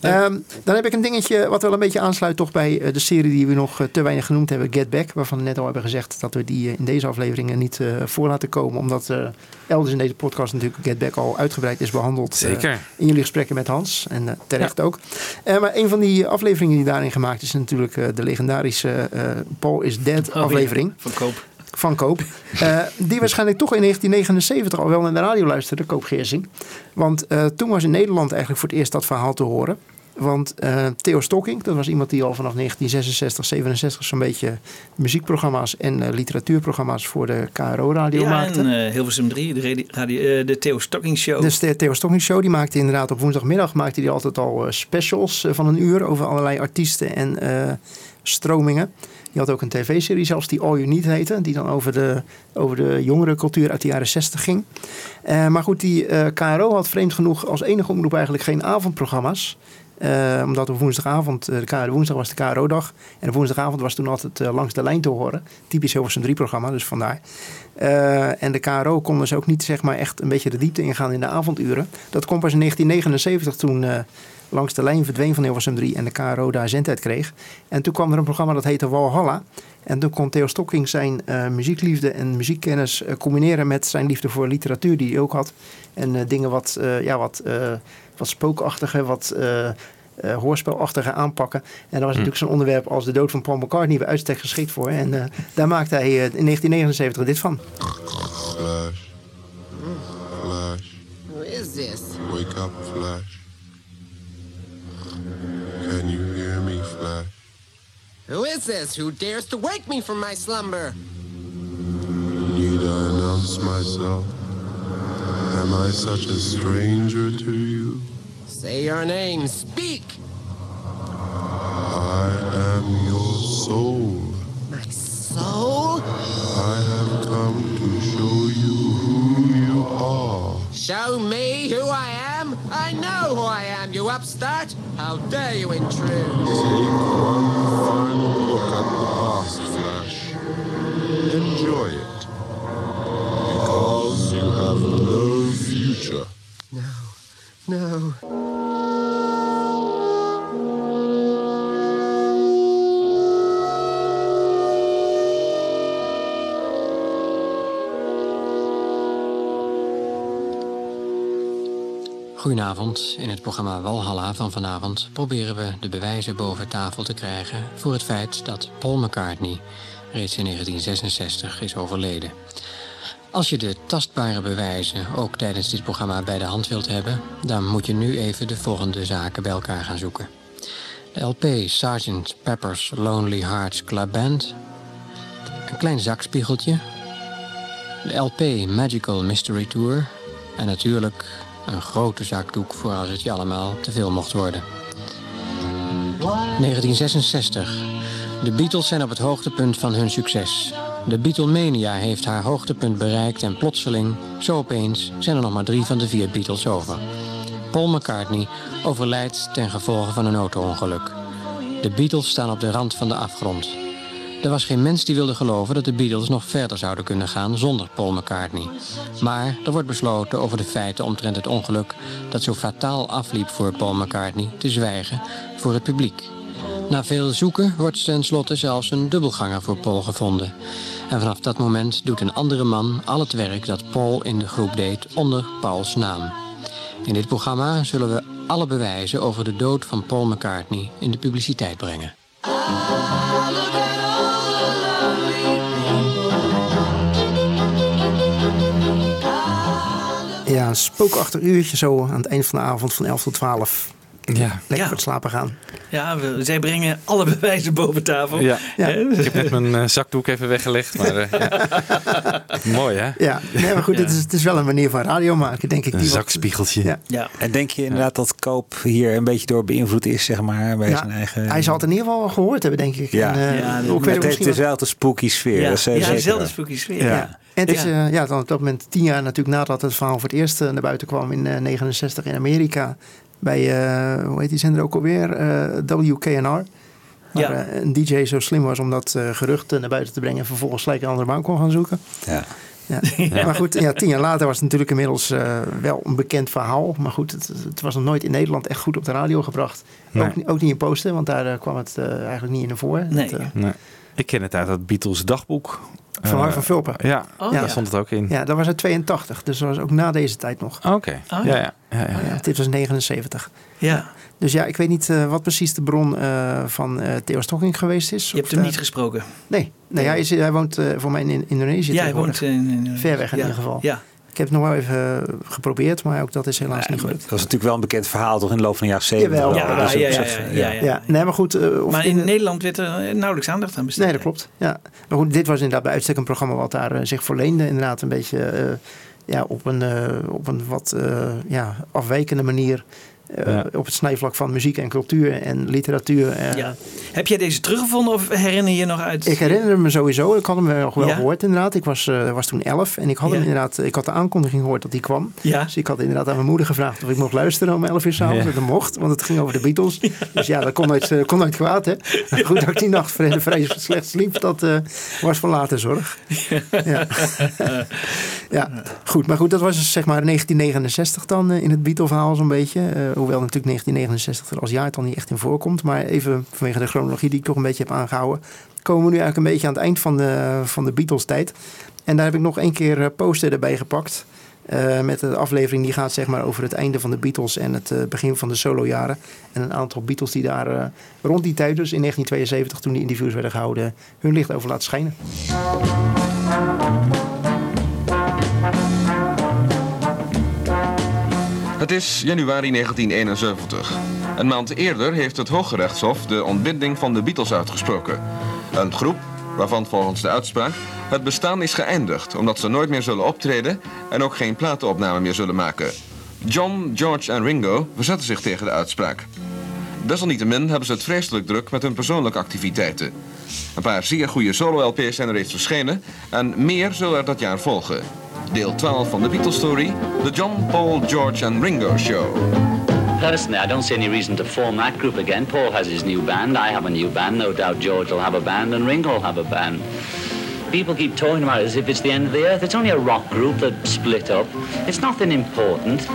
Ehm, dan heb ik een dingetje wat wel een beetje aansluit toch bij eh, de serie die we nog eh, te weinig genoemd hebben, Get Back. Waarvan we net al hebben gezegd dat we die in deze afleveringen niet eh, voor laten komen. Omdat eh, elders in deze podcast natuurlijk Get Back al uitgebreid is behandeld. eh, Zeker. in jullie gesprekken met Hans. En terecht ook. Eh, maar een van die afleveringen die daarin gemaakt is natuurlijk eh, de legendarische eh, Paul is Dead Oh, ja, aflevering. Van Koop. Van Koop. Eh, die waarschijnlijk toch in 1979 al wel naar de radio luisterde, Koop Geersing. Want eh, toen was in Nederland eigenlijk voor het eerst dat verhaal te horen. Want eh, Theo Stocking, dat was iemand die al vanaf 1966, 67 zo'n beetje muziekprogramma's en literatuurprogramma's voor de KRO-radio Ja, maakte. en eh, Hilversum 3, de, radi- radio- de Theo Stocking Show. Dus de Theo Stocking Show, die maakte inderdaad op woensdagmiddag maakte die altijd al specials van een uur over allerlei artiesten en stromingen. Die had ook een tv-serie zelfs die All You Need heette, die dan over de, over de jongerencultuur uit de jaren 60 ging. Eh, maar goed, die eh, KRO had vreemd genoeg als enige omroep eigenlijk geen avondprogramma's. Eh, omdat op woensdagavond, de woensdag was de KRO-dag. En op woensdagavond was toen altijd langs de lijn te horen. Typisch Hilversum 3-programma, dus vandaar. En de KRO kon dus ook niet zeg maar, echt een beetje de diepte ingaan in de avonduren. Dat kwam pas in 1979 toen langs de lijn verdween van Hilversum 3 en de KRO daar zendtijd kreeg. En toen kwam er een programma dat heette Walhalla. En toen kon Theo Stocking zijn eh, muziekliefde en muziekkennis eh, combineren met zijn liefde voor literatuur die hij ook had. En eh, dingen wat, eh, ja, wat, eh, wat spookachtige, wat eh, eh, hoorspelachtige aanpakken. En daar was natuurlijk zo'n onderwerp als de dood van Paul McCartney bij uitstek geschikt voor. En eh, daar maakte hij in 1979 dit van. Flash. Flash. Who is this? Wake up, Flash. Can you hear me, Flash? Who is this who dares to wake me from my slumber? Need I announce myself? Am I such a stranger to you? Say your name. Speak. I am your soul. My soul? I have come Show me who I am? I know who I am, you upstart. How dare you intrude? Take one final look at the past, Flash. Enjoy it. Because you have no future. No. Goedenavond. In het programma Walhalla van vanavond proberen we de bewijzen boven tafel te krijgen voor het feit dat Paul McCartney reeds in 1966 is overleden. Als je de tastbare bewijzen ook tijdens dit programma bij de hand wilt hebben, dan moet je nu even de volgende zaken bij elkaar gaan zoeken. De LP Sgt. Pepper's Lonely Hearts Club Band, een klein zakspiegeltje, de LP Magical Mystery Tour en natuurlijk een grote zakdoek voor als het je allemaal te veel mocht worden. 1966. De Beatles zijn op het hoogtepunt van hun succes. De Beatlemania heeft haar hoogtepunt bereikt en plotseling, zo opeens, zijn er nog maar drie van de vier Beatles over. Paul McCartney overlijdt ten gevolge van een auto-ongeluk. De Beatles staan op de rand van de afgrond. Er was geen mens die wilde geloven dat de Beatles nog verder zouden kunnen gaan zonder Paul McCartney. Maar er wordt besloten over de feiten omtrent het ongeluk dat zo fataal afliep voor Paul McCartney te zwijgen voor het publiek. Na veel zoeken wordt tenslotte zelfs een dubbelganger voor Paul gevonden. En vanaf dat moment doet een andere man al het werk dat Paul in de groep deed onder Pauls naam. In dit programma zullen we alle bewijzen over de dood van Paul McCartney in de publiciteit brengen. Ja, een spookachtig uurtje zo aan het eind van de avond van 11 tot 12. Ja. Lekker voor het slapen gaan. Ja, we- zij brengen alle bewijzen boven tafel. Ja. Ik heb net mijn eh, zakdoek even weggelegd. Maar, eh, ja. [laughs] Mooi hè? Ja, nee, maar goed, het, is, het is wel een manier van radio maken, denk ik. Een die wat- zakspiegeltje. Ja. Ja. En denk je inderdaad dat Koop hier een beetje door beïnvloed is, zeg maar, bij Ja, zijn eigen... Hij zal het in ieder geval wel gehoord hebben, denk ik. Ja, En, eh, Ja, ook het heeft dezelfde spooky sfeer. Ja, dat ja, dezelfde spooky sfeer. Ja. Ja. En het is Ja. ja, dan op dat moment tien jaar natuurlijk nadat het verhaal voor het eerst naar buiten kwam in eh 69 in Amerika. Bij, eh, hoe heet die zender ook alweer? Eh, WKNR. Ja. eh, een DJ zo slim was om dat eh, gerucht naar buiten te brengen. En vervolgens gelijk een andere baan kon gaan zoeken. Ja. [laughs] Ja. Maar goed, ja, tien jaar later was het natuurlijk inmiddels eh, wel een bekend verhaal. Maar goed, het, het was nog nooit in Nederland echt goed op de radio gebracht. Nee. Ook, niet- ook niet in posten, want daar kwam het eh, eigenlijk niet in voor. Nee. Dat, Nee. Ik ken het uit het Beatles dagboek. Van Harry van Vulpen. Ja, Oh, daar ja. stond het ook in. ja, dat was uit 82. Dus dat was ook na deze tijd nog. Oké. Oh, ja. ja. Ja, ja, ja, Ja, dit was 79. Ja. Dus ja, ik weet niet eh, wat precies de bron eh, van eh, Theo Stocking geweest is. Je hebt hem daar- niet gesproken. Nee, nee hij, is, hij woont eh, voor mij in Indonesië Ja, hij woont in, in- Ver weg in ja. ieder geval. Ja. Ik heb het nog wel even eh, geprobeerd, maar ook dat is helaas niet gelukt. Dat was natuurlijk wel een bekend verhaal toch in de loop van de jaren 70. Jawel. wel. Ja, Dus ja, op ja, zich, ja, eh, ja, ja. Nee, maar goed. eh, of Maar in in- Nederland werd er nauwelijks aandacht aan besteed. Nee, dat klopt. Ja. Maar goed, dit was inderdaad bij uitstek een programma wat daar zich voor leende. Inderdaad een beetje ja, op, een, op een wat ja, afwijkende manier. Eh, Ja. Op het snijvlak van muziek en cultuur en literatuur. eh, Ja. Heb jij deze teruggevonden of herinner je je nog uit? Ik herinner me sowieso, ik had hem nog wel Ja? gehoord inderdaad. Ik was, eh, was toen elf en ik had Ja. hem inderdaad, ik had de aankondiging gehoord dat hij kwam. Ja. Dus ik had inderdaad aan mijn moeder gevraagd of ik mocht luisteren om elf uur s'avonds. Dat mocht, want het ging over de Beatles. Dus ja, dat kon nooit, kon nooit kwaad hè. Maar goed dat ik die nacht vrij, vrij slecht sliep, dat eh, was voor later zorg. Ja. ja, goed. Maar goed, dat was dus zeg maar 1969 dan in het Beatle-verhaal zo'n beetje. Hoewel natuurlijk 1969 er als jaartal niet echt in voorkomt. Maar even vanwege de chronologie die ik toch een beetje heb aangehouden... komen we nu eigenlijk een beetje aan het eind van de, van de Beatles-tijd. En daar heb ik nog één keer eh, poster erbij gepakt... eh, met de aflevering die gaat zeg maar over het einde van de Beatles en het eh, begin van de solojaren. En een aantal Beatles die daar rond die tijd, dus in 1972, toen die interviews werden gehouden, hun licht over laten schijnen. Is januari 1971. Een maand eerder heeft het Hooggerechtshof de ontbinding van de Beatles uitgesproken. Een groep waarvan volgens de uitspraak het bestaan is geëindigd omdat ze nooit meer zullen optreden en ook geen platenopname meer zullen maken. John, George en Ringo verzetten zich tegen de uitspraak. Desalniettemin hebben ze het vreselijk druk met hun persoonlijke activiteiten. Een paar zeer goede solo-LP's zijn er reeds verschenen en meer zullen er dat jaar volgen. Deel 12 van de Beatles Story, The John, Paul, George and Ringo Show. Personally, I don't see any reason to form that group again. Paul has his new band, I have a new band, no doubt George will have a band, and Ringo will have a band. People keep talking about it as if it's the end of the earth. It's only a rock group that split up. It's nothing important.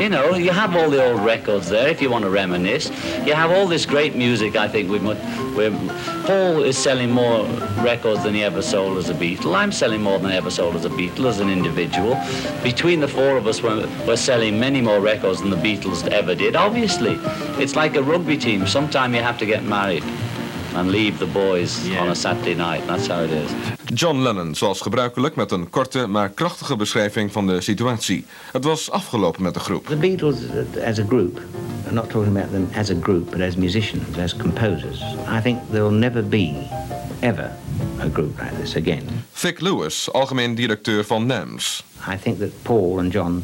You know, you have all the old records there if you want to reminisce. You have all this great music. I think we must. We're, Paul is selling more records than he ever sold as a Beatle. I'm selling more than I ever sold as a Beatle as an individual. Between the four of us, we're, we're selling many more records than the Beatles ever did. Obviously, it's like a rugby team. Sometime you have to get married and leave the boys on a Saturday night. That's how it is. John Lennon, zoals gebruikelijk, met een korte maar krachtige beschrijving van de situatie. Het was afgelopen met de groep. The Beatles as a group, I'm not talking about them as a group, but as musicians, as composers, I think there will never be, ever, a group like this again. Vic Lewis, algemeen directeur van NAMS. I think that Paul and John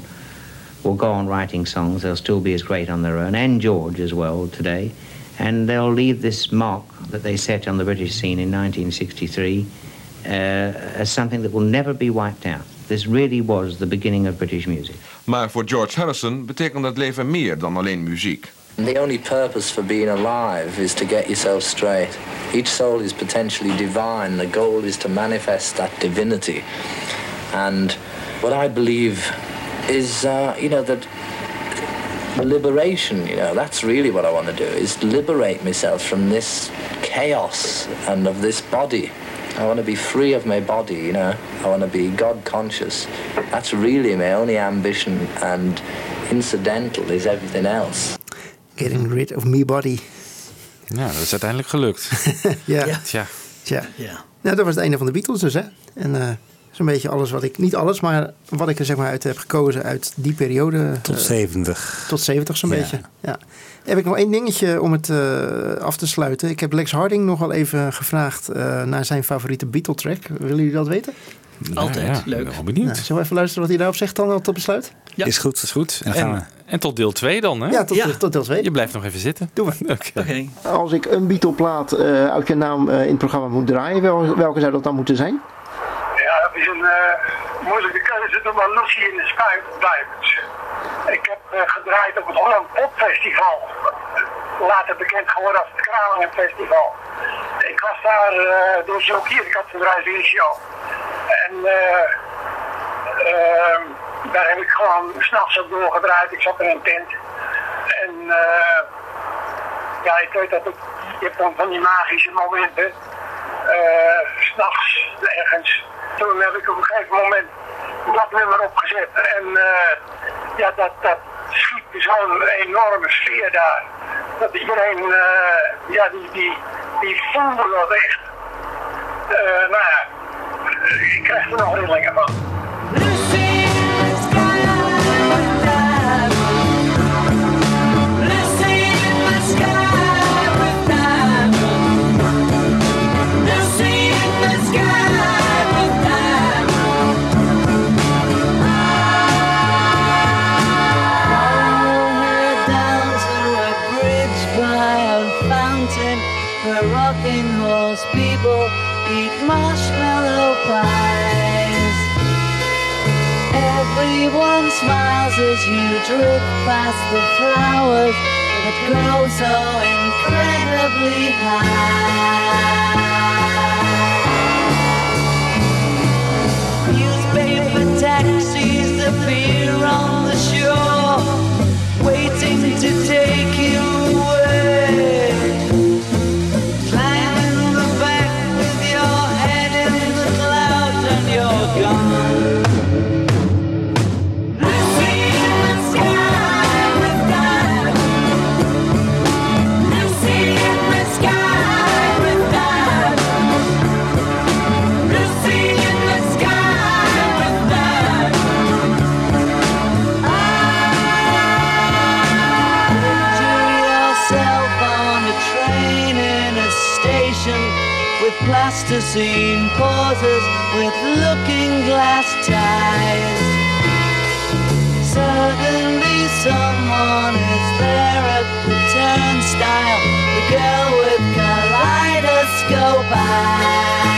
will go on writing songs. They'll still be as great on their own, and George as well today. And they'll leave this mark that they set on the British scene in 1963 uh, as something that will never be wiped out. This really was the beginning of British music. Maar voor George Harrison betekent het leven meer dan alleen muziek. The only purpose for being alive is to get yourself straight. Each soul is potentially divine. The goal is to manifest that divinity. And what I believe is, uh, you know, that liberation, you know, that's really what I want to do, is liberate myself from this chaos and of this body. I want to be free of my body, you know. I want to be God conscious. That's really my only ambition, and incidental is everything else. Getting rid of me body. Ja, dat is uiteindelijk gelukt. [laughs] Ja. Tja. Tja. Ja. Nou, dat was het einde van de Beatles dus, hè. En eh zo'n beetje alles wat ik... Niet alles, maar wat ik er zeg maar uit heb gekozen uit die periode. Tot eh, 70. Tot 70 zo'n Ja. beetje. Ja. Heb ik nog één dingetje om het eh, af te sluiten. Ik heb Lex Harding nog wel even gevraagd eh, naar zijn favoriete Beatle-track. Willen jullie dat weten? Altijd. ja, Leuk. ben wel benieuwd. Nou, zullen we even luisteren wat hij daarop zegt dan tot besluit? Is goed. Is goed. En dan gaan we. En, en tot deel 2 dan, hè? Ja, tot, tot deel 2. Je blijft nog even zitten. Doen we. [laughs] Oké. Als ik een Beatle-plaat eh, uit je naam eh, in het programma moet draaien, wel- welke zou dat dan moeten zijn? Is een eh, moeilijke keuze, toch maar Lucy in de Sky Diamonds. Ik heb eh, gedraaid op het Holland Pop Festival. Later bekend geworden als het Kralingen Festival. Ik was daar eh, door Joe Kier, ik had een drive show. En eh, ehm, daar heb ik gewoon s'nachts ook doorgedraaid. Ik zat in een tent. En ja, ik weet dat het, je hebt dan van die magische momenten. Eh, s'nachts ergens. Toen heb ik op een gegeven moment dat nummer opgezet. En eh, ja, dat, dat schiet zo'n enorme sfeer daar. Dat iedereen, eh, ja, die, die, die voelde dat echt. Nou ja, ik krijg er nog rillingen van. As you drift past the flowers that grow so incredibly high. Plasticine pauses with looking glass ties. Suddenly someone is there at the turnstile, the girl with kaleidoscope eyes.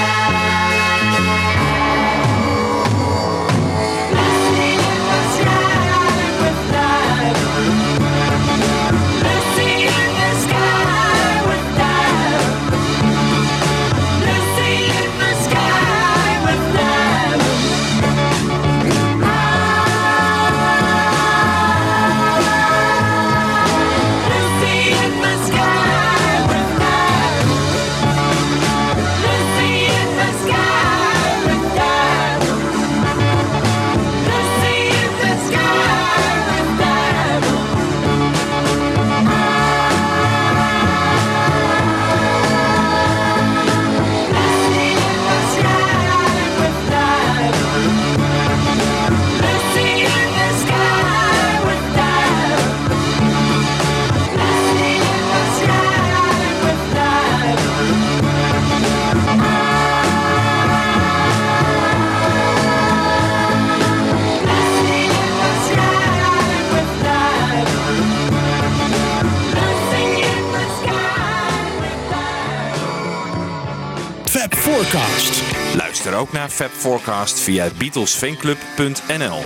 Ook naar Fab Forecast via beatlesfanclub.nl.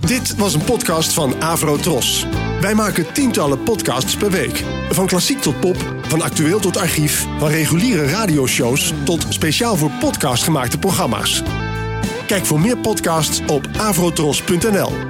Dit was een podcast van Avro Tros. Wij maken tientallen podcasts per week. Van klassiek tot pop, van actueel tot archief, van reguliere radioshows tot speciaal voor podcast gemaakte programma's. Kijk voor meer podcasts op avrotros.nl.